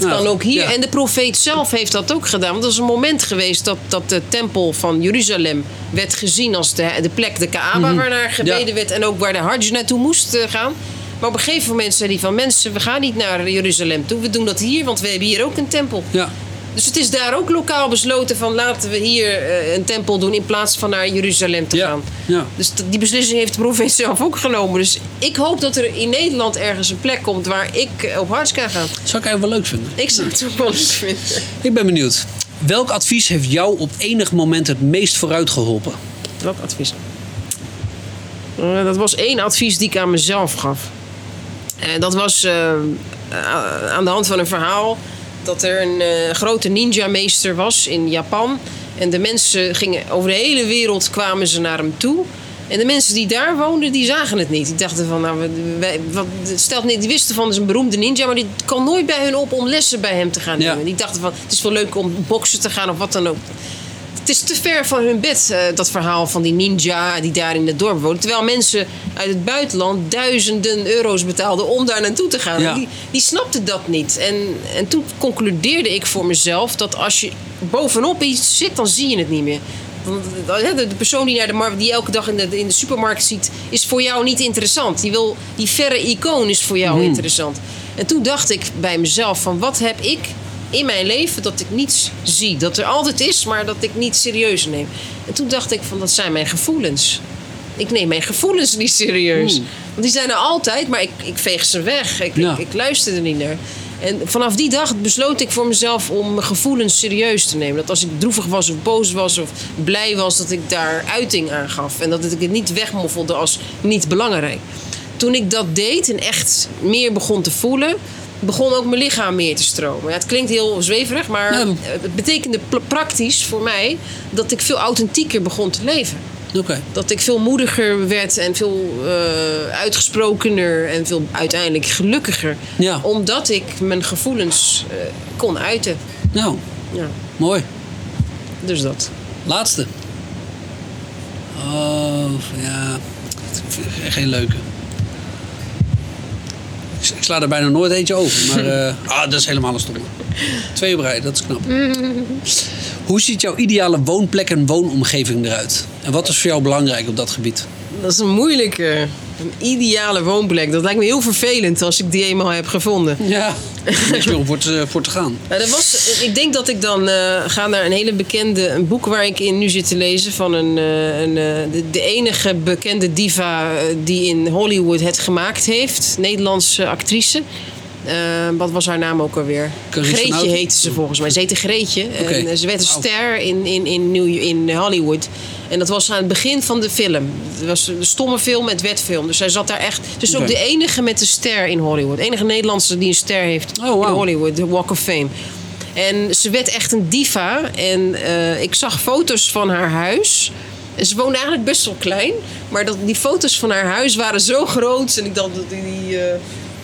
Dat kan ook hier. En de profeet zelf heeft dat ook gedaan. Want er is een moment geweest dat, dat de tempel van Jeruzalem werd gezien als de, de plek, de Kaaba, waar naar gebeden Mhm. Werd. En ook waar de Hajj naartoe moest eh, gaan. Maar op een gegeven moment zei hij van mensen, we gaan niet naar Jeruzalem toe. We doen dat hier, want we hebben hier ook een tempel. Ja. Dus het is daar ook lokaal besloten van laten we hier eh, een tempel doen in plaats van naar Jeruzalem te Ja. gaan. Ja. Dus die beslissing heeft de profeet zelf ook genomen. Dus ik hoop dat er in Nederland ergens een plek komt waar ik eh, op Hajj kan gaan. Zou ik eigenlijk wel leuk vinden. Ik zou het ook wel leuk vinden. Ik ben benieuwd. Welk advies heeft jou op enig moment het meest vooruit geholpen? Welk advies? Eh, dat was één advies die ik aan mezelf gaf. En dat was aan de hand van een verhaal dat er een eh, grote ninja-meester was in Japan. En de mensen gingen over de hele wereld kwamen ze naar hem toe. En de mensen die daar woonden, die zagen het niet. Die dachten van, nou, wij, wat, stelt niet, die wisten van, het is een beroemde ninja, maar die kwam nooit bij hun op om lessen bij hem te gaan Ja. nemen. Die dachten van, het is wel leuk om boksen te gaan of wat dan ook. Het is te ver van hun bed, eh, dat verhaal van die ninja die daar in het dorp woont. Terwijl mensen uit het buitenland duizenden euro's betaalden om daar naartoe te gaan. Ja. Die, die snapten dat niet. En, en toen concludeerde ik voor mezelf dat als je bovenop iets zit, dan zie je het niet meer. Want de, persoon die, naar de die elke dag in de, in de supermarkt ziet, is voor jou niet interessant. Die, wil, die verre icoon is voor jou interessant. En toen dacht ik bij mezelf: van wat heb ik in mijn leven dat ik niets zie. Dat er altijd is, maar dat ik niet serieus neem. En toen dacht ik van dat zijn mijn gevoelens. Ik neem mijn gevoelens niet serieus. Hmm. Want die zijn er altijd, maar ik, ik veeg ze weg. Ik, Ja. ik, ik luister er niet naar. En vanaf die dag besloot ik voor mezelf om mijn gevoelens serieus te nemen. Dat als ik droevig was of boos was of blij was, dat ik daar uiting aan gaf. En dat ik het niet wegmoffelde als niet belangrijk. Toen ik dat deed en echt meer begon te voelen, begon ook mijn lichaam meer te stromen. Ja, het klinkt heel zweverig, maar het betekende praktisch voor mij dat ik veel authentieker begon te leven. Dat ik veel moediger werd en veel eh, uitgesprokener en veel uiteindelijk gelukkiger. Ja. Omdat ik mijn gevoelens eh, kon uiten. Nou, Ja, mooi. dus dat. Laatste. Oh, ja. Geen leuke. Ik, sla er bijna nooit eentje over. Maar eh, ah, dat is helemaal een stomme. Twee op dat is knap. Hoe ziet jouw ideale woonplek en woonomgeving eruit? En wat is voor jou belangrijk op dat gebied? Dat is een moeilijke, een ideale woonplek. Dat lijkt me heel vervelend als ik die eenmaal heb gevonden. Ja, niks meer om voor te, voor te gaan. Nou, dat was, ik denk dat ik dan eh, ga naar een hele bekende een boek waar ik in nu zit te lezen van een, eh, een, eh, de, de enige bekende diva die in Hollywood het gemaakt heeft, Nederlandse actrice. Eh, wat was haar naam ook alweer? Carice Greetje heette ze volgens mij. Ze heette Greetje. En eh, ze werd een ster in, in, in, New, in Hollywood. En dat was aan het begin van de film. Het was een stomme film met wetfilm. Dus zij zat daar echt. Ze is Oké. ook de enige met een ster in Hollywood. De enige Nederlandse die een ster heeft Oh, in Hollywood. De Walk of Fame. En ze werd echt een diva. En eh, ik zag foto's van haar huis. En ze woonde eigenlijk best wel klein. Maar dat, die foto's van haar huis waren zo groot. En ik dacht dat die.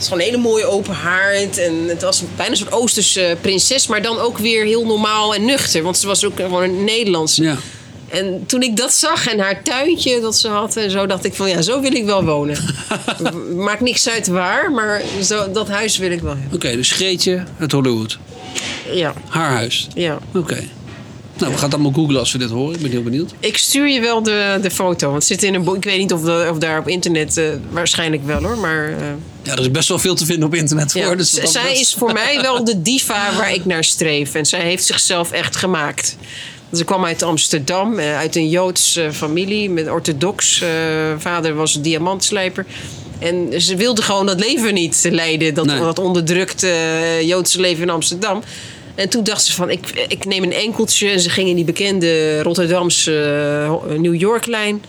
Is gewoon een hele mooie open haard. En het was bijna een soort Oosterse prinses. Maar dan ook weer heel normaal en nuchter. Want ze was ook gewoon een Nederlandse. Ja. En toen ik dat zag en haar tuintje dat ze had en zo, dacht ik van ja, zo wil ik wel wonen. Maakt niks uit waar, maar zo, dat huis wil ik wel hebben. Oké, dus Greetje uit Hollywood. Ja, Haar huis. ja. Oké. Nou, we gaan het allemaal googlen als we dit horen. Ik ben heel benieuwd. Ik stuur je wel de, de foto, want het zit in een boek. Ik weet niet of, de, of daar op internet, eh, waarschijnlijk wel hoor, maar... eh, Ja, er is best wel veel te vinden op internet voor. Ja, dus zij is voor mij wel de diva waar ik naar streef. En zij heeft zichzelf echt gemaakt. Ze kwam uit Amsterdam, eh, uit een Joods eh, familie met orthodox. vader was diamantslijper. En ze wilde gewoon dat leven niet leiden, dat, Nee. dat onderdrukte Joodse leven in Amsterdam. En toen dacht ze van, ik, ik neem een enkeltje. En ze ging in die bekende Rotterdamse eh, New York-lijn.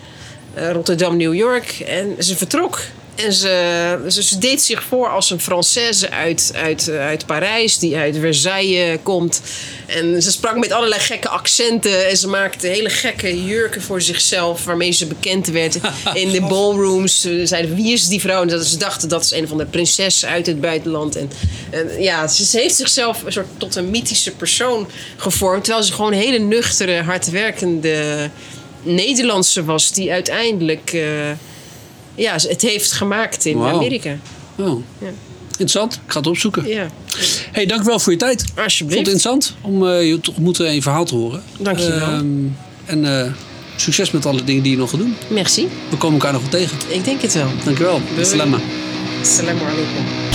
Eh, Rotterdam-New York. En ze vertrok. En ze, ze, ze deed zich voor als een Française uit, uit, eh, uit Parijs, die uit Versailles komt. En ze sprak met allerlei gekke accenten. En ze maakte hele gekke jurken voor zichzelf, waarmee ze bekend werd in de ballrooms. Ze zeiden, wie is die vrouw? En dat ze dachten, dat is een van de prinsessen uit het buitenland. En, en ja, ze, ze heeft zichzelf een soort tot een mythische persoon gevormd. Terwijl ze gewoon een hele nuchtere, hardwerkende Nederlandse was, die uiteindelijk eh, ja, het heeft gemaakt in. Amerika. Oh. Ja. Interessant. Ik ga het opzoeken. Ja, hey, dank wel voor je tijd. Ik vond alsjeblieft. het interessant om eh, je te ontmoeten en je verhaal te horen. Dank je wel. Ehm, en eh, succes met alle dingen die je nog gaat doen. Merci. We komen elkaar nog wel tegen. Ik denk het wel. Dankjewel. Doei. Assalamu alaikum.